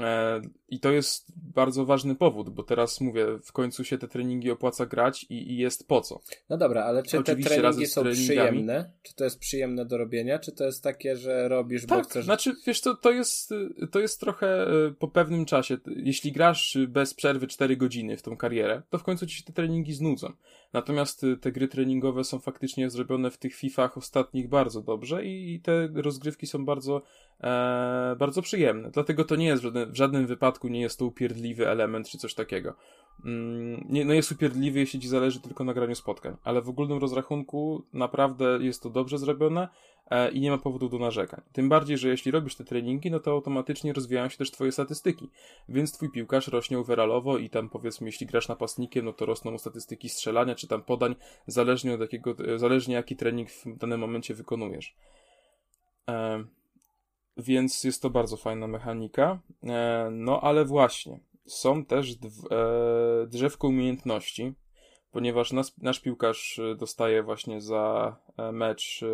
E, I to jest bardzo ważny powód, bo teraz mówię, w końcu się te treningi opłaca grać i, i jest po co. No dobra, ale czy Oczywiście te treningi są przyjemne? Czy to jest przyjemne do robienia? Czy to jest takie, że robisz, tak, bo chcesz... znaczy, wiesz co, to jest, to jest trochę e, po pewnym czasie. Jeśli grasz bez przerwy 4 godziny w tą karierę, to w końcu ci się te treningi znudzą. Natomiast e, te gry treningowe są faktycznie zrobione w tych FIFach ostatnich bardzo dobrze i te rozgrywki są bardzo e, bardzo przyjemne. Dlatego to nie jest w żadnym, w żadnym wypadku nie jest to upierdliwy element czy coś takiego. Mm, nie, no jest upierdliwy, jeśli ci zależy tylko na graniu spotkań, ale w ogólnym rozrachunku naprawdę jest to dobrze zrobione e, i nie ma powodu do narzekań. Tym bardziej, że jeśli robisz te treningi, no to automatycznie rozwijają się też twoje statystyki, więc twój piłkarz rośnie overallowo i tam powiedzmy, jeśli grasz napastnikiem, no to rosną mu statystyki strzelania czy tam podań, zależnie od jakiego, zależnie jaki trening w danym momencie wykonujesz. E, więc jest to bardzo fajna mechanika. E, no ale właśnie, są też e, drzewko umiejętności, ponieważ nas, nasz piłkarz e, dostaje właśnie za mecz,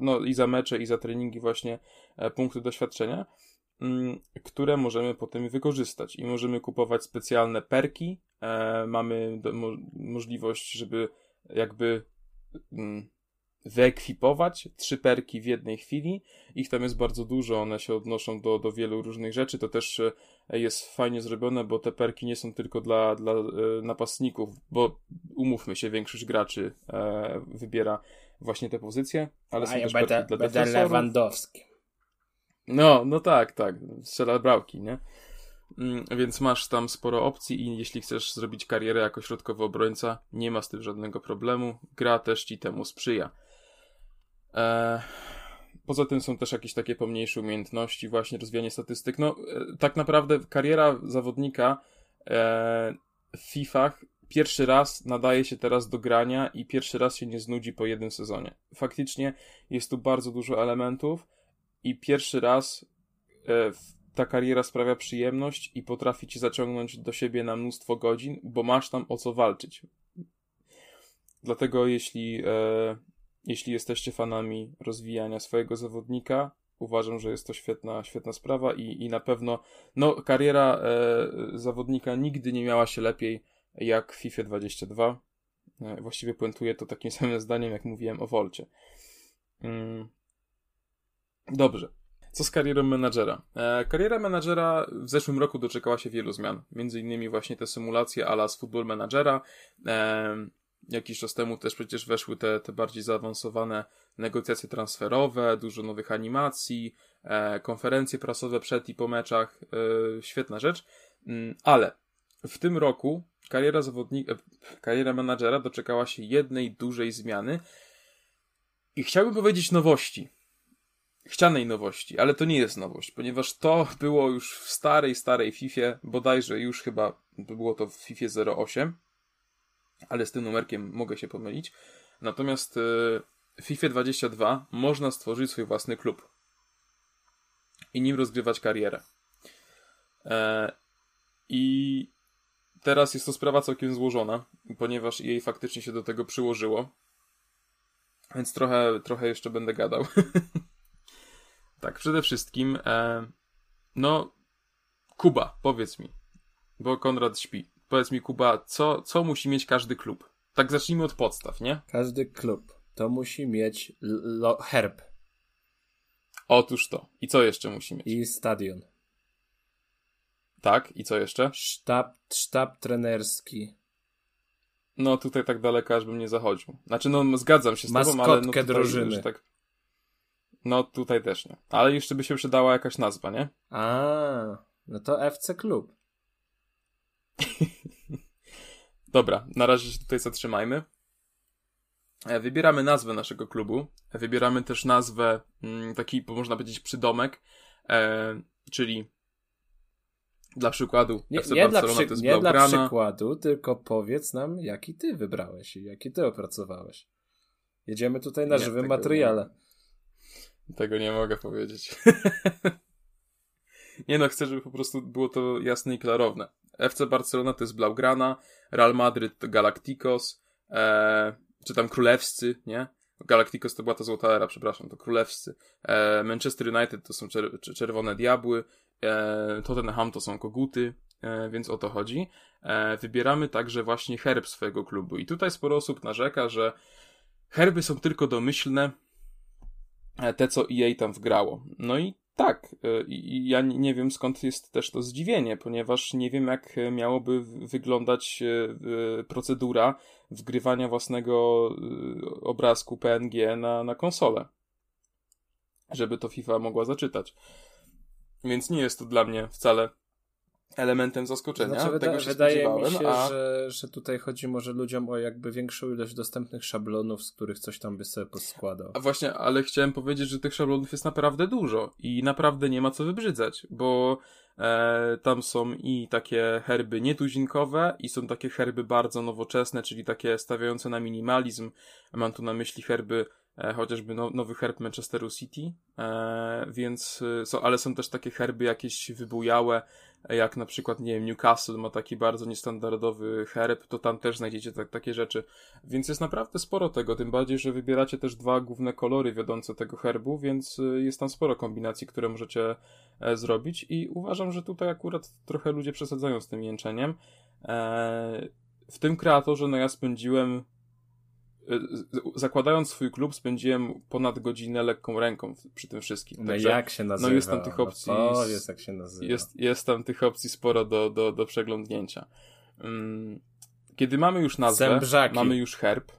no i za mecze, i za treningi właśnie punkty doświadczenia, mm, które możemy potem wykorzystać. I możemy kupować specjalne perki. Mamy możliwość, żeby jakby mm, wyekwipować trzy perki w jednej chwili. Ich tam jest bardzo dużo, one się odnoszą do, do wielu różnych rzeczy. To też e, jest fajnie zrobione, bo te perki nie są tylko dla, dla e, napastników, bo umówmy się, większość graczy e, wybiera właśnie te pozycje, ale A są ja też będę, perki dla będę Lewandowski. No, no tak, tak. Strzela brałki, nie? Mm, więc masz tam sporo opcji i jeśli chcesz zrobić karierę jako środkowy obrońca, nie ma z tym żadnego problemu. Gra też ci temu sprzyja. E, poza tym są też jakieś takie pomniejsze umiejętności, właśnie rozwijanie statystyk. No, e, tak naprawdę kariera zawodnika e, w FIFAch pierwszy raz nadaje się teraz do grania i pierwszy raz się nie znudzi po jednym sezonie. Faktycznie jest tu bardzo dużo elementów i pierwszy raz ta kariera sprawia przyjemność i potrafi ci zaciągnąć do siebie na mnóstwo godzin, bo masz tam o co walczyć. Dlatego jeśli jeśli jesteście fanami rozwijania swojego zawodnika, uważam, że jest to świetna, świetna sprawa i, i na pewno no, kariera e, zawodnika nigdy nie miała się lepiej jak w FIFA 22. E, właściwie puentuję to takim samym zdaniem, jak mówiłem o Wolcie. Mm. Dobrze. Co z karierą menadżera? E, kariera menadżera w zeszłym roku doczekała się wielu zmian. Między innymi właśnie te symulacje ala z Football Managera. E, Jakiś czas temu też przecież weszły te, te bardziej zaawansowane negocjacje transferowe, dużo nowych animacji, e, konferencje prasowe przed i po meczach. E, świetna rzecz. Mm, ale w tym roku kariera zawodnika, e, kariera menadżera doczekała się jednej dużej zmiany i chciałbym powiedzieć nowości. Chcianej nowości, ale to nie jest nowość, ponieważ to było już w starej, starej FIFA, bodajże już chyba było to w FIFA 08 ale z tym numerkiem mogę się pomylić. Natomiast w FIFA 22 można stworzyć swój własny klub i nim rozgrywać karierę. E, I teraz jest to sprawa całkiem złożona, ponieważ jej faktycznie się do tego przyłożyło. Więc trochę, trochę jeszcze będę gadał. tak, przede wszystkim, e, no, Kuba, powiedz mi, bo Konrad śpi. Powiedz mi, Kuba, co, co musi mieć każdy klub? Tak zacznijmy od podstaw, nie? Każdy klub to musi mieć herb. Otóż to. I co jeszcze musi mieć? I stadion. Tak, i co jeszcze? Sztab, sztab trenerski. No tutaj tak daleko aż bym nie zachodził. Znaczy no zgadzam się z Maskotkę tobą, ale no tutaj, drużyny. Tak... No tutaj też nie. Ale jeszcze by się przydała jakaś nazwa, nie? A, no to FC Klub. Dobra, na razie się tutaj zatrzymajmy. E, wybieramy nazwę naszego klubu. Wybieramy też nazwę, mm, taki można powiedzieć przydomek, e, czyli dla przykładu nie, nie dla jest Nie dla przykładu, tylko powiedz nam, jaki ty wybrałeś i jaki ty opracowałeś. Jedziemy tutaj na Nie, żywym tego materiale. Nie, tego nie mogę powiedzieć. nie no, chcę, żeby po prostu było to jasne i klarowne. FC Barcelona to jest Blaugrana, Real Madryt to Galacticos, e, czy tam Królewscy, nie? Galacticos to była ta złota era, przepraszam, to Królewscy. E, Manchester United to są czer Czerwone Diabły, e, Tottenham to są Koguty, e, więc o to chodzi. E, wybieramy także właśnie herb swojego klubu. I tutaj sporo osób narzeka, że herby są tylko domyślne, e, te co EA tam wgrało. No i tak, i ja nie wiem skąd jest też to zdziwienie, ponieważ nie wiem jak miałoby wyglądać procedura wgrywania własnego obrazku PNG na, na konsolę, żeby to FIFA mogła zaczytać. Więc nie jest to dla mnie wcale elementem zaskoczenia. Znaczy, Tego wyda wydaje mi się, a... że, że tutaj chodzi może ludziom o jakby większą ilość dostępnych szablonów, z których coś tam by sobie poskładał. A właśnie, ale chciałem powiedzieć, że tych szablonów jest naprawdę dużo i naprawdę nie ma co wybrzydzać, bo e, tam są i takie herby nietuzinkowe i są takie herby bardzo nowoczesne, czyli takie stawiające na minimalizm. Mam tu na myśli herby chociażby no, nowy herb Manchesteru City, e, więc, so, ale są też takie herby jakieś wybujałe, jak na przykład, nie wiem, Newcastle ma taki bardzo niestandardowy herb, to tam też znajdziecie tak, takie rzeczy. Więc jest naprawdę sporo tego, tym bardziej, że wybieracie też dwa główne kolory wiodące tego herbu, więc jest tam sporo kombinacji, które możecie e, zrobić i uważam, że tutaj akurat trochę ludzie przesadzają z tym jęczeniem. E, w tym kreatorze, no ja spędziłem zakładając swój klub, spędziłem ponad godzinę lekką ręką przy tym wszystkim. No Także, jak się nazywa? No jest tam tych opcji. No powiedz, jak się nazywa. Jest, jest tam tych opcji sporo do, do, do przeglądnięcia. Kiedy mamy już nazwę, Zębrzaki. mamy już herb.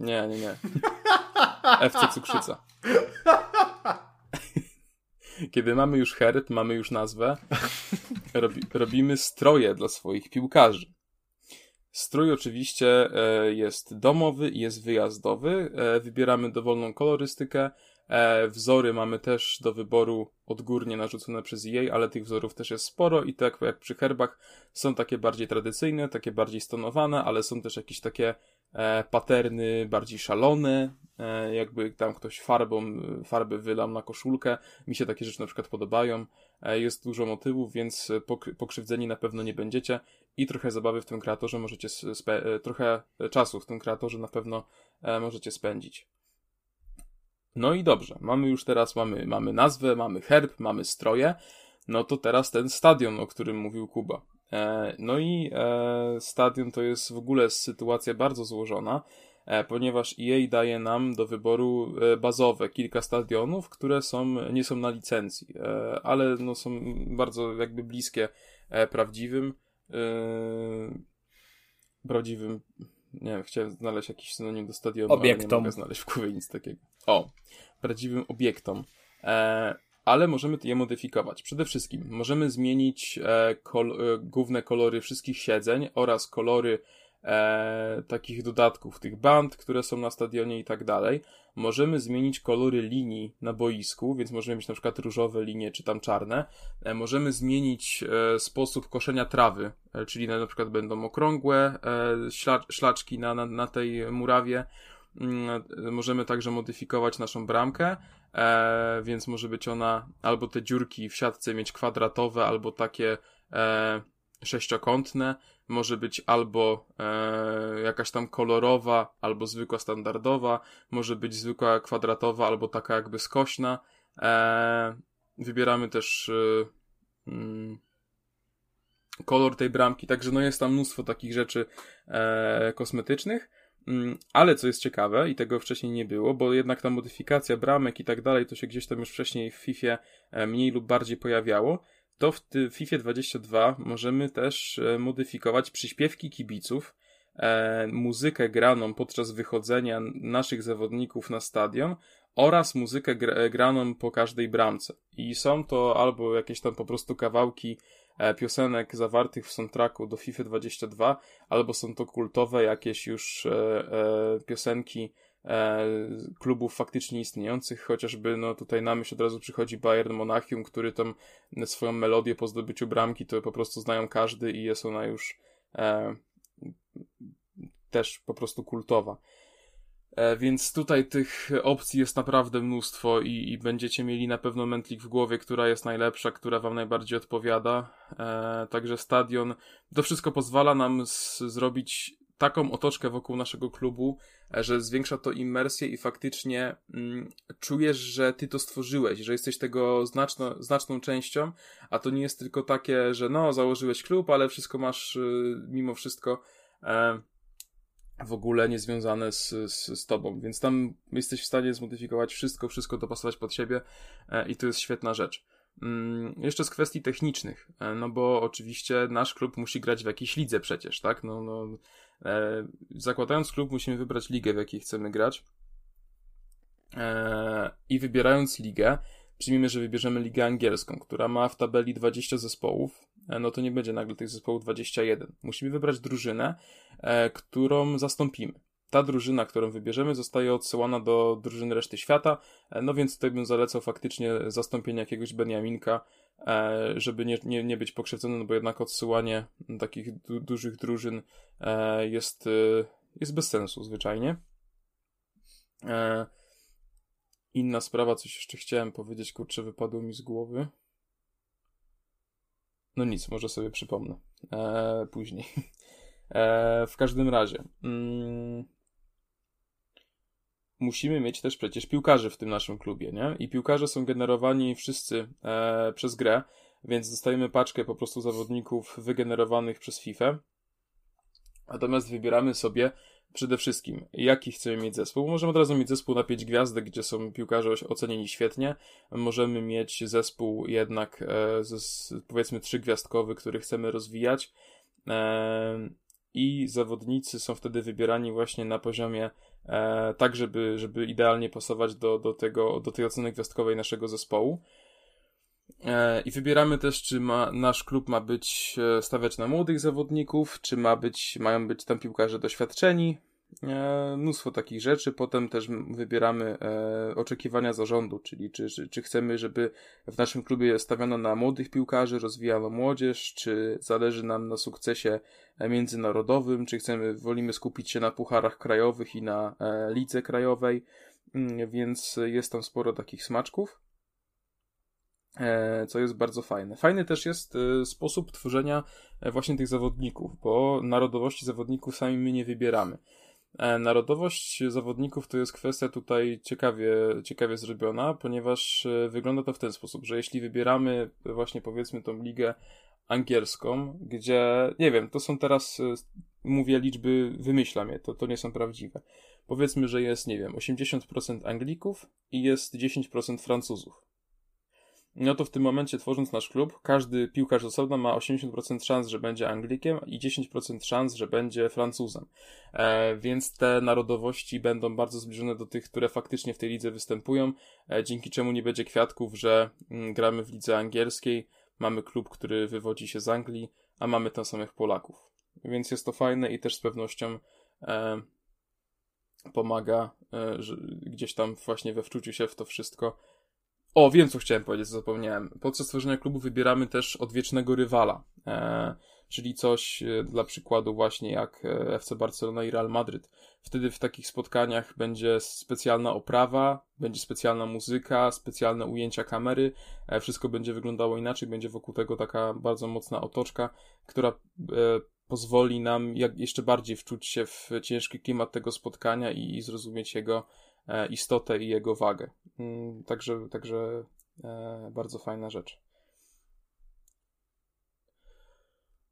Nie, nie, nie. FC Cukrzyca. Kiedy mamy już herb, mamy już nazwę, robi, robimy stroje dla swoich piłkarzy. Strój oczywiście e, jest domowy i jest wyjazdowy. E, wybieramy dowolną kolorystykę. E, wzory mamy też do wyboru odgórnie narzucone przez EA, ale tych wzorów też jest sporo i tak jak przy herbach są takie bardziej tradycyjne, takie bardziej stonowane, ale są też jakieś takie paterny bardziej szalone, jakby tam ktoś farbą, farby wylał na koszulkę. Mi się takie rzeczy na przykład podobają. Jest dużo motywów, więc pokrzywdzeni na pewno nie będziecie i trochę zabawy w tym kreatorze możecie, trochę czasu w tym kreatorze na pewno możecie spędzić. No i dobrze, mamy już teraz, mamy, mamy nazwę, mamy herb, mamy stroje, no to teraz ten stadion, o którym mówił Kuba. No i stadion to jest w ogóle sytuacja bardzo złożona, ponieważ EA daje nam do wyboru bazowe kilka stadionów, które są, nie są na licencji, ale no są bardzo jakby bliskie prawdziwym. Yy, prawdziwym, nie wiem, chciałem znaleźć jakiś synonim do stadionu, obiektom. ale nie mogę znaleźć w głowie nic takiego. O, prawdziwym obiektom. E, ale możemy je modyfikować. Przede wszystkim możemy zmienić e, kol e, główne kolory wszystkich siedzeń oraz kolory e, takich dodatków, tych band, które są na stadionie i tak dalej. Możemy zmienić kolory linii na boisku, więc możemy mieć na przykład różowe linie czy tam czarne. E, możemy zmienić e, sposób koszenia trawy, e, czyli na, przykład będą okrągłe e, śla szlaczki na, na, na tej murawie. Mm, możemy także modyfikować naszą bramkę, e, więc może być ona albo te dziurki w siatce mieć kwadratowe, albo takie e, sześciokątne, może być albo e, jakaś tam kolorowa, albo zwykła standardowa, może być zwykła kwadratowa, albo taka jakby skośna. E, wybieramy też e, mm, kolor tej bramki, także no jest tam mnóstwo takich rzeczy e, kosmetycznych. Mm, ale co jest ciekawe, i tego wcześniej nie było, bo jednak ta modyfikacja bramek i tak dalej, to się gdzieś tam już wcześniej w FIFA e, mniej lub bardziej pojawiało, to w FIFA 22 możemy też e, modyfikować przyśpiewki kibiców, e, muzykę graną podczas wychodzenia naszych zawodników na stadion oraz muzykę graną po każdej bramce. I są to albo jakieś tam po prostu kawałki E, piosenek zawartych w soundtracku do FIFA 22, albo są to kultowe jakieś już e, e, klubów faktycznie istniejących, chociażby no tutaj na myśl od razu przychodzi Bayern Monachium, który tam swoją melodię po zdobyciu bramki to po prostu znają każdy i jest ona już e, też po prostu kultowa. E, więc tutaj tych opcji jest naprawdę mnóstwo i, i, będziecie mieli na pewno mętlik w głowie, która jest najlepsza, która wam najbardziej odpowiada. E, także stadion, to wszystko pozwala nam z, zrobić taką otoczkę wokół naszego klubu, e, że zwiększa to imersję i faktycznie mm, czujesz, że ty to stworzyłeś, że jesteś tego znaczno, znaczną częścią, a to nie jest tylko takie, że no, założyłeś klub, ale wszystko masz y, mimo wszystko. E, w ogóle niezwiązane z, z, z tobą, więc tam jesteś w stanie zmodyfikować wszystko, wszystko dopasować pod siebie e, i to jest świetna rzecz. Mm, jeszcze z kwestii technicznych, no bo oczywiście nasz klub musi grać w jakiejś lidze przecież, tak? No, no, e, zakładając klub musimy wybrać ligę, w jakiej chcemy grać e, i wybierając ligę, przyjmijmy, że wybierzemy ligę angielską, która ma w tabeli 20 zespołów, E, no to nie będzie nagle tych zespołów 21. Musimy wybrać drużynę, e, którą zastąpimy. Ta drużyna, którą wybierzemy, zostaje odsyłana do drużyny reszty świata, e, no więc tutaj bym zalecał faktycznie zastąpienie jakiegoś Beniaminka, żeby nie, nie, nie być pokrzywdzonym, no bo jednak odsyłanie takich du dużych drużyn jest, jest bez sensu zwyczajnie. Inna sprawa, coś jeszcze chciałem powiedzieć, kurczę, wypadło mi z głowy. No nic, może sobie przypomnę e, później. E, w każdym razie. Mm, musimy mieć też przecież piłkarzy w tym naszym klubie, nie? I piłkarze są generowani wszyscy e, przez grę, więc dostajemy paczkę po prostu zawodników wygenerowanych przez FIFA. Natomiast wybieramy sobie przede wszystkim, jaki chcemy mieć zespół. Możemy od razu mieć zespół na 5 gwiazdek, gdzie są piłkarze ocenieni świetnie. Możemy mieć zespół jednak e, z, powiedzmy trzygwiazdkowy, który chcemy rozwijać. E, I zawodnicy są wtedy wybierani właśnie na poziomie e, tak, żeby, żeby idealnie pasować do, do, tego, do tej oceny gwiazdkowej naszego zespołu. E, I wybieramy też, czy ma, nasz klub ma być e, stawiać na młodych zawodników, czy ma być, mają być tam piłkarze doświadczeni. E, mnóstwo takich rzeczy. Potem też wybieramy e, oczekiwania zarządu, czyli czy, czy, czy chcemy, żeby w naszym klubie stawiono na młodych piłkarzy, rozwijano młodzież, czy zależy nam na sukcesie międzynarodowym, czy chcemy, wolimy skupić się na pucharach krajowych i na e, lidze krajowej, mm, więc jest tam sporo takich smaczków. E, co jest bardzo fajne. Fajny też jest e, sposób tworzenia e, właśnie tych zawodników, bo narodowości zawodników sami my nie wybieramy. Narodowość zawodników to jest kwestia tutaj ciekawie, ciekawie zrobiona, ponieważ wygląda to w ten sposób, że jeśli wybieramy właśnie powiedzmy tą ligę angielską, gdzie, nie wiem, to są teraz, mówię liczby, wymyślam je, to, to nie są prawdziwe. Powiedzmy, że jest, nie wiem, 80% Anglików i jest 10% Francuzów no to w tym momencie tworząc nasz klub, każdy piłkarz osobno ma 80% szans, że będzie Anglikiem i 10% szans, że będzie Francuzem. E, więc te narodowości będą bardzo zbliżone do tych, które faktycznie w tej lidze występują, e, dzięki czemu nie będzie kwiatków, że mm, gramy w lidze angielskiej, mamy klub, który wywodzi się z Anglii, a mamy tam samych Polaków. Więc jest to fajne i też z pewnością e, pomaga e, gdzieś tam właśnie we wczuciu się w to wszystko o, wiem co chciałem powiedzieć, co zapomniałem. Podczas tworzenia klubu wybieramy też odwiecznego rywala. E, czyli coś e, dla przykładu właśnie jak e, FC Barcelona i Real Madryt. Wtedy w takich spotkaniach będzie specjalna oprawa, będzie specjalna muzyka, specjalne ujęcia kamery, e, wszystko będzie wyglądało inaczej, będzie wokół tego taka bardzo mocna otoczka, która pozwoli nam jak jeszcze bardziej wczuć się w ciężki klimat tego spotkania i, i zrozumieć jego istotę i jego wagę. Mm, także, także bardzo fajna rzecz.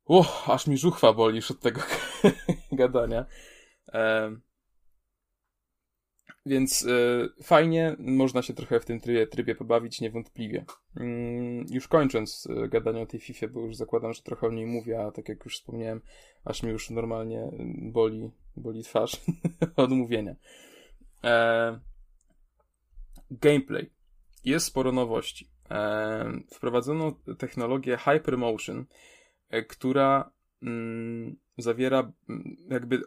Uch, aż mi żuchwa boli już od tego gadania. E, więc e, fajnie, można się trochę w tym trybie, trybie pobawić, niewątpliwie. Mm, już kończąc e, gadanie o tej FIFA, bo już zakładam, że trochę o niej mówię, a tak jak już wspomniałem, aż mi już normalnie boli, boli twarz od mówienia. E, gameplay. Jest sporo nowości. E, wprowadzono technologię Hypermotion, E, która mm, zawiera, mm, jakby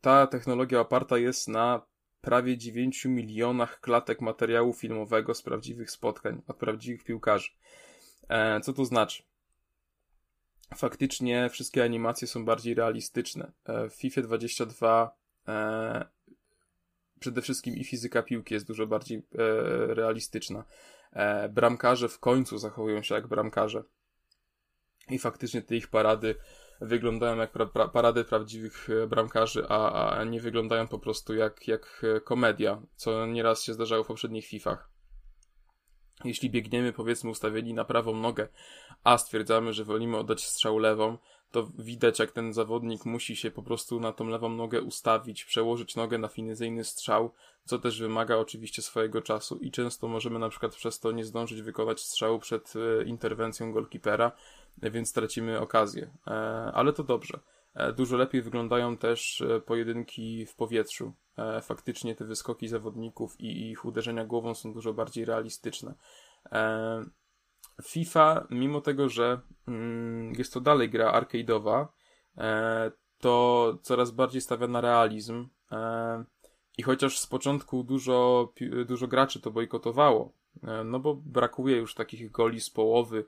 ta technologia oparta jest na prawie 9 milionach klatek materiału filmowego z prawdziwych spotkań od prawdziwych piłkarzy. E, co to znaczy? Faktycznie wszystkie animacje są bardziej realistyczne. E, w FIFA 22 e, przede wszystkim i fizyka piłki jest dużo bardziej e, realistyczna. E, bramkarze w końcu zachowują się jak bramkarze i faktycznie te ich parady wyglądają jak pra, pra, parady prawdziwych e, bramkarzy, a, a nie wyglądają po prostu jak, jak e, komedia, co nieraz się zdarzało w poprzednich Fifach. Jeśli biegniemy, powiedzmy, ustawieni na prawą nogę, a stwierdzamy, że wolimy oddać strzał lewą, to widać, jak ten zawodnik musi się po prostu na tą lewą nogę ustawić, przełożyć nogę na finezyjny strzał, co też wymaga oczywiście swojego czasu i często możemy na przykład przez to nie zdążyć wykonać strzału przed e, interwencją golkipera, więc tracimy okazję. E, ale to dobrze. E, dużo lepiej wyglądają też e, pojedynki w powietrzu. Faktycznie te wyskoki zawodników i ich uderzenia głową są dużo bardziej realistyczne. FIFA, mimo tego, że mm, jest to dalej gra arcade'owa, to coraz bardziej stawia na realizm. I chociaż z początku dużo, dużo graczy to bojkotowało, no bo brakuje już takich goli z połowy,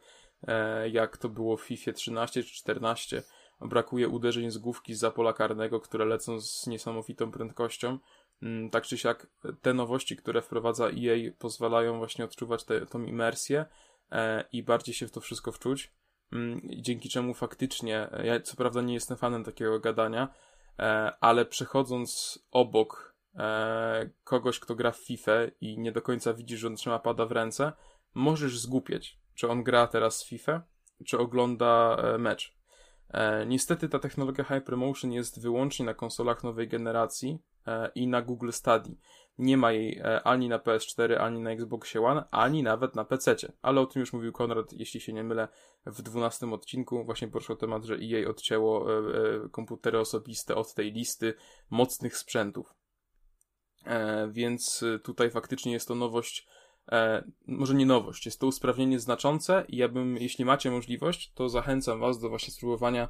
E, jak to było w FIFA 13 czy 14. Brakuje uderzeń z główki z pola karnego, które lecą z niesamowitą prędkością. Mm, tak czy siak, te nowości, które wprowadza EA, pozwalają właśnie odczuwać tę imersję e, i bardziej się w to wszystko wczuć. Mm, dzięki czemu faktycznie, ja co prawda nie jestem fanem takiego gadania, e, ale przechodząc obok kogoś, kto gra w FIFA i nie do końca widzisz, że on trzyma pada w ręce, możesz zgłupieć czy on gra teraz w FIFA, czy ogląda e, mecz. E, niestety ta technologia Hypermotion jest wyłącznie na konsolach nowej generacji e, i na Google Stadia. Nie ma jej e, ani na PS4, ani na Xbox One, ani nawet na PC. Ale o tym już mówił Konrad, jeśli się nie mylę, w 12 odcinku. Właśnie poruszył temat, że EA odcięło e, e, komputery osobiste od tej listy mocnych sprzętów. Więc tutaj faktycznie jest to nowość może nie nowość, jest to usprawnienie znaczące i ja bym, jeśli macie możliwość, to zachęcam Was do właśnie spróbowania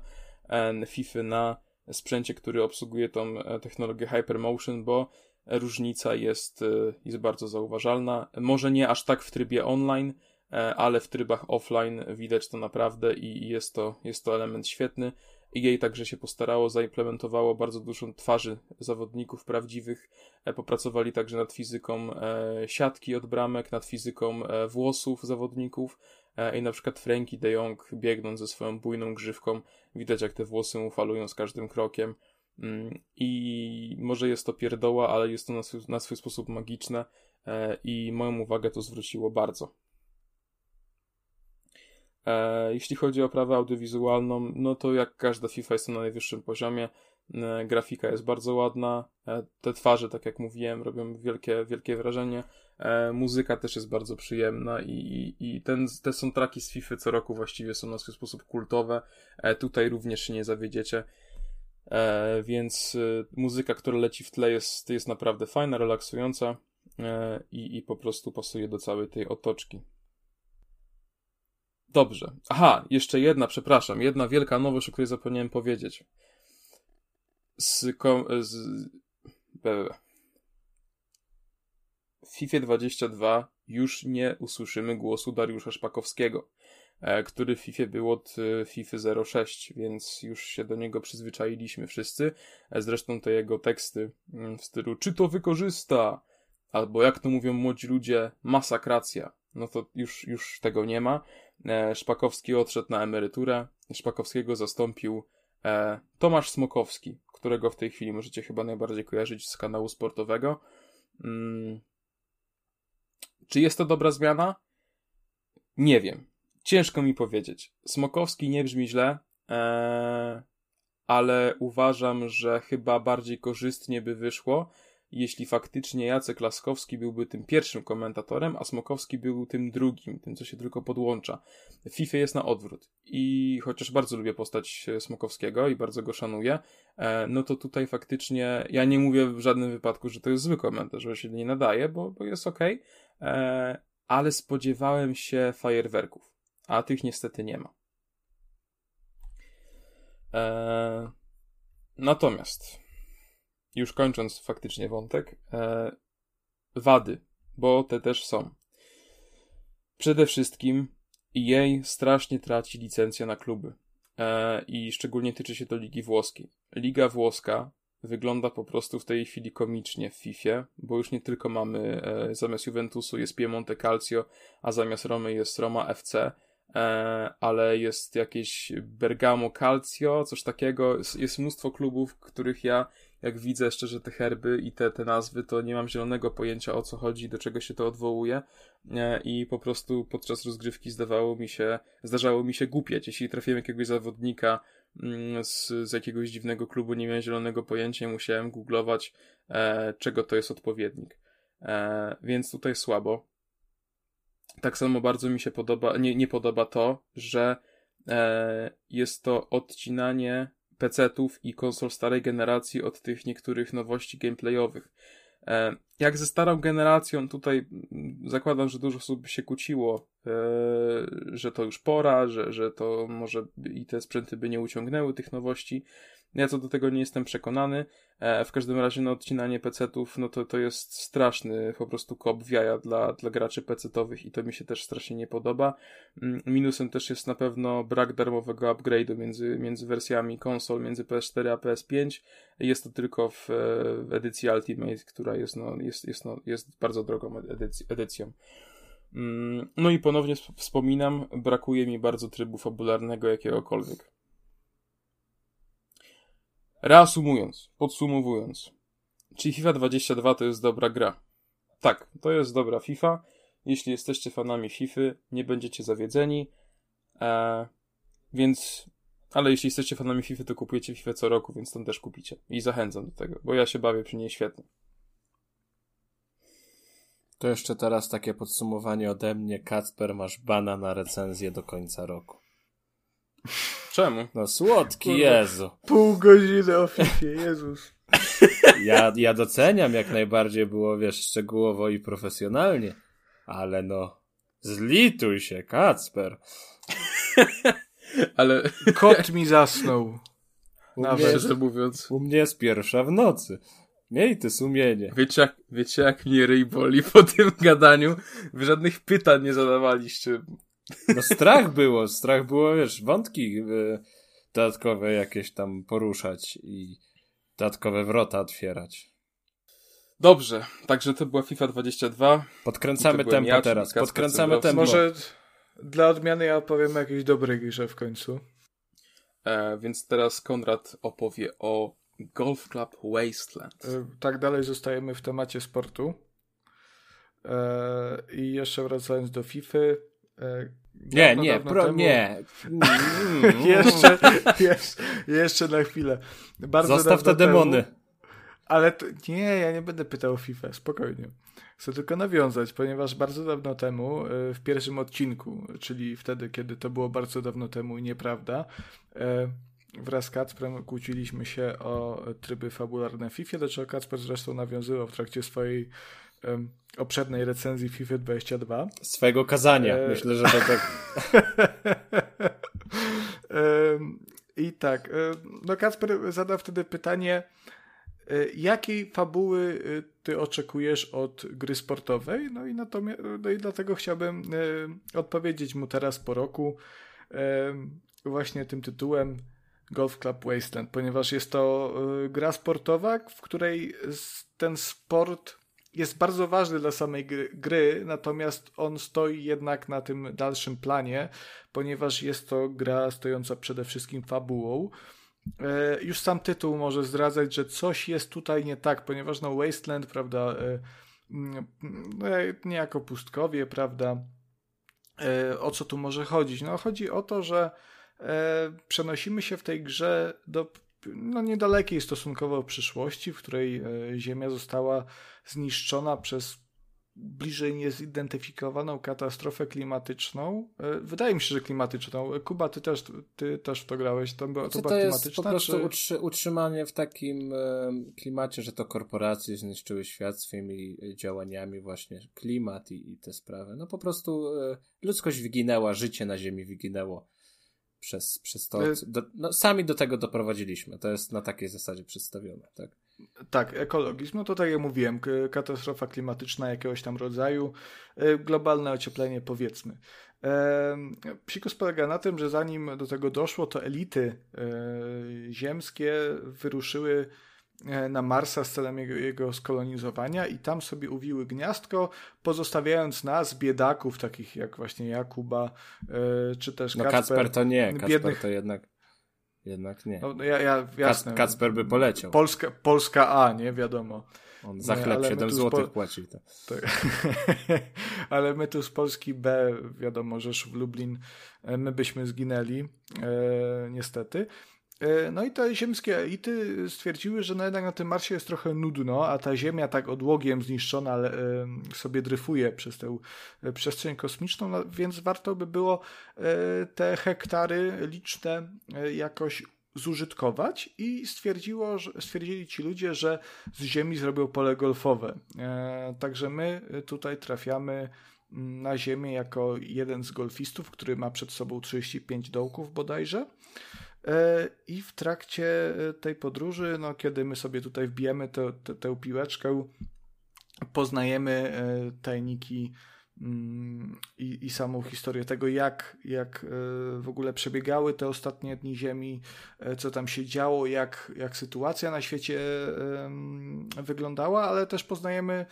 FIFA na sprzęcie, który obsługuje tą technologię Hypermotion, bo różnica jest, e, jest bardzo zauważalna. Może nie aż tak w trybie online, e, ale w trybach offline widać to naprawdę i jest to, jest to element świetny. EA także się postarało, zaimplementowało bardzo dużo twarzy zawodników prawdziwych. E, popracowali także nad fizyką siatki od bramek, nad fizyką włosów zawodników. I na przykład Frankie de Jong biegnąc ze swoją bujną grzywką, widać jak te włosy mu falują z każdym krokiem. Mm, I może jest to pierdoła, ale jest to na swój, na swój sposób magiczne i moją uwagę to zwróciło bardzo. E, jeśli chodzi o prawę audiowizualną, no to jak każda FIFA jest na najwyższym poziomie. E, grafika jest bardzo ładna. E, te twarze, tak jak mówiłem, robią wielkie, wielkie wrażenie. Muzyka też jest bardzo przyjemna i, i, i ten, te soundtracki z FIFA co roku właściwie są na swój sposób kultowe. Tutaj również się nie zawiedziecie. Więc muzyka, która leci w tle jest, jest naprawdę fajna, relaksująca i, i po prostu pasuje do całej tej otoczki. Dobrze. Aha, jeszcze jedna, przepraszam, jedna wielka nowość, o której zapomniałem powiedzieć. Z, kom, z w FIFA 22 już nie usłyszymy głosu Dariusza Szpakowskiego. E, który w FIFA był od e, FIFA 06, więc już się do niego przyzwyczailiśmy wszyscy. E, zresztą te jego teksty mm, w stylu czy to wykorzysta, albo jak to mówią młodzi ludzie, masakracja. No to już, już tego nie ma. Szpakowski odszedł na emeryturę. Szpakowskiego zastąpił Tomasz Smokowski, którego w tej chwili możecie chyba najbardziej kojarzyć z kanału sportowego. Hmm. Czy jest to dobra zmiana? Nie wiem. Ciężko mi powiedzieć. Smokowski nie brzmi źle, ee, ale uważam, że chyba bardziej korzystnie by wyszło, jeśli faktycznie Jacek Laskowski byłby tym pierwszym komentatorem, a Smokowski był tym drugim, tym, co się tylko podłącza. W FIFA jest na odwrót. I chociaż bardzo lubię postać Smokowskiego i bardzo go szanuję, e, no to tutaj faktycznie ja nie mówię w żadnym wypadku, że to jest zły komentarz, że się nie nadaje, bo, bo jest ok, e, ale spodziewałem się fajerwerków, a tych niestety nie ma. E, natomiast już kończąc faktycznie wątek, e, wady, bo te też są. Przede wszystkim jej strasznie traci licencję na kluby. E, I szczególnie tyczy się to Ligi Włoskiej. Liga Włoska wygląda po prostu w tej chwili komicznie w FIFA, bo już nie tylko mamy e, zamiast Juventusu jest Piemonte Calcio, a zamiast Romy jest Roma FC, ale jest jakieś Bergamo Calcio, coś takiego. Jest, mnóstwo klubów, których ja jak widzę szczerze te herby i te, te nazwy, to nie mam zielonego pojęcia o co chodzi, do czego się to odwołuje e, i po prostu podczas rozgrywki zdawało mi się, zdarzało mi się głupieć. Jeśli trafiłem jakiegoś zawodnika mm, z, z jakiegoś dziwnego klubu, nie miałem zielonego pojęcia, musiałem googlować, e, czego to jest odpowiednik. E, więc tutaj słabo. Tak samo bardzo mi się podoba, nie, nie podoba to, że e, jest to odcinanie PC-ów i konsol starej generacji od tych niektórych nowości gameplayowych. E, jak ze starą generacją, tutaj mm, zakładam, że dużo osób się kłóciło, e, że to już pora, że, że to może i te sprzęty by nie uciągnęły tych nowości. Ja co do tego nie jestem przekonany. E, w każdym razie no, odcinanie PC-ów, no to, to jest straszny po prostu kop w jaja dla, dla graczy PC-owych i to mi się też strasznie nie podoba. Mm, minusem też jest na pewno brak darmowego upgrade'u między, między wersjami konsol, między PS4 a PS5. Jest to tylko w, w edycji Ultimate, która jest, no, jest, jest, no, jest bardzo drogą edyc edycją. Mm, no i ponownie wspominam, brakuje mi bardzo trybu fabularnego jakiegokolwiek. Reasumując, podsumowując, czy FIFA 22 to jest dobra gra? Tak, to jest dobra FIFA. Jeśli jesteście fanami FIFA, nie będziecie zawiedzeni. Eee, więc, ale jeśli jesteście fanami FIFA, to kupujecie FIFA co roku, więc tam też kupicie. I zachęcam do tego, bo ja się bawię przy niej świetnie. To jeszcze teraz takie podsumowanie ode mnie. Kacper, masz bana na recenzję do końca roku. Czemu? No słodki, Jezu. Pół godziny o FIFA, Jezus. Ja, ja doceniam jak najbardziej było, wiesz, szczegółowo i profesjonalnie, ale no, zlituj się, Kacper. ale... Kot mi zasnął. Nawet, że mówiąc. U mnie jest pierwsza w nocy. Miej ty sumienie. Wiecie jak, wiecie jak mnie ryj boli po tym gadaniu? Wy żadnych pytań nie zadawaliście. No strach było, strach było, wiesz, wątki y, dodatkowe jakieś tam poruszać i dodatkowe wrota otwierać. Dobrze, także to była FIFA 22. Podkręcamy tempo ja, teraz, podkręcamy tempo. Może dla odmiany ja opowiem o jakiejś dobrej grze w końcu. E, więc teraz Konrad opowie o Golf Club Wasteland. E, tak dalej zostajemy w temacie sportu. E, I jeszcze wracając do FIFA. E, nie, nie, pro, temu... nie. jeszcze, jeszcze, jeszcze na chwilę. Bardzo Zostaw te demony. Temu, ale to, nie, ja nie będę pytał o FIFA, spokojnie. Chcę tylko nawiązać, ponieważ bardzo dawno temu, w pierwszym odcinku, czyli wtedy, kiedy to było bardzo dawno temu i nieprawda, wraz z Kacprem kłóciliśmy się o tryby fabularne w FIFA, do czego Kacper zresztą nawiązywał w trakcie swojej obszernej recenzji FIFA 22. Swojego kazania. E... Myślę, że to tak... I tak, no Kacper zadał wtedy pytanie, jakiej fabuły ty oczekujesz od gry sportowej? No i, no i dlatego chciałbym odpowiedzieć mu teraz po roku właśnie tym tytułem Golf Club Wasteland, ponieważ jest to gra sportowa, w której ten sport jest bardzo ważny dla samej gry, gry, natomiast on stoi jednak na tym dalszym planie, ponieważ jest to gra stojąca przede wszystkim fabułą. E, już sam tytuł może zdradzać, że coś jest tutaj nie tak, ponieważ no Wasteland, prawda, e, mm, no, niejako pustkowie, prawda, e, o co tu może chodzić? No chodzi o to, że e, przenosimy się w tej grze do no, niedalekiej stosunkowo przyszłości, w której e, Ziemia została zniszczona przez bliżej niezidentyfikowaną katastrofę klimatyczną. E, wydaje mi się, że klimatyczną. Kuba, ty też, ty też w to grałeś. To, była, to, to była jest klimatyczna, po prostu czy... utrzy, utrzymanie w takim e, klimacie, że to korporacje zniszczyły świat swoimi działaniami właśnie klimat i, i te sprawy. No po prostu e, ludzkość wyginęła, życie na Ziemi wyginęło przez, przez to. Do, no, sami do tego doprowadziliśmy. To jest na takiej zasadzie przedstawione, tak? Tak, ekologizm, no to tak jak mówiłem, katastrofa klimatyczna jakiegoś tam rodzaju, e, globalne ocieplenie powiedzmy. Psikus polega na tym, że zanim do tego doszło, to elity e, ziemskie wyruszyły e, na Marsa z celem jego, jego skolonizowania i tam sobie uwiły gniazdko, pozostawiając nas, biedaków, takich jak właśnie Jakuba, czy też no, Kacper. Kacper to nie, Kacper biednych... to jednak jednak nie. No, ja, ja, jasne. Kacper by poleciał. Polska, Polska A, nie wiadomo. On za chleb 7 zł po... płaci. To. Tak. ale my tu z Polski B, wiadomo, Rzeszów, Lublin, e, my byśmy zginęli, e, niestety. E, no i te ziemskie elity stwierdziły, że no jednak na tym Marsie jest trochę nudno, a ta Ziemia tak odłogiem zniszczona sobie dryfuje przez tę e, przestrzeń kosmiczną, no, więc warto by było e, te hektary liczne jakoś zużytkować i stwierdziło, stwierdzili ci ludzie, że z Ziemi zrobią pole golfowe. Także my tutaj trafiamy na Ziemię jako jeden z golfistów, który ma przed sobą 35 dołków bodajże. E, I w trakcie e, tej podróży, no, kiedy my sobie tutaj wbijemy tę, tę, piłeczkę, poznajemy e, tajniki mm, i, i samą historię tego, jak, jak w ogóle przebiegały te ostatnie dni Ziemi, co tam się działo, jak, jak sytuacja na świecie wyglądała, ale też poznajemy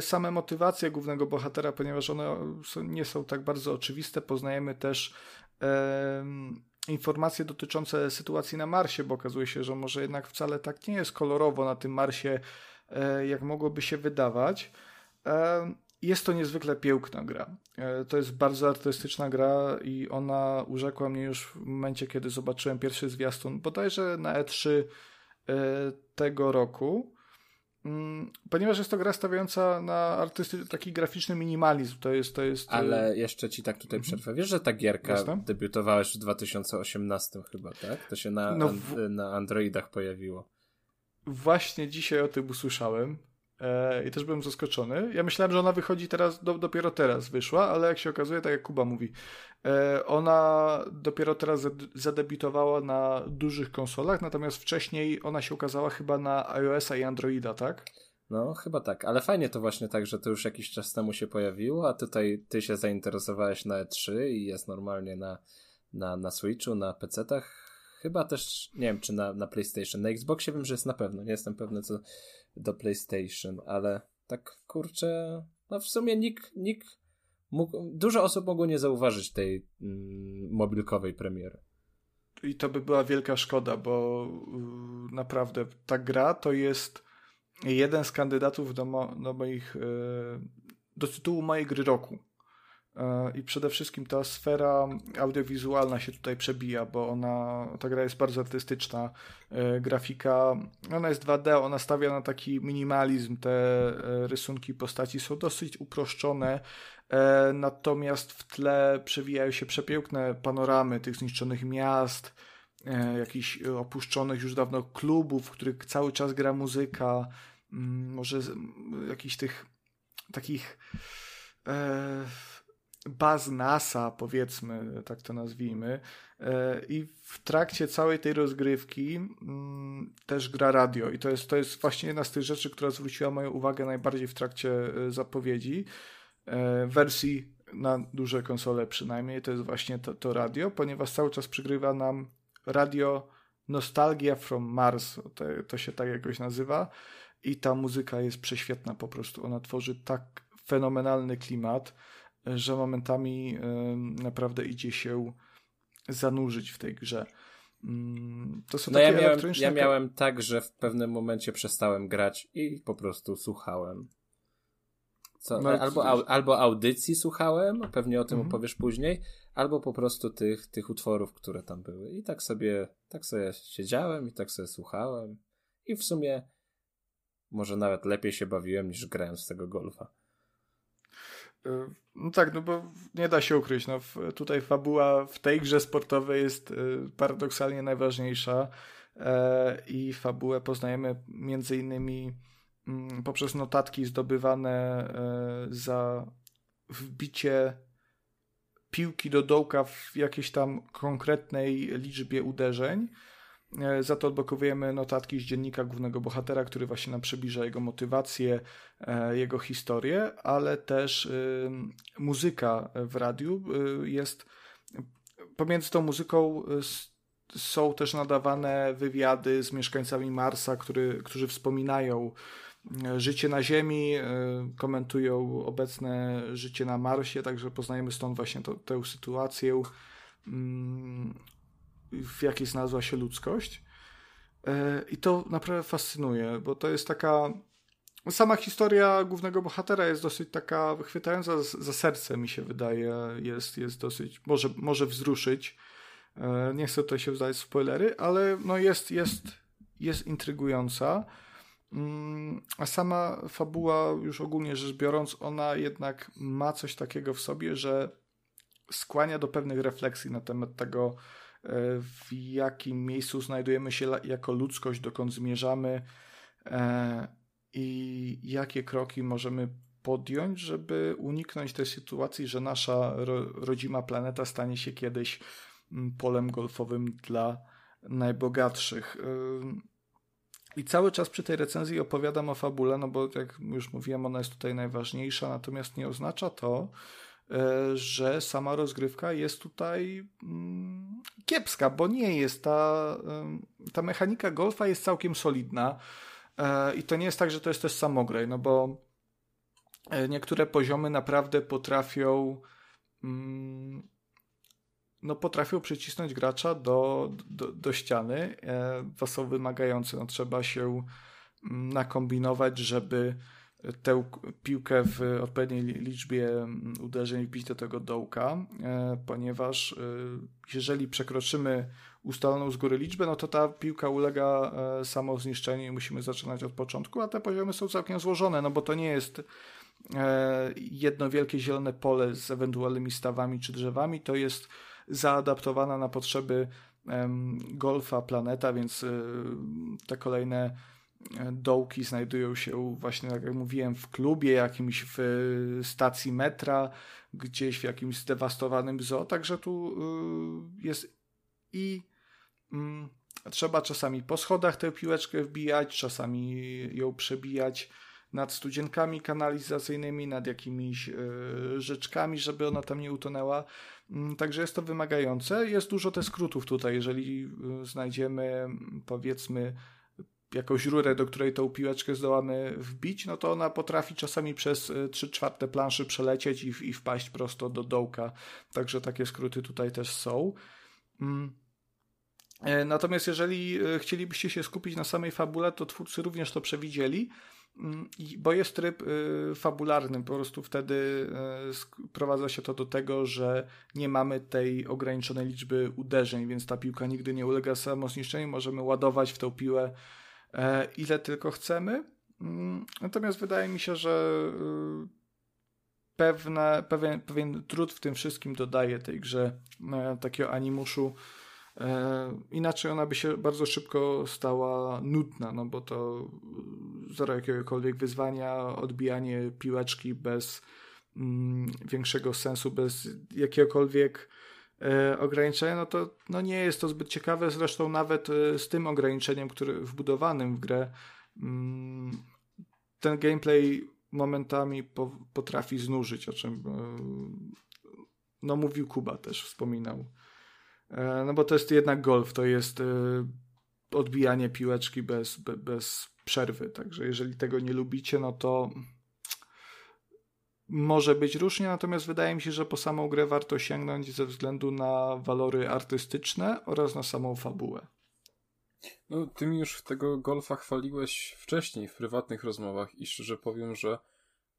same motywacje głównego bohatera, ponieważ one nie są tak bardzo oczywiste. Poznajemy też informacje dotyczące sytuacji na Marsie, bo okazuje się, że może jednak wcale tak nie jest kolorowo na tym Marsie, e, jak mogłoby się wydawać. E, jest to niezwykle piękna gra. E, to jest bardzo artystyczna gra i ona urzekła mnie już w momencie, kiedy zobaczyłem pierwszy zwiastun, bodajże na E3 tego roku. Mm, ponieważ jest to gra stawiająca na artysty, taki graficzny minimalizm, to jest, to jest... Ale jeszcze ci tak tutaj mhm. przerwę. Wiesz, że ta gierka Jestem? debiutowała już w 2018 chyba, tak? To się na, no w... na Androidach pojawiło. Właśnie dzisiaj o tym usłyszałem. E, I też byłem zaskoczony. Ja myślałem, że ona wychodzi teraz, do, dopiero teraz wyszła, ale jak się okazuje, tak jak Kuba mówi, e, ona dopiero teraz zadebiutowała na dużych konsolach, natomiast wcześniej ona się ukazała chyba na iOS-a i Androida, tak? No, chyba tak, ale fajnie to właśnie tak, że to już jakiś czas temu się pojawiło, a tutaj ty się zainteresowałeś na E3 i jest normalnie na, na, na Switchu, na PC-tach. Chyba też, nie wiem, czy na, na PlayStation. Na Xboxie wiem, że jest na pewno, nie jestem pewny, co do PlayStation, ale tak kurczę, no w sumie nikt, nikt mógł, dużo osób mogło nie zauważyć tej mm, mobilkowej premiery. I to by była wielka szkoda, bo yy, naprawdę ta gra to jest jeden z kandydatów do, mo, do moich, yy, do tytułu mojej gry roku. E, I przede wszystkim ta sfera audiowizualna się tutaj przebija, bo ona, ta gra jest bardzo artystyczna. E, grafika, ona jest 2D, ona stawia na taki minimalizm. Te e, rysunki postaci są dosyć uproszczone, natomiast w tle przewijają się przepiękne panoramy tych zniszczonych miast, jakichś opuszczonych już dawno klubów, w których cały czas gra muzyka, mm, może jakichś tych takich baz NASA, powiedzmy, tak to nazwijmy, I w trakcie całej tej rozgrywki mm, też gra radio. I to jest, to jest właśnie jedna z tych rzeczy, która zwróciła moją uwagę najbardziej w trakcie zapowiedzi. Wersji na duże konsole przynajmniej, to jest właśnie to, to radio, ponieważ cały czas przygrywa nam radio Nostalgia from Mars, to, to się tak jakoś nazywa i ta muzyka jest prześwietna po prostu. Ona tworzy tak fenomenalny klimat, że momentami naprawdę idzie się zanurzyć w tej grze. Mm, to są no takie ja miałem, elektroniczne... Ja miałem tak, że w pewnym momencie przestałem grać i po prostu słuchałem. Co, no, albo, au, albo audycji słuchałem, pewnie o tym mhm. opowiesz później, albo po prostu tych, tych utworów, które tam były. I tak sobie, tak sobie siedziałem i tak sobie słuchałem. I w sumie może nawet lepiej się bawiłem niż grałem z tego golfa. Y, no tak, no bo nie da się ukryć. No, tutaj fabuła w tej grze sportowej jest y, paradoksalnie najważniejsza e, i fabułę poznajemy między innymi mm, poprzez notatki zdobywane e, za wbicie piłki do dołka w jakiejś tam konkretnej liczbie uderzeń. E, za to odblokowujemy notatki z dziennika głównego bohatera, który właśnie nam przybliża jego motywację, e, jego historię, ale też muzyka w radiu y, jest. Pomiędzy tą muzyką są też nadawane wywiady z mieszkańcami Marsa, który, którzy wspominają życie na Ziemi, komentują obecne życie na Marsie, także poznajemy stąd właśnie to, tę sytuację, mm, w jakiej znalazła się ludzkość. E, I to naprawdę fascynuje, bo to jest taka. Sama historia głównego bohatera jest dosyć taka wychwytająca za serce, mi się wydaje. Jest, jest dosyć. Może, może wzruszyć. E, nie chcę tutaj się wdać w spoilery, ale no jest, jest, jest intrygująca. Mm, a sama fabuła, już ogólnie rzecz biorąc, ona jednak ma coś takiego w sobie, że skłania do pewnych refleksji na temat tego, w jakim miejscu znajdujemy się jako ludzkość, dokąd zmierzamy e, i jakie kroki możemy podjąć, żeby uniknąć tej sytuacji, że nasza rodzima planeta stanie się kiedyś mm, polem golfowym dla najbogatszych. I cały czas przy tej recenzji opowiadam o fabule, no bo jak już mówiłem, ona jest tutaj najważniejsza, natomiast nie oznacza to, e, że sama rozgrywka jest tutaj mm, kiepska, bo nie jest. Ta, ta mechanika golfa jest całkiem solidna e, i to nie jest tak, że to jest też samograj, no bo e, niektóre poziomy naprawdę potrafią mm, no, potrafią przycisnąć gracza do, do, do ściany, e, są wymagające. No, trzeba się mm, nakombinować, żeby tę piłkę w odpowiedniej liczbie mm, uderzeń wbić do tego dołka, e, ponieważ e, jeżeli przekroczymy ustaloną z góry liczbę, no to ta piłka ulega e, samozniszczeniu i musimy zaczynać od początku, a te poziomy są całkiem złożone, no bo to nie jest jedno wielkie zielone pole z ewentualnymi stawami czy drzewami, to jest zaadaptowana na potrzeby golfa planeta, więc te kolejne dołki znajdują się właśnie, tak jak mówiłem, w klubie, jakimś w stacji metra, gdzieś w jakimś zdewastowanym zoo, także tu y, jest i mm, trzeba czasami po schodach tę piłeczkę wbijać, czasami ją przebijać nad studzienkami kanalizacyjnymi, nad jakimiś y, rzeczkami, żeby ona tam nie utonęła. Mm, także jest to wymagające. Jest dużo też skrótów tutaj. Jeżeli y, znajdziemy, powiedzmy, jakąś rurę, do której tą piłeczkę zdołamy wbić, no to ona potrafi czasami przez 3 y, czwarte planszy przelecieć i, i wpaść prosto do dołka. Także takie skróty tutaj też są. Mm. E, natomiast jeżeli y, chcielibyście się skupić na samej fabule, to twórcy również to przewidzieli Mm, bo jest tryb fabularny, po prostu wtedy sprowadza się to do tego, że nie mamy tej ograniczonej liczby uderzeń, więc ta piłka nigdy nie ulega samozniszczeniu, możemy ładować w tą piłę e, ile tylko chcemy. Mm, natomiast wydaje mi się, że y, pewne, pewien, pewien trud w tym wszystkim dodaje tej grze e, takiego animuszu E, inaczej ona by się bardzo szybko stała nudna, no bo to zero jakiegokolwiek wyzwania, odbijanie piłeczki bez mm, większego sensu, bez jakiegokolwiek e, ograniczenia, no to no nie jest to zbyt ciekawe. Zresztą nawet e, z tym ograniczeniem, który wbudowanym w grę, mm, ten gameplay momentami po, potrafi znużyć, o czym e, no mówił Kuba też, wspominał. E, no bo to jest jednak golf, to jest e, odbijanie piłeczki bez, bez przerwy, także jeżeli tego nie lubicie, no to może być różnie, natomiast wydaje mi się, że po samą grę warto sięgnąć ze względu na walory artystyczne oraz na samą fabułę. No, ty mi już tego golfa chwaliłeś wcześniej w prywatnych rozmowach i szczerze powiem, że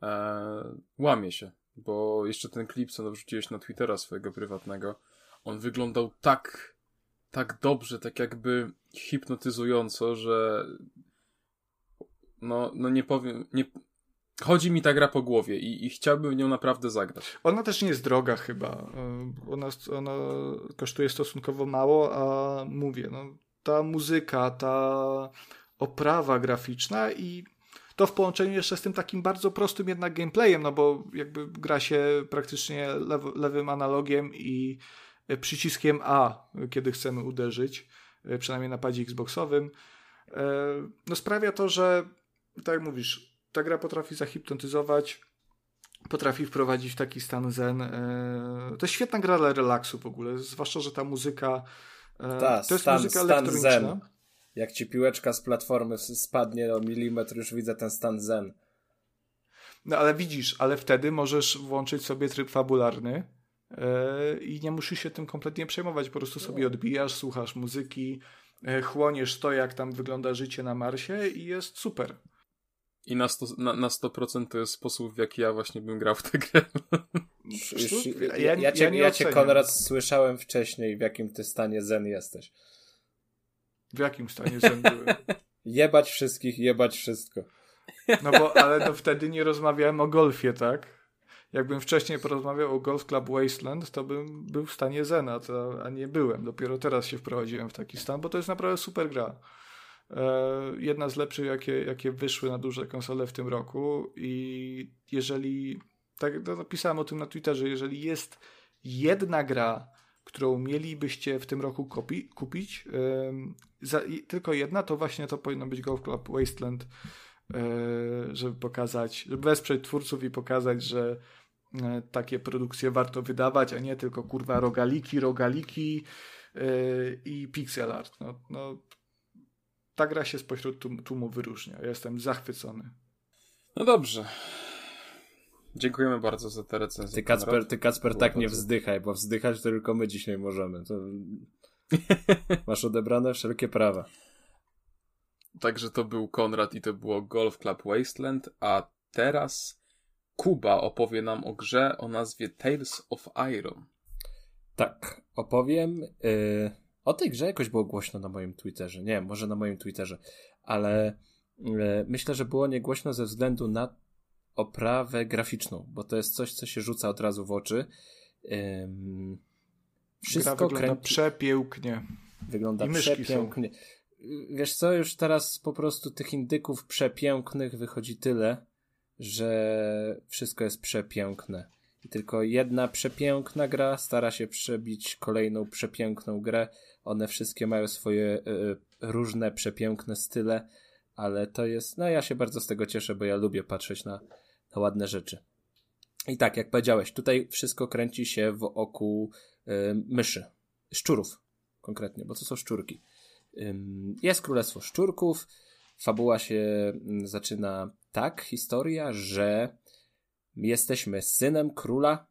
e, łamie się, bo jeszcze ten klip, co wrzuciłeś na Twittera swojego prywatnego, on wyglądał tak, tak dobrze, tak jakby hipnotyzująco, że no, no nie powiem, nie, chodzi mi ta gra po głowie i, i chciałbym nią naprawdę zagrać. Ona też nie jest droga chyba. Ona, ona kosztuje stosunkowo mało, a mówię, no, ta muzyka, ta oprawa graficzna i to w połączeniu jeszcze z tym takim bardzo prostym jednak gameplayem, no bo jakby gra się praktycznie lew, lewym analogiem i przyciskiem A, kiedy chcemy uderzyć, przynajmniej na padzie Xboxowym, e, no sprawia to, że tak jak mówisz, ta gra potrafi zahipnotyzować, potrafi wprowadzić w taki stan zen. E, to jest świetna gra dla relaksu w ogóle, zwłaszcza, że ta muzyka e, ta, to jest stan, muzyka elektroniczna. Zen. Jak ci piłeczka z platformy spadnie o milimetr, już widzę ten stan zen. No ale widzisz, ale wtedy możesz włączyć sobie tryb fabularny yy, i nie musisz się tym kompletnie przejmować. Po prostu sobie odbijasz, słuchasz muzyki, yy, chłoniesz to, jak tam wygląda życie na Marsie i jest super. I na, sto, na, na 100% to jest sposób, w jaki ja właśnie bym grał w tę grę. Już, ja, ja, ja, cię, ja cię, Konrad, słyszałem wcześniej, w jakim ty stanie zen jesteś. W jakim stanie zen byłem? jebać wszystkich, jebać wszystko. No bo, ale no wtedy nie rozmawiałem o golfie, tak? Jakbym wcześniej porozmawiał o Golf Club Wasteland, to bym był w stanie zena, to, a nie byłem. Dopiero teraz się wprowadziłem w taki stan, bo to jest naprawdę super gra. E, jedna z lepszych, jakie, jakie wyszły na duże konsole w tym roku i jeżeli, tak napisałem o tym na Twitterze, jeżeli jest jedna gra, którą mielibyście w tym roku kupić, za, tylko jedna, to właśnie to powinno być Golf Club Wasteland, e, żeby pokazać, żeby wesprzeć twórców i pokazać, że e, takie produkcje warto wydawać, a nie tylko kurwa rogaliki, rogaliki i pixel art. No, no ta gra się spośród tłumu wyróżnia. Ja jestem zachwycony. No dobrze. Dziękujemy bardzo za tę recenzję. Ty Kacper, ty Kacper tak nie wzdychaj, bo wzdychać to tylko my dzisiaj możemy. To... Masz odebrane wszelkie prawa. Także to był Konrad i to było Golf Club Wasteland, a teraz Kuba opowie nam o grze o nazwie Tales of Iron. Tak, opowiem. Yy o tej grze jakoś było głośno na moim Twitterze. Nie, może na moim Twitterze, ale e, myślę, że było niegłośno ze względu na oprawę graficzną, bo to jest coś, co się rzuca od razu w oczy. Ym, wszystko Gra wygląda kręci... przepięknie. Wygląda przepięknie. Są. Wiesz co, już teraz po prostu tych indyków przepięknych wychodzi tyle, że wszystko jest przepiękne. I tylko jedna przepiękna gra stara się przebić kolejną przepiękną grę. One wszystkie mają swoje y, różne przepiękne style, ale to jest, no ja się bardzo z tego cieszę, bo ja lubię patrzeć na, na ładne rzeczy. I tak, jak powiedziałeś, tutaj wszystko kręci się wokół y, myszy, szczurów konkretnie, bo to są szczurki. Jest królestwo szczurków. Fabuła się zaczyna tak, historia, że Jesteśmy synem króla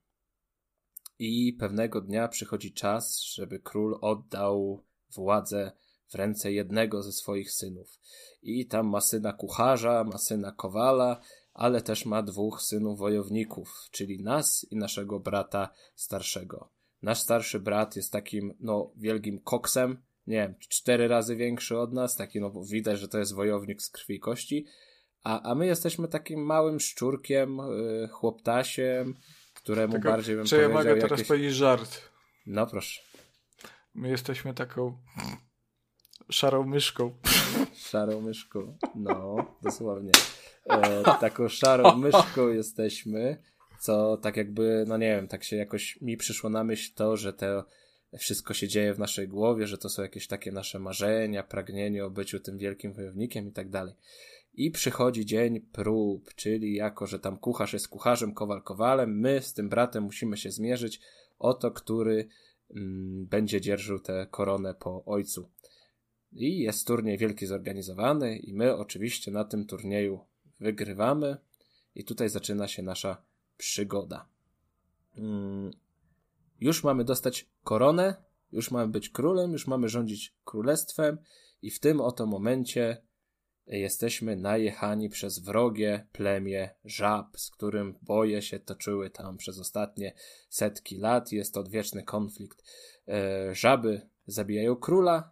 i pewnego dnia przychodzi czas, żeby król oddał władzę w ręce jednego ze swoich synów. I tam ma syna kucharza, ma syna kowala, ale też ma dwóch synów wojowników, czyli nas i naszego brata starszego. Nasz starszy brat jest takim, no, wielkim koksem, nie wiem, cztery razy większy od nas, taki, no, widać, że to jest wojownik z krwi i kości, a, a my jesteśmy takim małym szczurkiem, yy, chłoptasiem, któremu Tylko, bardziej bym czy powiedział... Czy ja mogę teraz jakieś... powiedzieć żart? No proszę. My jesteśmy taką szarą myszką. Szarą myszką, no, dosłownie. E, taką szarą myszką jesteśmy, co tak jakby, no nie wiem, tak się jakoś mi przyszło na myśl to, że te wszystko się dzieje w naszej głowie, że to są jakieś takie nasze marzenia, pragnienie o byciu tym wielkim wojownikiem i tak dalej. I przychodzi dzień prób, czyli jako, że tam kucharz jest kucharzem, kowal kowalem, my z tym bratem musimy się zmierzyć o to, który mm, będzie dzierżył tę koronę po ojcu. I jest turniej wielki zorganizowany i my oczywiście na tym turnieju wygrywamy i tutaj zaczyna się nasza przygoda. Mm, już mamy dostać koronę, już mamy być królem, już mamy rządzić królestwem i w tym oto momencie jesteśmy najechani przez wrogie plemię żab, z którym boje się toczyły tam przez ostatnie setki lat. Jest to odwieczny konflikt. E, żaby zabijają króla,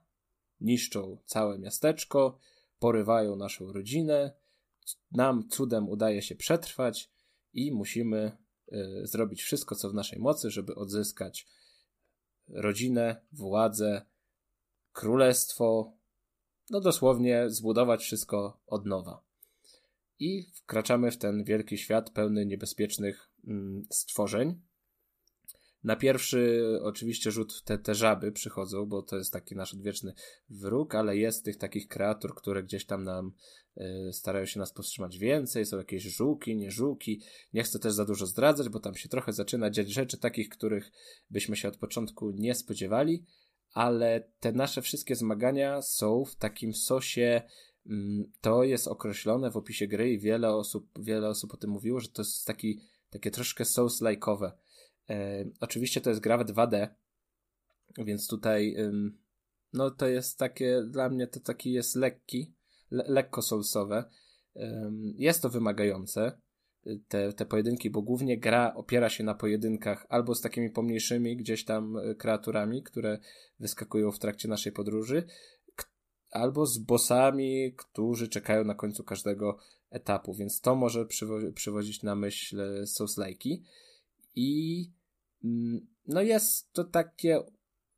niszczą całe miasteczko, porywają naszą rodzinę. Nam cudem udaje się przetrwać i musimy y, zrobić wszystko, co w naszej mocy, żeby odzyskać rodzinę, władzę, królestwo, no dosłownie zbudować wszystko od nowa. I wkraczamy w ten wielki świat pełny niebezpiecznych mm, stworzeń, na pierwszy oczywiście rzut te, te żaby przychodzą, bo to jest taki nasz odwieczny wróg, ale jest tych takich kreatur, które gdzieś tam nam y, starają się nas powstrzymać więcej. Są jakieś żółki, nie żółki. Nie chcę też za dużo zdradzać, bo tam się trochę zaczyna dziać rzeczy takich, których byśmy się od początku nie spodziewali, ale te nasze wszystkie zmagania są w takim sosie mm, to jest określone w opisie gry i wiele osób, wiele osób o tym mówiło, że to jest taki, takie troszkę souls-like'owe E, oczywiście to jest gra w 2D, więc tutaj no to jest takie, dla mnie to taki jest lekki, le, lekko soulsowe. Jest to wymagające, te, te pojedynki, bo głównie gra opiera się na pojedynkach albo z takimi pomniejszymi gdzieś tam e, kreaturami, które wyskakują w trakcie naszej podróży, albo z bossami, którzy czekają na końcu każdego etapu, więc to może przywo- przywozić na myśl Souls-like'i. I Mm, no jest to takie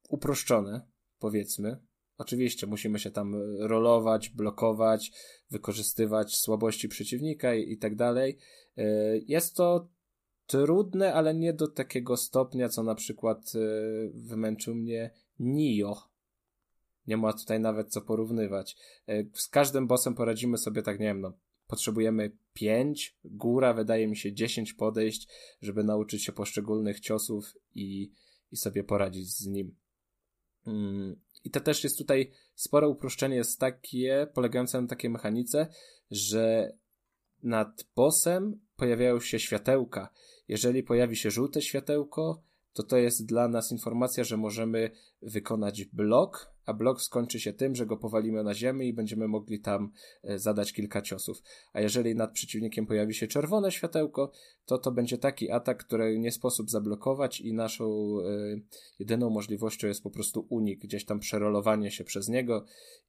uproszczone, powiedzmy. Oczywiście musimy się tam rolować, blokować, wykorzystywać słabości przeciwnika i, i tak dalej. E, jest to trudne, ale nie do takiego stopnia, co na przykład e, wymęczył mnie Nio. Nie ma tutaj nawet co porównywać. E, z każdym bossem poradzimy sobie tak, nie wiem, no potrzebujemy 5, góra wydaje mi się 10 podejść, żeby nauczyć się poszczególnych ciosów i, i sobie poradzić z nim. I to też jest tutaj spore uproszczenie jest takie, polegające na takiej mechanice, że nad bossem pojawiają się światełka. Jeżeli pojawi się żółte światełko, to to jest dla nas informacja, że możemy wykonać blok, a blok skończy się tym, że go powalimy na ziemię i będziemy mogli tam e, zadać kilka ciosów. A jeżeli nad przeciwnikiem pojawi się czerwone światełko, to to będzie taki atak, który nie sposób zablokować i naszą y, jedyną możliwością jest po prostu unik, gdzieś tam przerolowanie się przez niego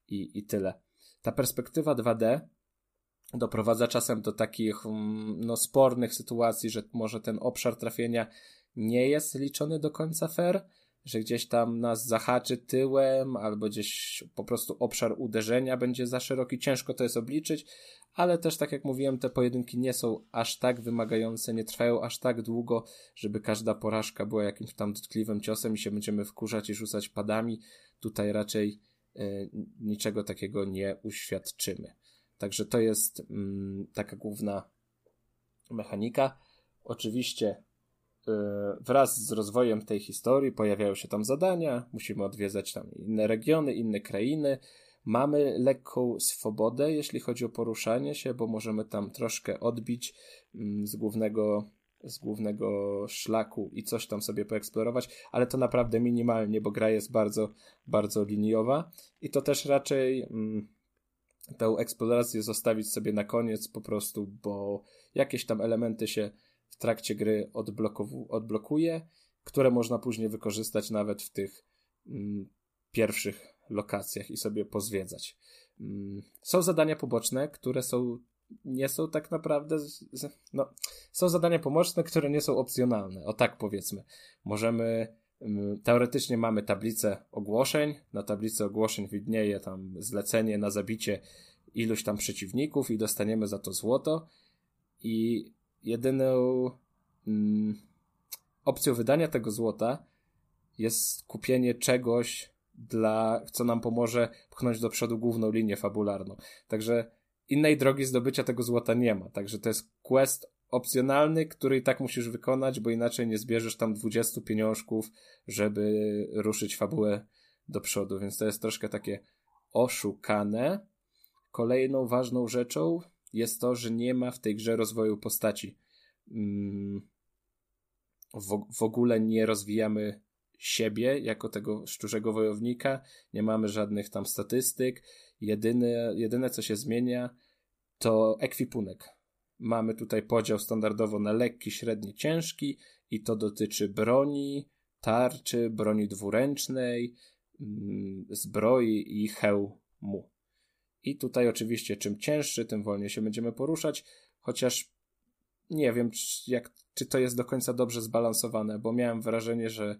i, i tyle. Ta perspektywa 2D doprowadza czasem do takich mm, no, spornych sytuacji, że może ten obszar trafienia nie jest liczony do końca fair, że gdzieś tam nas zahaczy tyłem, albo gdzieś po prostu obszar uderzenia będzie za szeroki. Ciężko to jest obliczyć, ale też tak jak mówiłem, te pojedynki nie są aż tak wymagające, nie trwają aż tak długo, żeby każda porażka była jakimś tam dotkliwym ciosem i się będziemy wkurzać i rzucać padami. Tutaj raczej y, niczego takiego nie uświadczymy. Także to jest y, taka główna mechanika. Oczywiście wraz z rozwojem tej historii pojawiają się tam zadania, musimy odwiedzać tam inne regiony, inne krainy. Mamy lekką swobodę, jeśli chodzi o poruszanie się, bo możemy tam troszkę odbić mm, z głównego, z głównego szlaku i coś tam sobie poeksplorować, ale to naprawdę minimalnie, bo gra jest bardzo, bardzo liniowa i to też raczej mm, tę eksplorację zostawić sobie na koniec po prostu, bo jakieś tam elementy się w trakcie gry odblokuje, które można później wykorzystać nawet w tych mm, pierwszych lokacjach i sobie pozwiedzać. Mm, są zadania poboczne, które są nie są tak naprawdę no, są zadania poboczne, które nie są opcjonalne. O tak powiedzmy. Możemy mm, teoretycznie mamy tablicę ogłoszeń. Na tablicy ogłoszeń widnieje tam zlecenie na zabicie iluś tam przeciwników i dostaniemy za to złoto. I jedyną mm, opcją wydania tego złota jest kupienie czegoś, dla, co nam pomoże pchnąć do przodu główną linię fabularną. Także innej drogi zdobycia tego złota nie ma. Także to jest quest opcjonalny, który i tak musisz wykonać, bo inaczej nie zbierzesz tam 20 pieniążków, żeby ruszyć fabułę do przodu, więc to jest troszkę takie oszukane. Kolejną ważną rzeczą jest to, że nie ma w tej grze rozwoju postaci. Mm, w, w ogóle nie rozwijamy siebie jako tego szczurzego wojownika, nie mamy żadnych tam statystyk. Jedyne, jedyne co się zmienia to ekwipunek. Mamy tutaj podział standardowo na lekki, średni, ciężki i to dotyczy broni, tarczy, broni dwuręcznej, mm, zbroi i hełmu. I tutaj oczywiście czym cięższy, tym wolniej się będziemy poruszać, chociaż nie wiem, czy, jak, czy to jest do końca dobrze zbalansowane, bo miałem wrażenie, że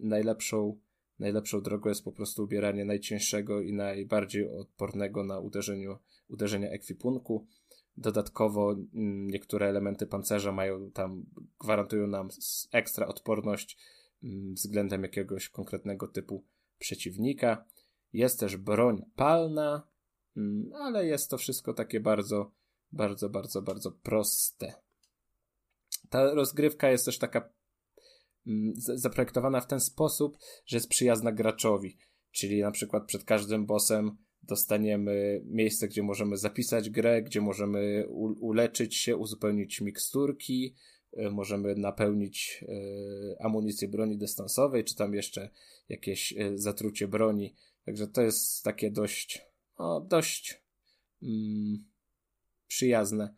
najlepszą, najlepszą drogą jest po prostu ubieranie najcięższego i najbardziej odpornego na uderzeniu, uderzenia ekwipunku. Dodatkowo mm, niektóre elementy pancerza mają tam, gwarantują nam ekstra odporność mm, względem jakiegoś konkretnego typu przeciwnika. Jest też broń palna, ale jest to wszystko takie bardzo, bardzo, bardzo, bardzo proste. Ta rozgrywka jest też taka Mm, zaprojektowana w ten sposób, że jest przyjazna graczowi. Czyli na przykład przed każdym bossem dostaniemy miejsce, gdzie możemy zapisać grę, gdzie możemy uleczyć się, uzupełnić miksturki, e, możemy napełnić e, amunicję broni dystansowej, czy tam jeszcze jakieś e, zatrucie broni. Także to jest takie dość, no, dość mm, przyjazne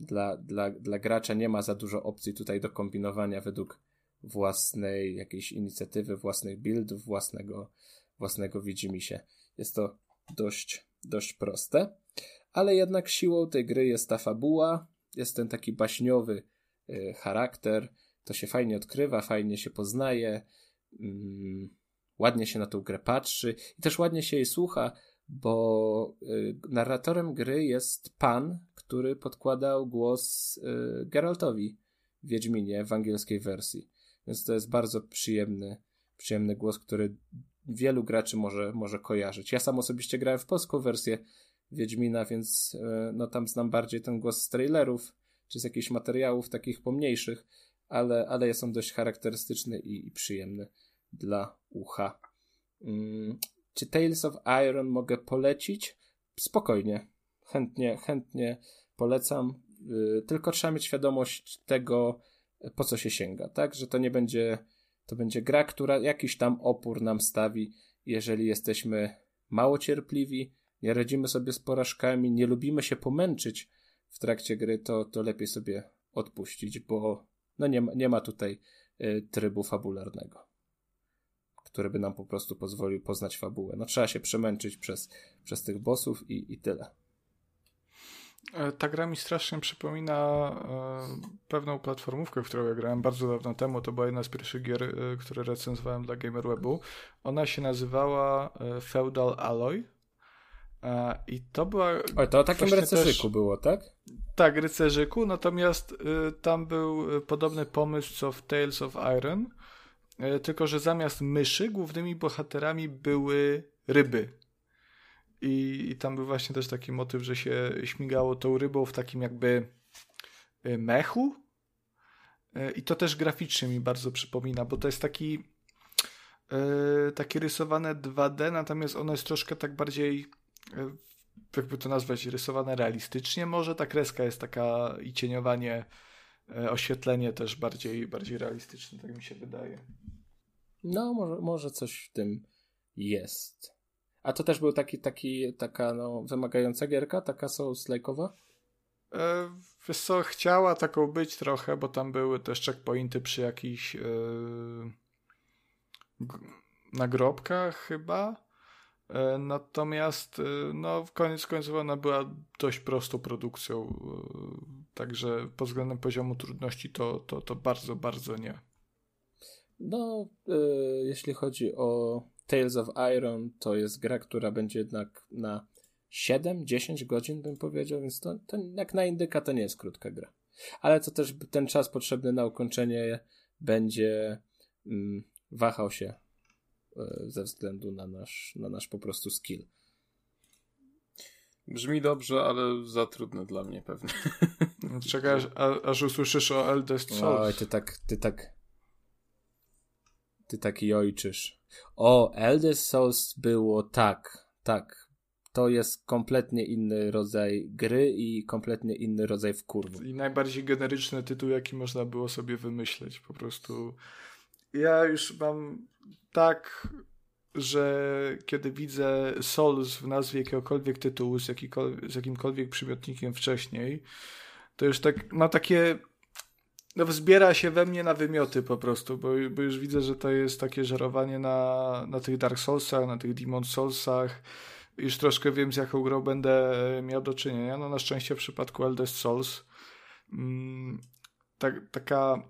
dla, dla, dla gracza. Nie ma za dużo opcji tutaj do kombinowania według własnej jakiejś inicjatywy, własnych buildów, własnego, własnego widzimisię. Jest to dość, dość proste, ale jednak siłą tej gry jest ta fabuła, jest ten taki baśniowy y, charakter, to się fajnie odkrywa, fajnie się poznaje, mm, ładnie się na tą grę patrzy i też ładnie się jej słucha, bo y, narratorem gry jest pan, który podkładał głos y, Geraltowi w Wiedźminie w angielskiej wersji. Więc to jest bardzo przyjemny, przyjemny głos, który wielu graczy może, może kojarzyć. Ja sam osobiście grałem w polską wersję Wiedźmina, więc e, no tam znam bardziej ten głos z trailerów, czy z jakichś materiałów takich pomniejszych, ale, ale jest on dość charakterystyczny i, i przyjemny dla ucha. Czy Tales of Iron mogę polecić? Spokojnie. Chętnie, chętnie polecam. Yy, tylko trzeba mieć świadomość tego, po co się sięga, tak? Że to nie będzie, to będzie gra, która jakiś tam opór nam stawi, jeżeli jesteśmy mało cierpliwi, nie radzimy sobie z porażkami, nie lubimy się pomęczyć w trakcie gry, to, to lepiej sobie odpuścić, bo no nie, ma, nie ma tutaj y, trybu fabularnego, który by nam po prostu pozwolił poznać fabułę. No trzeba się przemęczyć przez, przez tych bossów i, i tyle. E, ta gra mi strasznie przypomina e, pewną platformówkę, w którą ja grałem bardzo dawno temu. To była jedna z pierwszych gier, e, które recenzowałem dla GamerWebu. Ona się nazywała Feudal Alloy. I to była. O, to o takim rycerzyku też... było, tak? Tak, rycerzyku, natomiast tam był podobny pomysł co w Tales of Iron, tylko że zamiast myszy głównymi bohaterami były ryby. I, I, tam był właśnie też taki motyw, że się śmigało tą rybą w takim jakby y, mechu. Y, I to też graficznie mi bardzo przypomina, bo to jest taki takie rysowane 2D, natomiast ono jest troszkę tak bardziej jakby to nazwać, rysowane realistycznie może. Ta kreska jest taka i cieniowanie, oświetlenie też bardziej, bardziej realistyczne, tak mi się wydaje. No, może, może coś w tym jest. A to też był taki, taki, taka no, wymagająca gierka, taka Souls-like'owa? E, wiesz co, chciała taką być trochę, bo tam były też checkpointy przy jakichś e, nagrobkach chyba. E, natomiast e, no, w koniec końców ona była dość prostą produkcją, e, także pod względem poziomu trudności to, to, to bardzo, bardzo nie. No, e, jeśli chodzi o Tales of Iron to jest gra, która będzie jednak na 7-10 godzin, bym powiedział, więc to, to jak na indyka to nie jest krótka gra. Ale to też ten czas potrzebny na ukończenie będzie mm, wahał się e, ze względu na nasz, na nasz po prostu skill. Brzmi dobrze, ale za trudne dla mnie pewnie. Czekaj, aż, aż usłyszysz o Eldest Souls. Oj, ty tak, ty tak, ty taki ojczysz. O, Eldest Souls było tak, tak. To jest kompletnie inny rodzaj gry i kompletnie inny rodzaj wkurwu. I najbardziej generyczny tytuł, jaki można było sobie wymyśleć. Po prostu ja już mam tak że kiedy widzę Souls w nazwie jakiegokolwiek tytułu z, z jakimkolwiek przymiotnikiem wcześniej, to już tak ma takie no wzbiera się we mnie na wymioty po prostu, bo, bo już widzę, że to jest takie żerowanie na, na tych Dark Soulsach, na tych Demon Soulsach. Już troszkę wiem, z jaką grą będę miał do czynienia. No na szczęście w przypadku Eldest Souls mm, tak, taka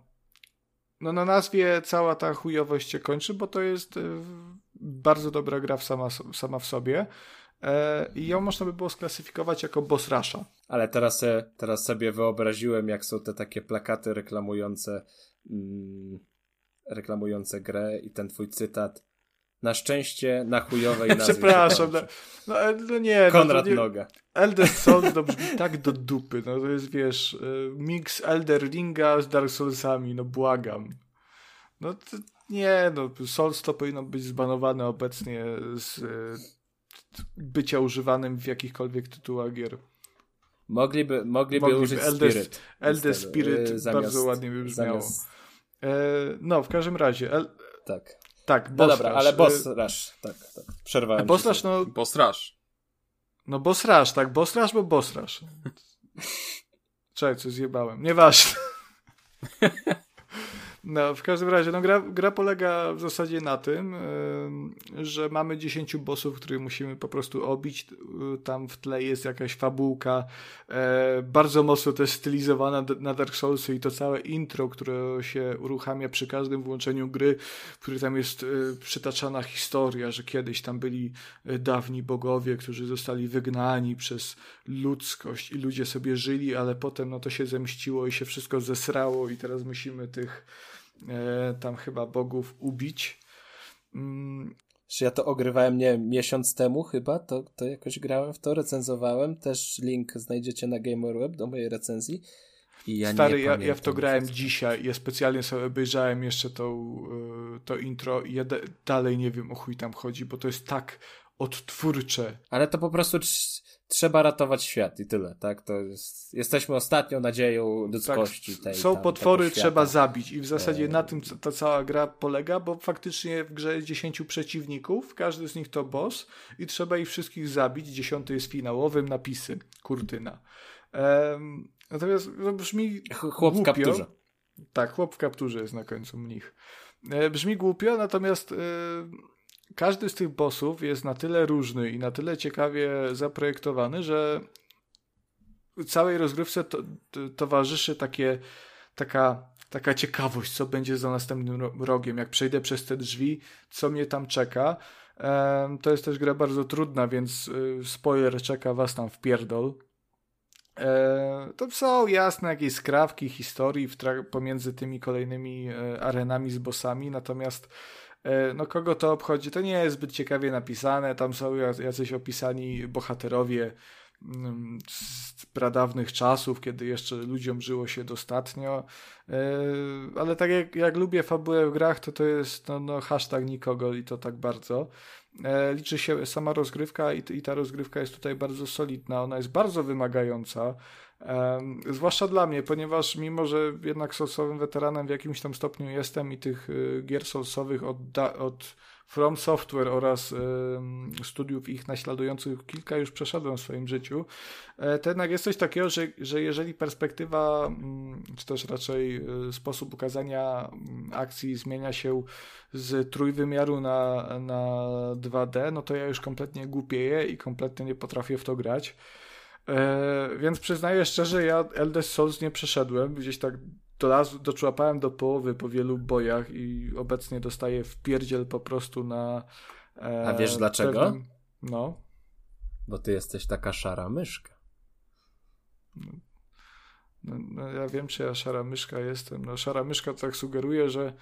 no na nazwie cała ta chujowość się kończy, bo to jest y, bardzo dobra gra w sama, sama w sobie e, i ją można by było sklasyfikować jako boss rusha. Ale teraz, teraz sobie wyobraziłem, jak są te takie plakaty reklamujące mm, reklamujące grę i ten twój cytat na szczęście na chujowej nazwie. Przepraszam, no, no, e, no, nie. Konrad no, nie, Noga. Elder Souls to brzmi tak do dupy, no to jest, wiesz, e, mix Elder Ringa z Dark Soulsami, no błagam. No to, nie, no Souls to powinno być zbanowane obecnie z e, bycia używanym w jakichkolwiek tytułach gier. Mogliby, mogliby, mogliby użyć Elder, Spirit. Elder Spirit zamiast, bardzo ładnie by brzmiało. Zamiast... E, no, w każdym razie. El... Tak. Tak, no dobra, rush. ale boss rush, tak, tak. Przerwałem. Boss rush, no... Boss rush. No boss rush, tak, boss rush, bo boss rush. Czekaj, coś zjebałem. Nieważne. No, w każdym razie, no, gra, gra polega w zasadzie na tym, że mamy 10 bossów, których musimy po prostu obić. Tam w tle jest jakaś fabułka, yy, bardzo mocno też stylizowana na Dark Soulsy i to całe intro, które się uruchamia przy każdym włączeniu gry, w której tam jest e, przytaczana historia, że kiedyś tam byli e, dawni bogowie, którzy zostali wygnani przez ludzkość i ludzie sobie żyli, ale potem no to się zemściło i się wszystko zesrało i teraz musimy tych E, tam chyba bogów ubić. Mm. Czy ja to ogrywałem, nie miesiąc temu chyba, to, to jakoś grałem w to, recenzowałem, też link znajdziecie na GamerWeb do mojej recenzji. I ja Stary, ja, ja w to grałem dzisiaj, ja specjalnie sobie obejrzałem jeszcze to, e, to intro i ja dalej nie wiem o chuj tam chodzi, bo to jest tak odtwórcze. Ale to po prostu trzeba ratować świat i tyle, tak? To jest, jesteśmy ostatnią nadzieją ludzkości. Tak, tej, są tam, potwory, trzeba zabić i w zasadzie e... na tym ta cała gra polega, bo faktycznie w grze jest 10 przeciwników, każdy z nich to boss i trzeba ich wszystkich zabić. Dziesiąty jest finałowym, napisy, kurtyna. Ehm, natomiast no, brzmi Chłop głupio. w kapturze. Tak, chłop w kapturze jest na końcu mnich. E, brzmi głupio, natomiast... E, każdy z tych bossów jest na tyle różny i na tyle ciekawie zaprojektowany, że całej rozgrywce to, to, towarzyszy takie, taka, taka ciekawość, co będzie za następnym rogiem. Jak przejdę przez te drzwi, co mnie tam czeka. To jest też gra bardzo trudna, więc y, spoiler czeka was tam w pierdol. E, to są jasne jakieś skrawki historii pomiędzy tymi kolejnymi e, arenami z bossami, natomiast no kogo to obchodzi? To nie jest zbyt ciekawie napisane, tam są jacyś opisani bohaterowie mm, z pradawnych czasów, kiedy jeszcze ludziom żyło się dostatnio, e, ale tak jak, jak lubię fabułę w grach, to to jest no, no hashtag nikogo i to tak bardzo. E, liczy się sama rozgrywka i, i ta rozgrywka jest tutaj bardzo solidna, ona jest bardzo wymagająca, Zwłaszcza dla mnie, ponieważ mimo, że jednak solsowym weteranem w jakimś tam stopniu jestem i tych y, gier solsowych od, od From Software oraz studiów ich naśladujących kilka już przeszedłem w swoim życiu, e, to jednak jest coś takiego, że, że jeżeli perspektywa, mm, czy też raczej y, sposób ukazania mm, akcji zmienia się z trójwymiaru na, na 2D, no to ja już kompletnie głupieję i kompletnie nie potrafię w to grać. E, więc przyznaję szczerze, ja Elder Souls nie przeszedłem. Gdzieś tak do razu doczłapałem do połowy po wielu bojach i obecnie dostaję w pierdziel po prostu na. E, A wiesz dlaczego? Pewnym... No. Bo ty jesteś taka szara myszka. No, no, ja wiem, czy ja szara myszka jestem. No, szara myszka tak sugeruje, że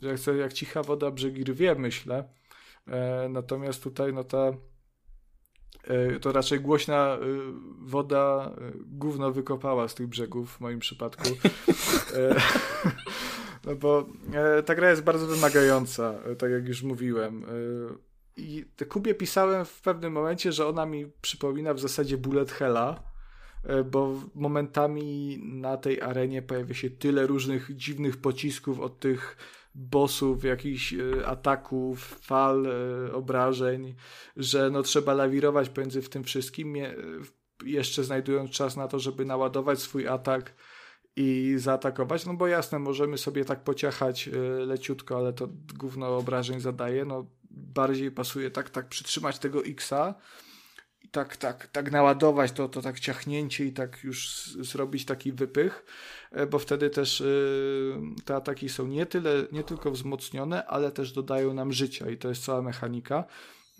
jak, jak cicha woda brzegi rwie, myślę. E, natomiast tutaj no ta to raczej głośna e, woda e, gówno wykopała z tych brzegów w moim przypadku. E, no bo e, ta gra jest bardzo wymagająca, tak jak już mówiłem. I Kubie pisałem w pewnym momencie, że ona mi przypomina w zasadzie Bullet Hella, bo momentami na tej arenie pojawia się tyle różnych dziwnych pocisków od tych bossów, jakichś e, ataków, fal, e, obrażeń, że no trzeba lawirować pomiędzy w tym wszystkim, jeszcze znajdując czas na to, żeby naładować swój atak i zaatakować, no bo jasne, możemy sobie tak pociachać e, leciutko, ale to gówno obrażeń zadaje, no bardziej pasuje tak, tak przytrzymać tego X-a i tak, tak, tak naładować to, to tak ciachnięcie i tak już zrobić taki wypych, e, bo wtedy też y, te ataki są nie tyle, nie tylko wzmocnione, ale też dodają nam życia i to jest cała mechanika.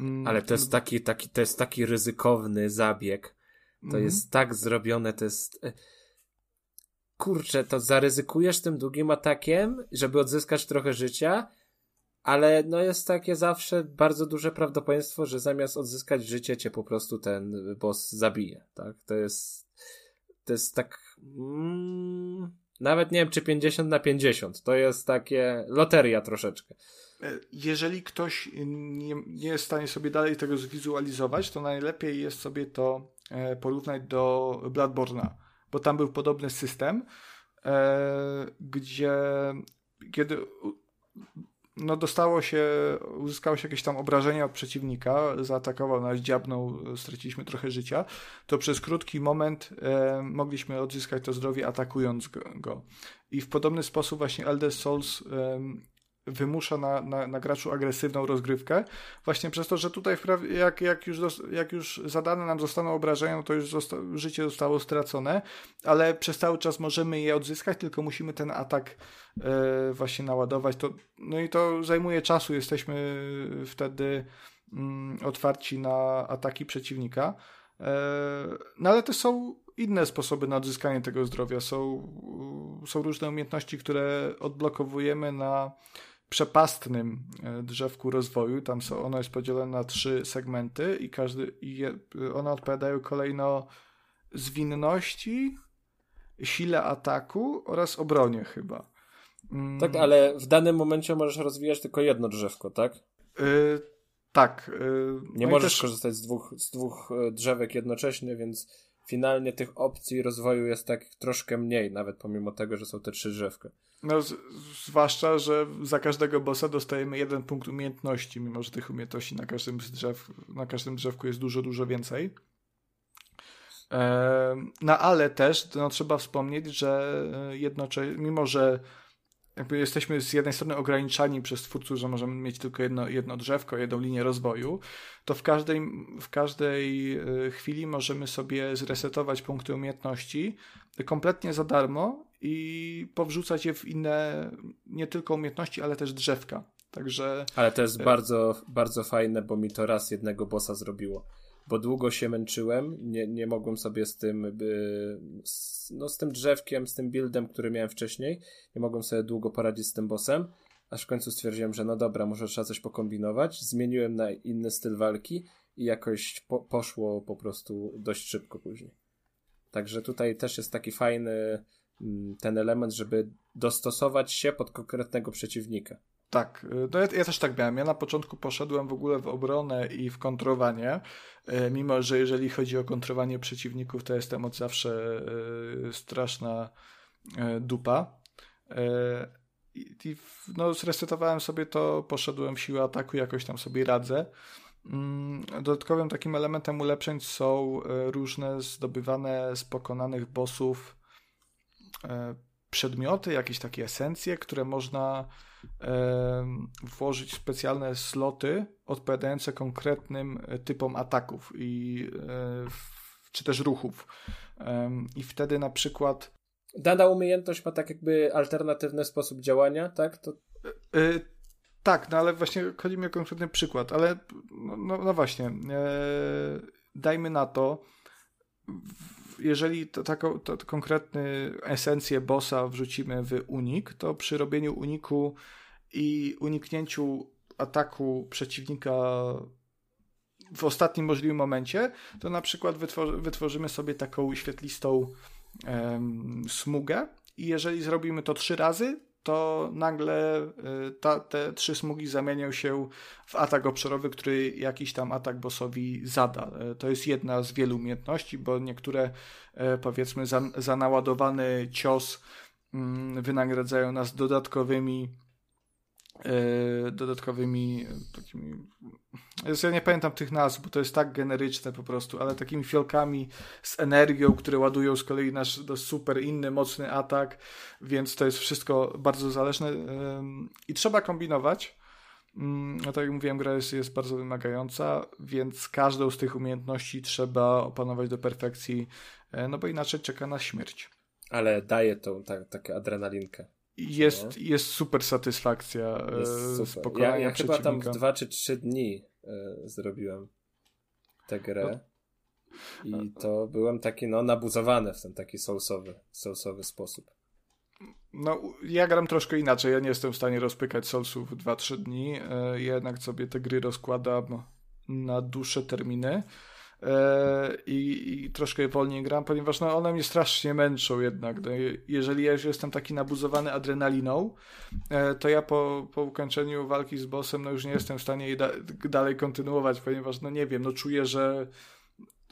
Mm, ale to jest taki, taki, to jest taki ryzykowny zabieg. To mm. jest tak zrobione, to jest... E, kurczę, to zaryzykujesz tym długim atakiem, żeby odzyskać trochę życia, ale no jest takie zawsze bardzo duże prawdopodobieństwo, że zamiast odzyskać życie cię po prostu ten boss zabije, tak? To jest to jest tak mm, nawet nie wiem czy 50 na 50, to jest takie loteria troszeczkę. E, jeżeli ktoś nie, nie jest w stanie sobie dalej tego zwizualizować, to najlepiej jest sobie to e, porównać do Bloodborne'a, bo tam był podobny system, e, gdzie kiedy no dostało się, uzyskało się jakieś tam obrażenia od przeciwnika, zaatakował nas, dziabnął, straciliśmy trochę życia, to przez krótki moment e, mogliśmy odzyskać to zdrowie atakując go. I w podobny sposób właśnie Elder Souls e, wymusza na, na, na graczu agresywną rozgrywkę, właśnie przez to, że tutaj jak, jak, już, jak już zadane nam zostaną obrażenia, no to już zosta życie zostało stracone, ale przez cały czas możemy je odzyskać, tylko musimy ten atak e, właśnie naładować. To, no i to zajmuje czasu, jesteśmy wtedy mm, otwarci na ataki przeciwnika. E, no ale też są inne sposoby na odzyskanie tego zdrowia. Są, są różne umiejętności, które odblokowujemy na przepastnym e, drzewku rozwoju. Tam są, ono jest podzielone na trzy segmenty i każdy i je, one odpowiadają kolejno zwinności, sile ataku oraz obronie chyba. Mm. Tak, ale w danym momencie możesz rozwijać tylko jedno drzewko, tak? Yy, tak. Yy, Nie no możesz też... korzystać z dwóch, z dwóch drzewek jednocześnie, więc finalnie tych opcji rozwoju jest tak troszkę mniej, nawet pomimo tego, że są te trzy drzewka. No, z, zwłaszcza, że za każdego bossa dostajemy jeden punkt umiejętności, mimo że tych umiejętności na każdym, drzew, na każdym drzewku jest dużo, dużo więcej. no ale też no, trzeba wspomnieć, że jednocześnie, mimo że jakby jesteśmy z jednej strony ograniczani przez twórców, że możemy mieć tylko jedno, jedno drzewko, jedną linię rozwoju, to w każdej, w każdej e, chwili możemy sobie zresetować punkty umiejętności kompletnie za darmo i powrzucać je w inne, nie tylko umiejętności, ale też drzewka. Także. Ale to jest e, bardzo, bardzo fajne, bo mi to raz jednego bossa zrobiło. Bo długo się męczyłem, nie, nie mogłem sobie z tym, z, no z tym drzewkiem, z tym buildem, który miałem wcześniej, nie mogłem sobie długo poradzić z tym bossem, aż w końcu stwierdziłem, że no dobra, może trzeba coś pokombinować. Zmieniłem na inny styl walki i jakoś po, poszło po prostu dość szybko później. Także tutaj też jest taki fajny mm, ten element, żeby dostosować się pod konkretnego przeciwnika. Tak, y, no ja, ja, też tak miałem. Ja na początku poszedłem w ogóle w obronę i w kontrowanie, y, mimo że jeżeli chodzi o kontrowanie przeciwników, to jestem od zawsze y, straszna dupa. I no, zresetowałem sobie to, poszedłem w siłę ataku, jakoś tam sobie radzę. Mm, dodatkowym takim elementem ulepszeń są różne zdobywane z pokonanych bossów przedmioty, jakieś takie esencje, które można włożyć specjalne sloty odpowiadające konkretnym e, typom ataków i e, czy też ruchów. I wtedy na przykład dana umiejętność ma tak jakby alternatywny sposób działania, tak? To... Yy, tak, no ale właśnie chodzi mi o konkretny przykład, ale no, no, no właśnie, dajmy na to, jeżeli to, taką to, konkretny esencję bossa wrzucimy w unik, to przy robieniu uniku i uniknięciu ataku przeciwnika w ostatnim możliwym momencie, to na przykład wytworzy, wytworzymy sobie taką świetlistą um, smugę i jeżeli zrobimy to trzy razy, to nagle y, ta, te trzy smugi zamienią się w atak obszarowy, który jakiś tam atak bossowi zada. Y, to jest jedna z wielu umiejętności, bo niektóre y, powiedzmy za, za naładowany cios mm, wynagradzają nas dodatkowymi dodatkowymi takimi. Ja nie pamiętam tych nazw, bo to jest tak generyczne po prostu, ale takimi fiolkami z energią, które ładują z kolei nasz super inny, mocny atak, więc to jest wszystko bardzo zależne i trzeba kombinować. Mm, no tak jak mówiłem, gra jest, jest bardzo wymagająca, więc każdą z tych umiejętności trzeba opanować do perfekcji, e, no bo inaczej czeka nas śmierć. Ale daje tą tak, taką adrenalinkę. Jest, no. jest super satysfakcja jest e, super. Ja, ja chyba tam w dwa czy trzy dni e, zrobiłem tę grę. No. I to byłem taki no nabuzowany w ten taki soulsowy, soulsowy sposób. No, ja gram troszkę inaczej. Ja nie jestem w stanie rozpykać Soulsów w 2-3 dni. E, jednak sobie te gry rozkładam na dłuższe terminy. E, i, i, troszkę wolniej gram, ponieważ no, one mnie strasznie męczą jednak. No, jeżeli ja już jestem taki nabuzowany adrenaliną, e, to ja po, po ukończeniu walki z bossem no, już nie jestem w stanie da dalej kontynuować, ponieważ no nie wiem, no czuję, że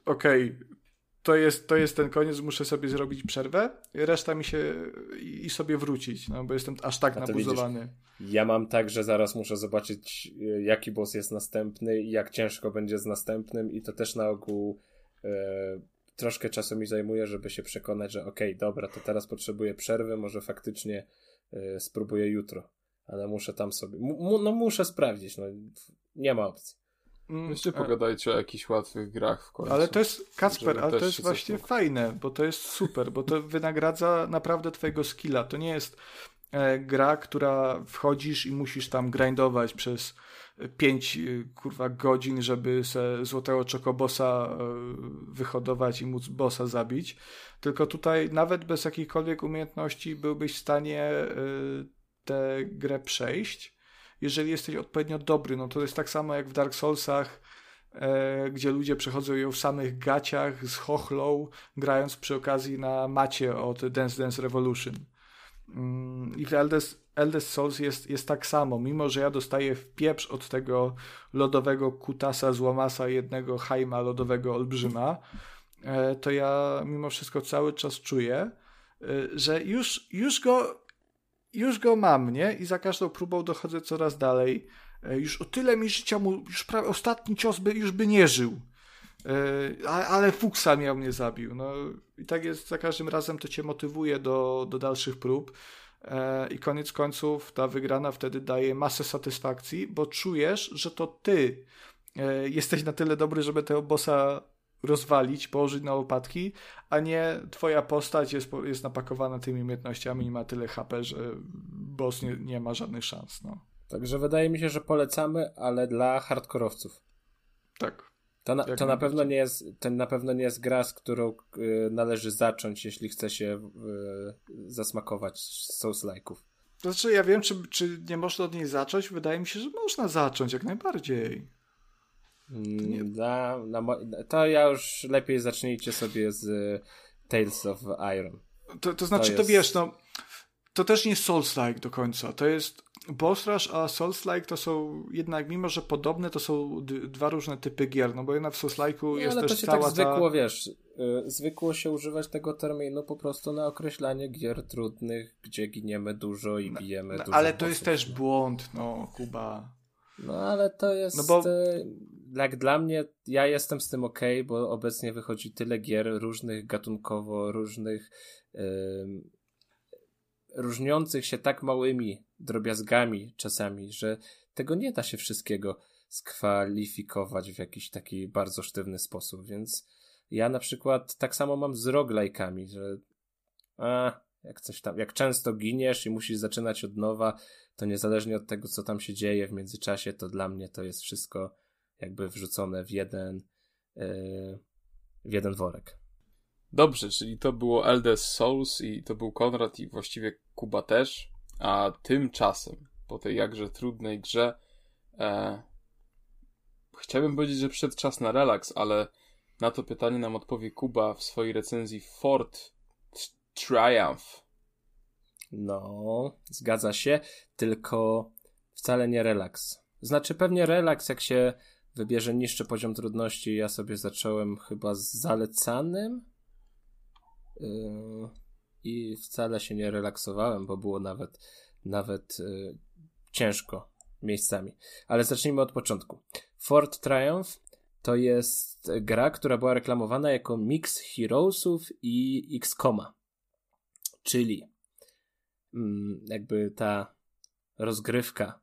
okej, okay, to jest, to jest ten koniec, muszę sobie zrobić przerwę, reszta mi się i sobie wrócić, no bo jestem aż tak nabuzowany. Widzisz, ja mam tak, że zaraz muszę zobaczyć, e, jaki boss jest następny i jak ciężko będzie z następnym, i to też na ogół e, troszkę czasu mi zajmuje, żeby się przekonać, że okej, okay, dobra, to teraz potrzebuję przerwy, może faktycznie e, spróbuję jutro, ale muszę tam sobie, no muszę sprawdzić, no nie ma opcji. Weźcie mm, pogadajcie o jakichś łatwych grach w końcu. Ale to jest, Kacper, ale to jest właśnie fajne, bo to jest super, bo to wynagradza naprawdę twojego skilla. To nie jest e, gra, która wchodzisz i musisz tam grindować przez 5 e, kurwa godzin, żeby se złotego czokobosa e, wyhodować i móc bossa zabić. Tylko tutaj nawet bez jakichkolwiek umiejętności byłbyś w stanie e, tę grę przejść jeżeli jesteś odpowiednio dobry, no to jest tak samo jak w Dark Soulsach, e, gdzie ludzie przechodzą ją w samych gaciach z chochlą, grając przy okazji na macie od Dance Dance Revolution. Mm, I w Eldest, Eldest Souls jest, jest tak samo, mimo że ja dostaję w pieprz od tego lodowego kutasa złomasa jednego hajma lodowego olbrzyma, e, to ja mimo wszystko cały czas czuję, e, że już, już go już go mam, nie? I za każdą próbą dochodzę coraz dalej. E, już o tyle mi życia mu, już prawie ostatni cios by, już by nie żył. E, ale Fuksa miał mnie zabił. No i tak jest za każdym razem, to cię motywuje do, do dalszych prób. E, I koniec końców ta wygrana wtedy daje masę satysfakcji, bo czujesz, że to ty jesteś na tyle dobry, żeby tego bossa rozwalić, położyć na łopatki, a nie twoja postać jest, jest napakowana tymi umiejętnościami i ma tyle HP, że boss nie, nie ma żadnych szans. No. Także wydaje mi się, że polecamy, ale dla hardkorowców. Tak. To na, to na pewno nie jest, to na pewno nie jest gra, z którą y, należy zacząć, jeśli chce się y, zasmakować Souls-like'ów. Znaczy, ja wiem, czy, czy nie można od niej zacząć. Wydaje mi się, że można zacząć jak najbardziej. Mm, na, na, to ja już lepiej zacznijcie sobie z y, Tales of Iron. To, to znaczy, to, jest... to wiesz, no, to też nie jest Souls-like do końca. To jest Boss Rush, a Souls-like to są jednak, mimo że podobne, to są dwa różne typy gier, no bo jedna w Souls-like'u jest ale też to się cała tak zwykło, ta... wiesz, y, zwykło się używać tego terminu po prostu na określanie gier trudnych, gdzie giniemy dużo i no, bijemy no, dużo. Ale to jest też błąd, no, Kuba. No ale to jest. No bo... E, jak dla mnie, ja jestem z tym ok, bo obecnie wychodzi tyle gier różnych gatunkowo, różnych. Yy, różniących się tak małymi drobiazgami czasami, że tego nie da się wszystkiego skwalifikować w jakiś taki bardzo sztywny sposób, więc ja na przykład tak samo mam z roglajkami, że a, jak coś tam, jak często giniesz i musisz zaczynać od nowa, to niezależnie od tego, co tam się dzieje w międzyczasie, to dla mnie to jest wszystko jakby wrzucone w jeden, yy, w jeden worek. Dobrze, czyli to było Eldest Souls i to był Konrad i właściwie Kuba też, a tymczasem po tej jakże trudnej grze. E, chciałbym powiedzieć, że przyszedł czas na relaks, ale na to pytanie nam odpowie Kuba w swojej recenzji Ford Triumph. No, zgadza się, tylko wcale nie relaks. Znaczy pewnie relaks, jak się wybierze niższy poziom trudności. Ja sobie zacząłem chyba z zalecanym yy, i wcale się nie relaksowałem, bo było nawet, nawet yy, ciężko miejscami. Ale zacznijmy od początku. Ford Triumph to jest gra, która była reklamowana jako mix Heroesów i XCOMa. Czyli mm, jakby ta rozgrywka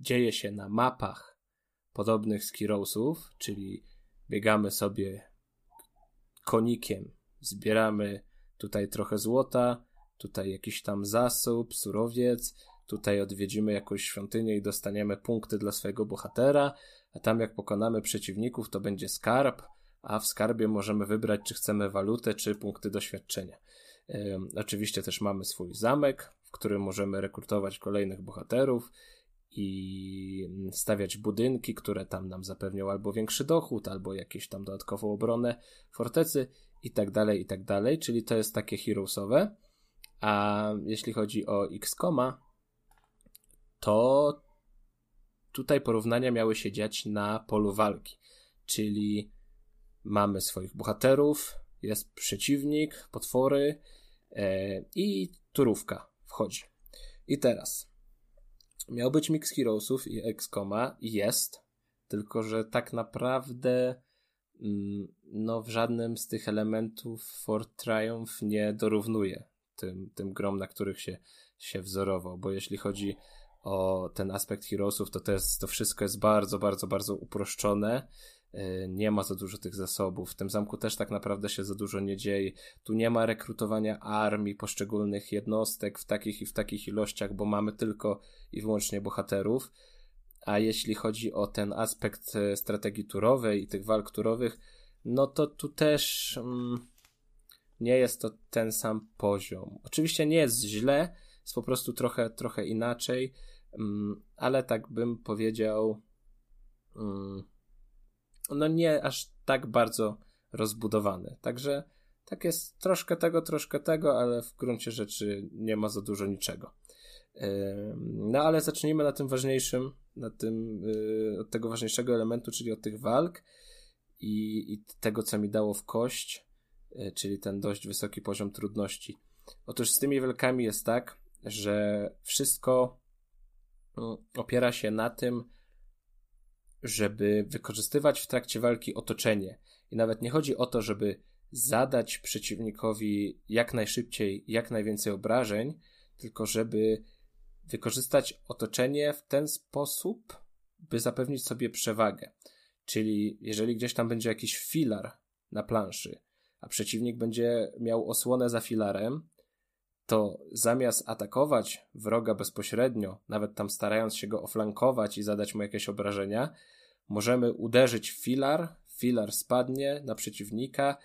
dzieje się na mapach podobnych z Heroesów, czyli biegamy sobie konikiem, zbieramy tutaj trochę złota, tutaj jakiś tam zasób, surowiec, tutaj odwiedzimy jakąś świątynię i dostaniemy punkty dla swojego bohatera, a tam jak pokonamy przeciwników, to będzie skarb, a w skarbie możemy wybrać, czy chcemy walutę, czy punkty doświadczenia. Oczywiście też mamy swój zamek, w którym możemy rekrutować kolejnych bohaterów i stawiać budynki, które tam nam zapewnią albo większy dochód, albo jakieś tam dodatkową obronę fortecy i tak dalej, i tak dalej, czyli to jest takie heroesowe. A jeśli chodzi o XCOMa, to tutaj porównania miały się dziać na polu walki, czyli mamy swoich bohaterów, jest przeciwnik, potwory e, i turówka wchodzi. I teraz miał być mix Heroesów i XCOMa jest, tylko że tak naprawdę mm, no w żadnym z tych elementów Fort Triumph nie dorównuje tym, tym grom, na których się, się wzorował, bo jeśli chodzi o ten aspekt Heroesów, to to, jest, to wszystko jest bardzo, bardzo, bardzo uproszczone. E, nie ma za dużo tych zasobów. W tym zamku też tak naprawdę się za dużo nie dzieje. Tu nie ma rekrutowania armii, poszczególnych jednostek w takich i w takich ilościach, bo mamy tylko i wyłącznie bohaterów. A jeśli chodzi o ten aspekt e, strategii turowej i tych walk turowych, no to tu też mm, nie jest to ten sam poziom. Oczywiście nie jest źle, jest po prostu trochę, trochę inaczej. Mm, ale tak bym powiedział, mm, no nie aż tak bardzo rozbudowany. Także tak jest troszkę tego, troszkę tego, ale w gruncie rzeczy nie ma za dużo niczego. No ale zacznijmy na tym ważniejszym, na tym, y, od tego ważniejszego elementu, czyli od tych walk i, i tego, co mi dało w kość, y, czyli ten dość wysoki poziom trudności. Otóż z tymi walkami jest tak, że wszystko opiera się na tym, żeby wykorzystywać w trakcie walki otoczenie. I nawet nie chodzi o to, żeby zadać przeciwnikowi jak najszybciej, jak najwięcej obrażeń, tylko żeby wykorzystać otoczenie w ten sposób, by zapewnić sobie przewagę. Czyli jeżeli gdzieś tam będzie jakiś filar na planszy, a przeciwnik będzie miał osłonę za filarem, to zamiast atakować wroga bezpośrednio, nawet tam starając się go oflankować i zadać mu jakieś obrażenia, możemy uderzyć w filar, filar spadnie na przeciwnika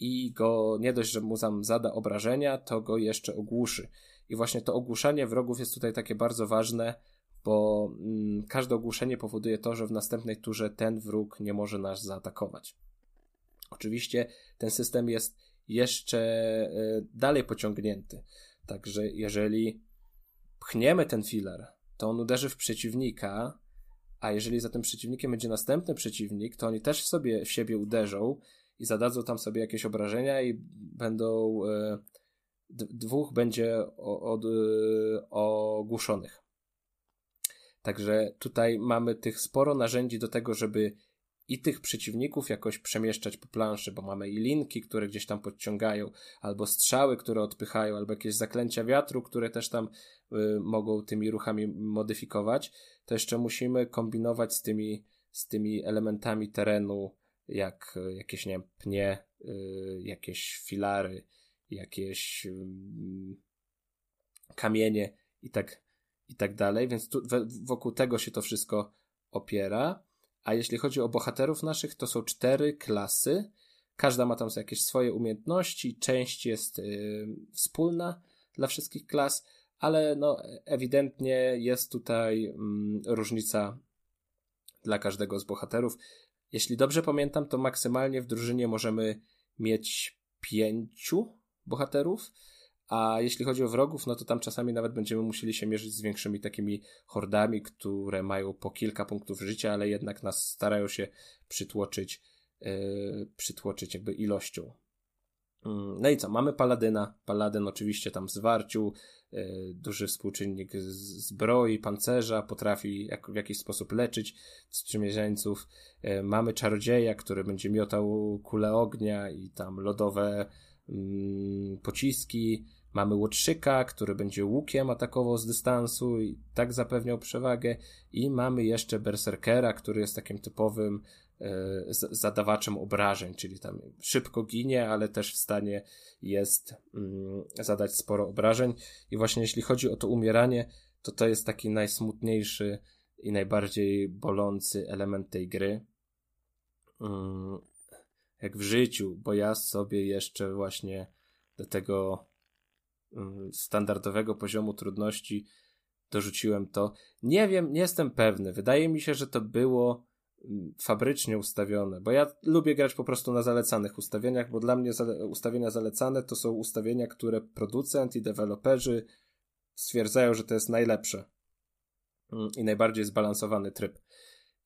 i go nie dość, że mu tam zada obrażenia, to go jeszcze ogłuszy. I właśnie to ogłuszanie wrogów jest tutaj takie bardzo ważne, bo mm, każde ogłuszenie powoduje to, że w następnej turze ten wróg nie może nas zaatakować. Oczywiście ten system jest jeszcze e, dalej pociągnięty. Także jeżeli pchniemy ten filar, to on uderzy w przeciwnika, a jeżeli za tym przeciwnikiem będzie następny przeciwnik, to oni też w sobie w siebie uderzą i zadadzą tam sobie jakieś obrażenia i będą e, dwóch będzie od, e, ogłuszonych. Także tutaj mamy tych sporo narzędzi do tego, żeby i tych przeciwników jakoś przemieszczać po planszy, bo mamy i linki, które gdzieś tam podciągają, albo strzały, które odpychają, albo jakieś zaklęcia wiatru, które też tam y, mogą tymi ruchami modyfikować, to jeszcze musimy kombinować z tymi, z tymi elementami terenu, jak y, jakieś, nie wiem, pnie, y, jakieś filary, jakieś y, kamienie i tak, i tak dalej, więc tu, wokół tego się to wszystko opiera. A jeśli chodzi o bohaterów naszych, to są cztery klasy. Każda ma tam jakieś swoje umiejętności, część jest yy, wspólna dla wszystkich klas, ale no ewidentnie jest tutaj mm, różnica dla każdego z bohaterów. Jeśli dobrze pamiętam, to maksymalnie w drużynie możemy mieć pięciu bohaterów, a jeśli chodzi o wrogów, no to tam czasami nawet będziemy musieli się mierzyć z większymi takimi hordami, które mają po kilka punktów życia, ale jednak nas starają się przytłoczyć, yy, przytłoczyć jakby ilością. Mm, no i co? Mamy Paladyna. Paladyn oczywiście tam zwarciu, yy, duży współczynnik zbroi, pancerza, potrafi jak, w jakiś sposób leczyć sprzymierzeńców. Yy, mamy Czarodzieja, który będzie miotał kule ognia i tam lodowe pociski. Mamy Łotrzyka, który będzie łukiem atakował z dystansu i tak zapewniał przewagę. I mamy jeszcze Berserkera, który jest takim typowym e, zadawaczem obrażeń, czyli tam szybko ginie, ale też w stanie jest mm, zadać sporo obrażeń. I właśnie jeśli chodzi o to umieranie, to to jest taki najsmutniejszy i najbardziej bolący element tej gry. Jak w życiu, bo ja sobie jeszcze właśnie do tego Mm, standardowego poziomu trudności dorzuciłem to. Nie wiem, nie jestem pewny. Wydaje mi się, że to było mm, fabrycznie ustawione, bo ja lubię grać po prostu na zalecanych ustawieniach, bo dla mnie ustawienia zalecane to są ustawienia, które producent i deweloperzy stwierdzają, że to jest najlepsze mm, i najbardziej zbalansowany tryb.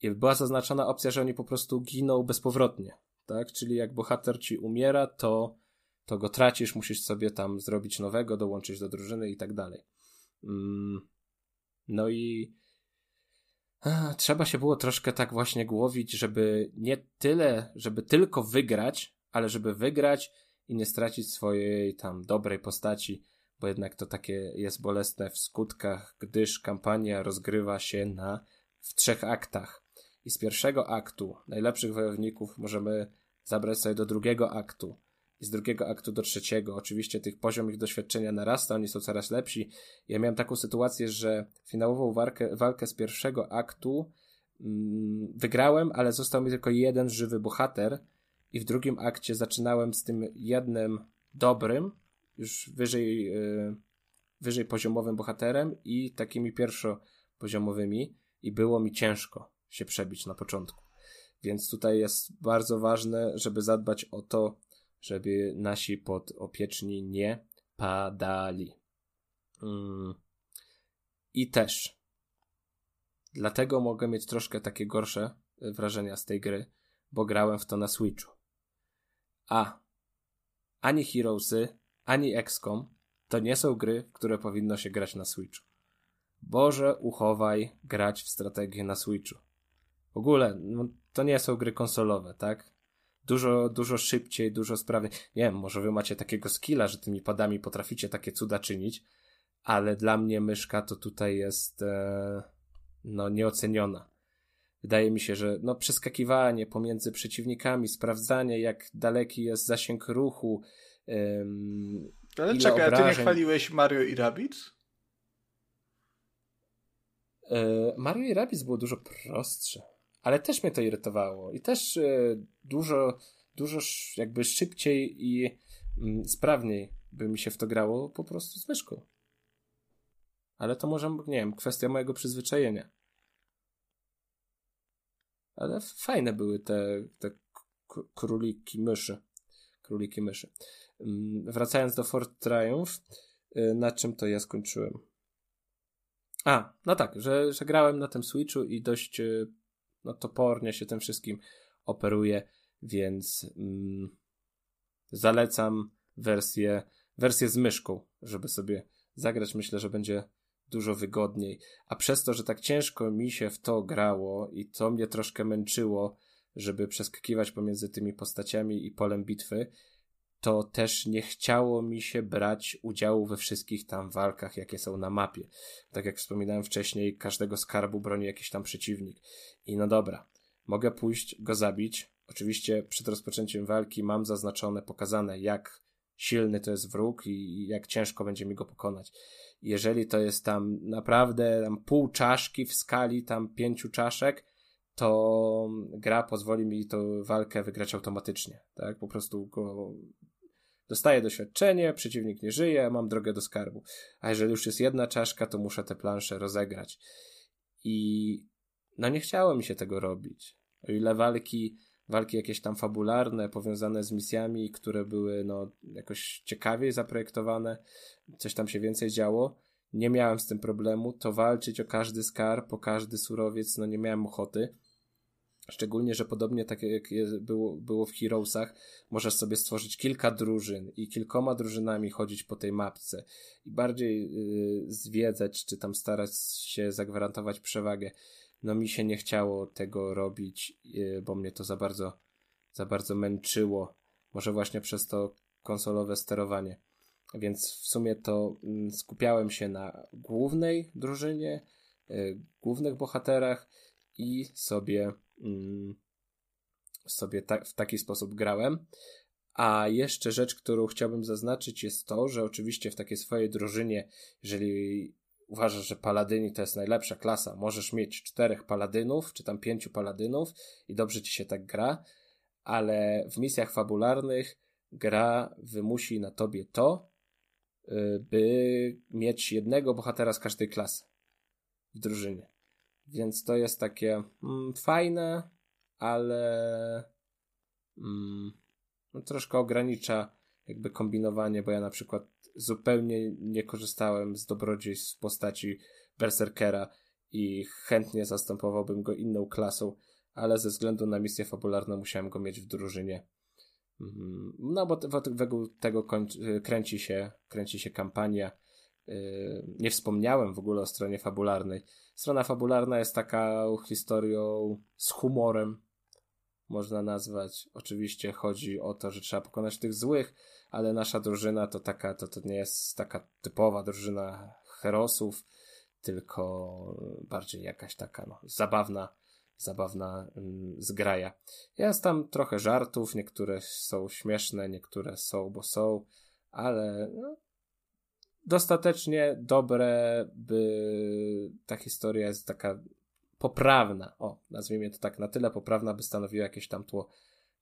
I była zaznaczona opcja, że oni po prostu giną bezpowrotnie, tak? Czyli jak bohater ci umiera, to to go tracisz, musisz sobie tam zrobić nowego, dołączyć do drużyny i tak dalej. Mm, no i a, trzeba się było troszkę tak właśnie głowić, żeby nie tyle, żeby tylko wygrać, ale żeby wygrać i nie stracić swojej tam dobrej postaci, bo jednak to takie jest bolesne w skutkach, gdyż kampania rozgrywa się na w trzech aktach. I z pierwszego aktu najlepszych wojowników możemy zabrać sobie do drugiego aktu i z drugiego aktu do trzeciego. Oczywiście tych poziom ich doświadczenia narasta, oni są coraz lepsi. Ja miałem taką sytuację, że finałową walkę, walkę z pierwszego aktu mm, wygrałem, ale został mi tylko jeden żywy bohater i w drugim akcie zaczynałem z tym jednym dobrym, już wyżej, yy, wyżej poziomowym bohaterem i takimi pierwszopoziomowymi i było mi ciężko się przebić na początku. Więc tutaj jest bardzo ważne, żeby zadbać o to, żeby nasi podopieczni nie padali. Mm. I też. Dlatego mogę mieć troszkę takie gorsze wrażenia z tej gry, bo grałem w to na Switchu. A ani Heroesy, ani XCOM to nie są gry, w które powinno się grać na Switchu. Boże, uchowaj grać w strategię na Switchu. W ogóle, no, to nie są gry konsolowe, tak? dużo, dużo szybciej, dużo sprawniej. Nie wiem, może wy macie takiego skilla, że tymi padami potraficie takie cuda czynić, ale dla mnie myszka to tutaj jest e, no nieoceniona. Wydaje mi się, że no przeskakiwanie pomiędzy przeciwnikami, sprawdzanie jak daleki jest zasięg ruchu. Um, ale czekaj, obrażeń... a ty nie chwaliłeś Mario i Rabbids? E, Mario i Rabbids było dużo prostsze ale też mnie to irytowało i też e, dużo, dużo jakby szybciej i mm, sprawniej by mi się w to grało po prostu z myszką. Ale to może, nie wiem, kwestia mojego przyzwyczajenia. Ale fajne były te, te króliki myszy. Króliki myszy. Mm, wracając do Fort Triumph, e, na czym to ja skończyłem? A, no tak, że, że grałem na tym Switchu i dość e, no, topornie się tym wszystkim operuje, więc mm, zalecam wersję, wersję z myszką, żeby sobie zagrać. Myślę, że będzie dużo wygodniej. A przez to, że tak ciężko mi się w to grało i to mnie troszkę męczyło, żeby przeskakiwać pomiędzy tymi postaciami i polem bitwy, to też nie chciało mi się brać udziału we wszystkich tam walkach, jakie są na mapie. Tak jak wspominałem wcześniej, każdego skarbu broni jakiś tam przeciwnik. I no dobra, mogę pójść go zabić. Oczywiście przed rozpoczęciem walki mam zaznaczone, pokazane, jak silny to jest wróg i jak ciężko będzie mi go pokonać. Jeżeli to jest tam naprawdę tam pół czaszki w skali tam pięciu czaszek, to gra pozwoli mi tą walkę wygrać automatycznie, tak? Po prostu go Dostaję doświadczenie, przeciwnik nie żyje, mam drogę do skarbu. A jeżeli już jest jedna czaszka, to muszę te plansze rozegrać. I no nie chciało mi się tego robić. O ile walki, walki jakieś tam fabularne, powiązane z misjami, które były no jakoś ciekawiej zaprojektowane, coś tam się więcej działo, nie miałem z tym problemu, to walczyć o każdy skarb, o każdy surowiec, no nie miałem ochoty. Szczególnie, że podobnie tak jak było, było w Heroesach, możesz sobie stworzyć kilka drużyn i kilkoma drużynami chodzić po tej mapce i bardziej yy, zwiedzać, czy tam starać się zagwarantować przewagę. No mi się nie chciało tego robić, yy, bo mnie to za bardzo, za bardzo męczyło. Może właśnie przez to konsolowe sterowanie. Więc w sumie to yy, skupiałem się na głównej drużynie, y, głównych bohaterach i sobie sobie ta, w taki sposób grałem. A jeszcze rzecz, którą chciałbym zaznaczyć, jest to, że oczywiście w takiej swojej drużynie, jeżeli uważasz, że paladyni to jest najlepsza klasa, możesz mieć czterech paladynów, czy tam pięciu paladynów i dobrze ci się tak gra, ale w misjach fabularnych gra wymusi na tobie to, y, by mieć jednego bohatera z każdej klasy w drużynie. Więc to jest takie mm, fajne, ale mm, no, troszkę ogranicza jakby kombinowanie, bo ja na przykład zupełnie nie korzystałem z dobrodziejstw w postaci Berserkera i chętnie zastępowałbym go inną klasą, ale ze względu na misję fabularną musiałem go mieć w drużynie. Mm, no bo wokół tego kręci się, kręci się kampania. Nie wspomniałem w ogóle o stronie fabularnej. Strona fabularna jest taką historią z humorem, można nazwać. Oczywiście chodzi o to, że trzeba pokonać tych złych, ale nasza drużyna to taka, to, to nie jest taka typowa drużyna herosów, tylko bardziej jakaś taka no, zabawna, zabawna mm, zgraja. Jest tam trochę żartów, niektóre są śmieszne, niektóre są, bo są, ale no, dostatecznie dobre, by ta historia jest taka poprawna. O, nazwijmy to tak, na tyle poprawna, by stanowiła jakieś tam tło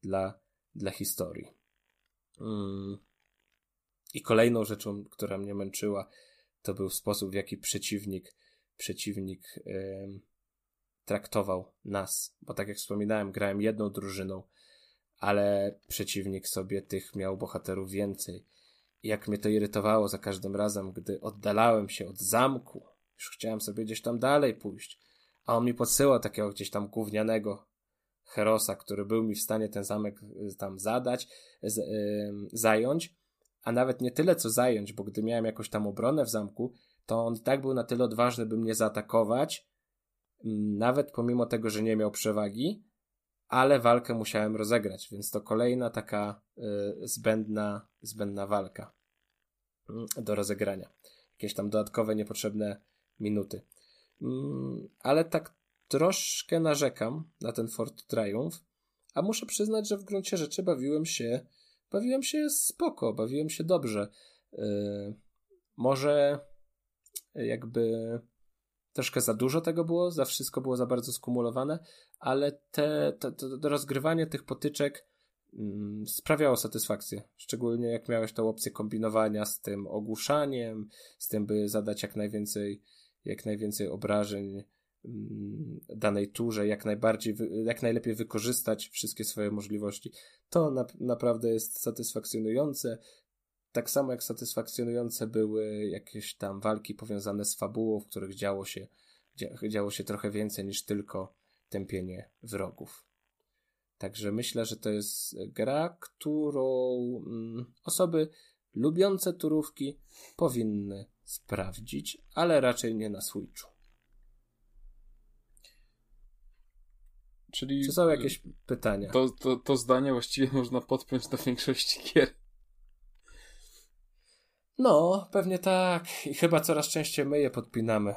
dla, dla historii. Mm. I kolejną rzeczą, która mnie męczyła, to był sposób, w jaki przeciwnik, przeciwnik traktował nas. Bo tak jak wspominałem, grałem jedną drużyną, ale przeciwnik sobie tych miał bohaterów więcej jak mnie to irytowało za każdym razem, gdy oddalałem się od zamku. Już chciałem sobie gdzieś tam dalej pójść. A on mi podsyłał takiego gdzieś tam gównianego herosa, który był mi w stanie ten zamek y, tam zadać, z, yy, zająć. A nawet nie tyle co zająć, bo gdy miałem jakąś tam obronę w zamku, to on i tak był na tyle odważny, by mnie zaatakować, nawet pomimo tego, że nie miał przewagi, ale walkę musiałem rozegrać, więc to kolejna taka y, zbędna, zbędna walka y, do rozegrania. Jakieś tam dodatkowe, niepotrzebne minuty. Y, ale tak troszkę narzekam na ten Fort Triumph, a muszę przyznać, że w gruncie rzeczy bawiłem się, bawiłem się spoko, bawiłem się dobrze. Y, może jakby troszkę za dużo tego było, za wszystko było za bardzo skumulowane, ale te, te, to rozgrywanie tych potyczek mm, sprawiało satysfakcję. Szczególnie jak miałeś tą opcję kombinowania z tym ogłuszaniem, z tym, by zadać jak najwięcej, jak najwięcej obrażeń mm, danej turze, jak najbardziej, jak najlepiej wykorzystać wszystkie swoje możliwości. To na, naprawdę jest satysfakcjonujące. Tak samo jak satysfakcjonujące były jakieś tam walki powiązane z fabułą, w których działo się, działo się trochę więcej niż tylko tępienie wrogów. Także myślę, że to jest gra, którą mm, osoby lubiące turówki powinny sprawdzić, ale raczej nie na Switchu. Czyli Czy są jakieś pytania? To, to, to zdanie właściwie można podpiąć do większości gier. No, pewnie tak. I chyba coraz częściej my je podpinamy.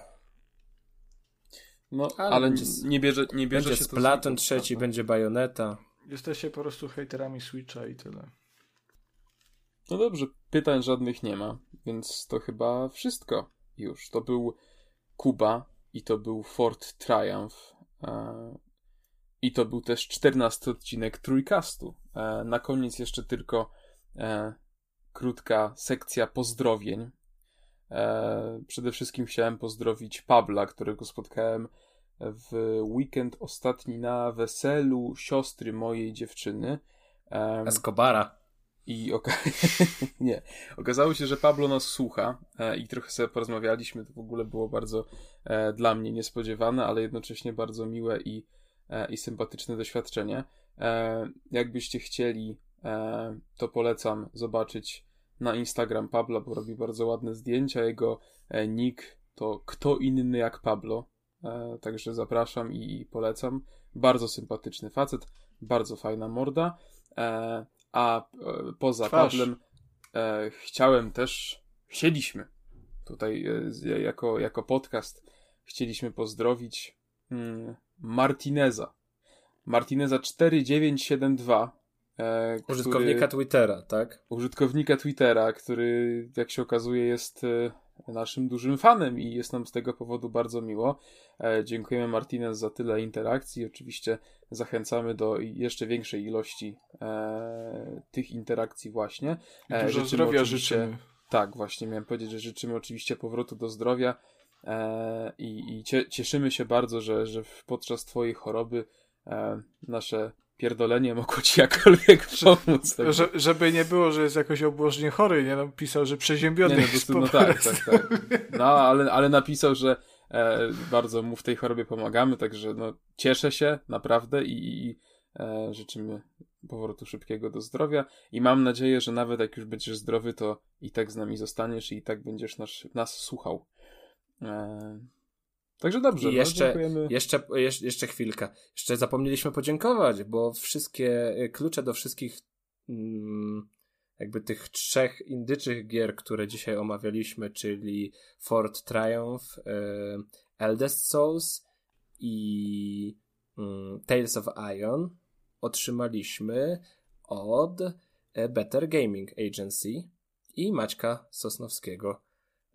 No, ale, ale będzie, nie bierze, nie bierze będzie się Splatoon trzeci, będzie Bajoneta. Jesteście po prostu hejterami Switcha i tyle. No dobrze, pytań żadnych nie ma, więc to chyba wszystko już. To był Kuba i to był Fort Triumph. E, I to był też 14 odcinek Trójkastu. E, na koniec jeszcze tylko e, krótka sekcja pozdrowień. E, przede wszystkim chciałem pozdrowić Pabla, którego spotkałem w weekend ostatni na weselu siostry mojej dziewczyny. E, Escobara. I oka nie. okazało się, że Pablo nas słucha e, i trochę sobie porozmawialiśmy. To w ogóle było bardzo e, dla mnie niespodziewane, ale jednocześnie bardzo miłe i, i sympatyczne doświadczenie. Jakbyście chcieli, to polecam zobaczyć na Instagram Pabla, bo robi bardzo ładne zdjęcia. Jego e, nick to kto inny jak Pablo. Także zapraszam i polecam. Bardzo sympatyczny facet, bardzo fajna morda. A e, poza Twarz. Pawlem e, chciałem też, chcieliśmy tutaj e, jako, jako podcast, chcieliśmy pozdrowić mm, Martineza. Martineza 4972. E, użytkownika który, Twittera, tak? Użytkownika Twittera, który, jak się okazuje, jest e, naszym dużym fanem i jest nam z tego powodu bardzo miło. E, dziękujemy Martinez za tyle interakcji. Oczywiście zachęcamy do jeszcze większej ilości e, tych interakcji właśnie. E, Dużo zdrowia życzymy. Tak, właśnie miałem powiedzieć, że życzymy oczywiście powrotu do zdrowia e, i, i cieszymy się bardzo, że, że podczas twojej choroby e, nasze pierdolenie mogło ci jakkolwiek pomóc. Tak? Że, żeby nie było, że jest jakoś obłożnie chory, nie? No, pisał, że przeziębiony nie, no, jest no tak, tak, tak. No, ale, ale napisał, że e, bardzo mu w tej chorobie pomagamy, także no, cieszę się naprawdę i, i e, życzymy powrotu szybkiego do zdrowia i mam nadzieję, że nawet jak już będziesz zdrowy, to i tak z nami zostaniesz i i tak będziesz nas, nas słuchał. E, Także dobrze, I jeszcze, no, jeszcze, jeszcze chwilkę. Jeszcze zapomnieliśmy podziękować, bo wszystkie e, klucze do wszystkich mm, jakby tych trzech indyczych gier, które dzisiaj omawialiśmy, czyli Fort Triumph, y, Eldest Souls i y, Tales of Ion otrzymaliśmy od e, Better Gaming Agency i Maćka Sosnowskiego.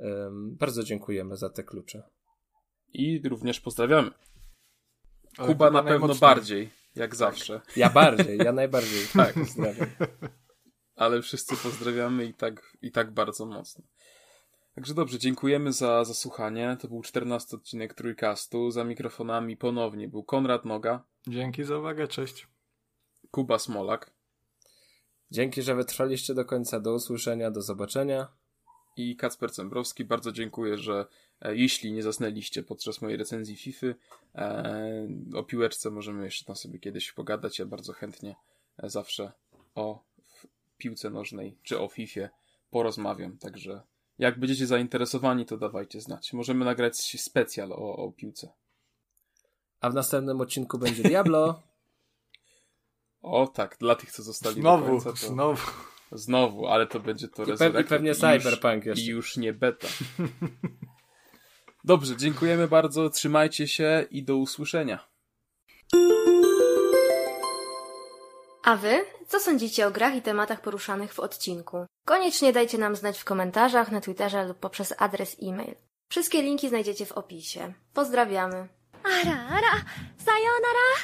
Y, bardzo dziękujemy za te klucze i również pozdrawiamy. Kuba na pewno bardziej, jak tak. zawsze. Ja bardziej, ja najbardziej. tak, pozdrawiam. Ale wszyscy pozdrawiamy i tak, i tak bardzo mocno. Także dobrze, dziękujemy za, za słuchanie. To był 14 odcinek Trójkastu. Za mikrofonami ponownie był Konrad Noga. Dzięki za uwagę, cześć. Kuba Smolak. Dzięki, że wytrwaliście do końca. Do usłyszenia, do zobaczenia. I Kacper Cembrowski. Bardzo dziękuję, że jeśli nie zasnęliście podczas mojej recenzji FIFA, e, o piłeczce możemy jeszcze tam sobie kiedyś pogadać. Ja bardzo chętnie e, zawsze o piłce nożnej czy o FIFA porozmawiam. Także jak będziecie zainteresowani, to dawajcie znać. Możemy nagrać specjal o, o piłce. A w następnym odcinku będzie Diablo. o tak, dla tych, co zostali znowu, do końca. To... Znowu. Znowu, ale to będzie to I, I pewnie Cyberpunk już, jeszcze. I już nie beta. Dobrze, dziękujemy bardzo, trzymajcie się i do usłyszenia. A wy? Co sądzicie o grach i tematach poruszanych w odcinku? Koniecznie dajcie nam znać w komentarzach, na Twitterze lub poprzez adres e-mail. Wszystkie linki znajdziecie w opisie. Pozdrawiamy. Ara, ara, sayonara!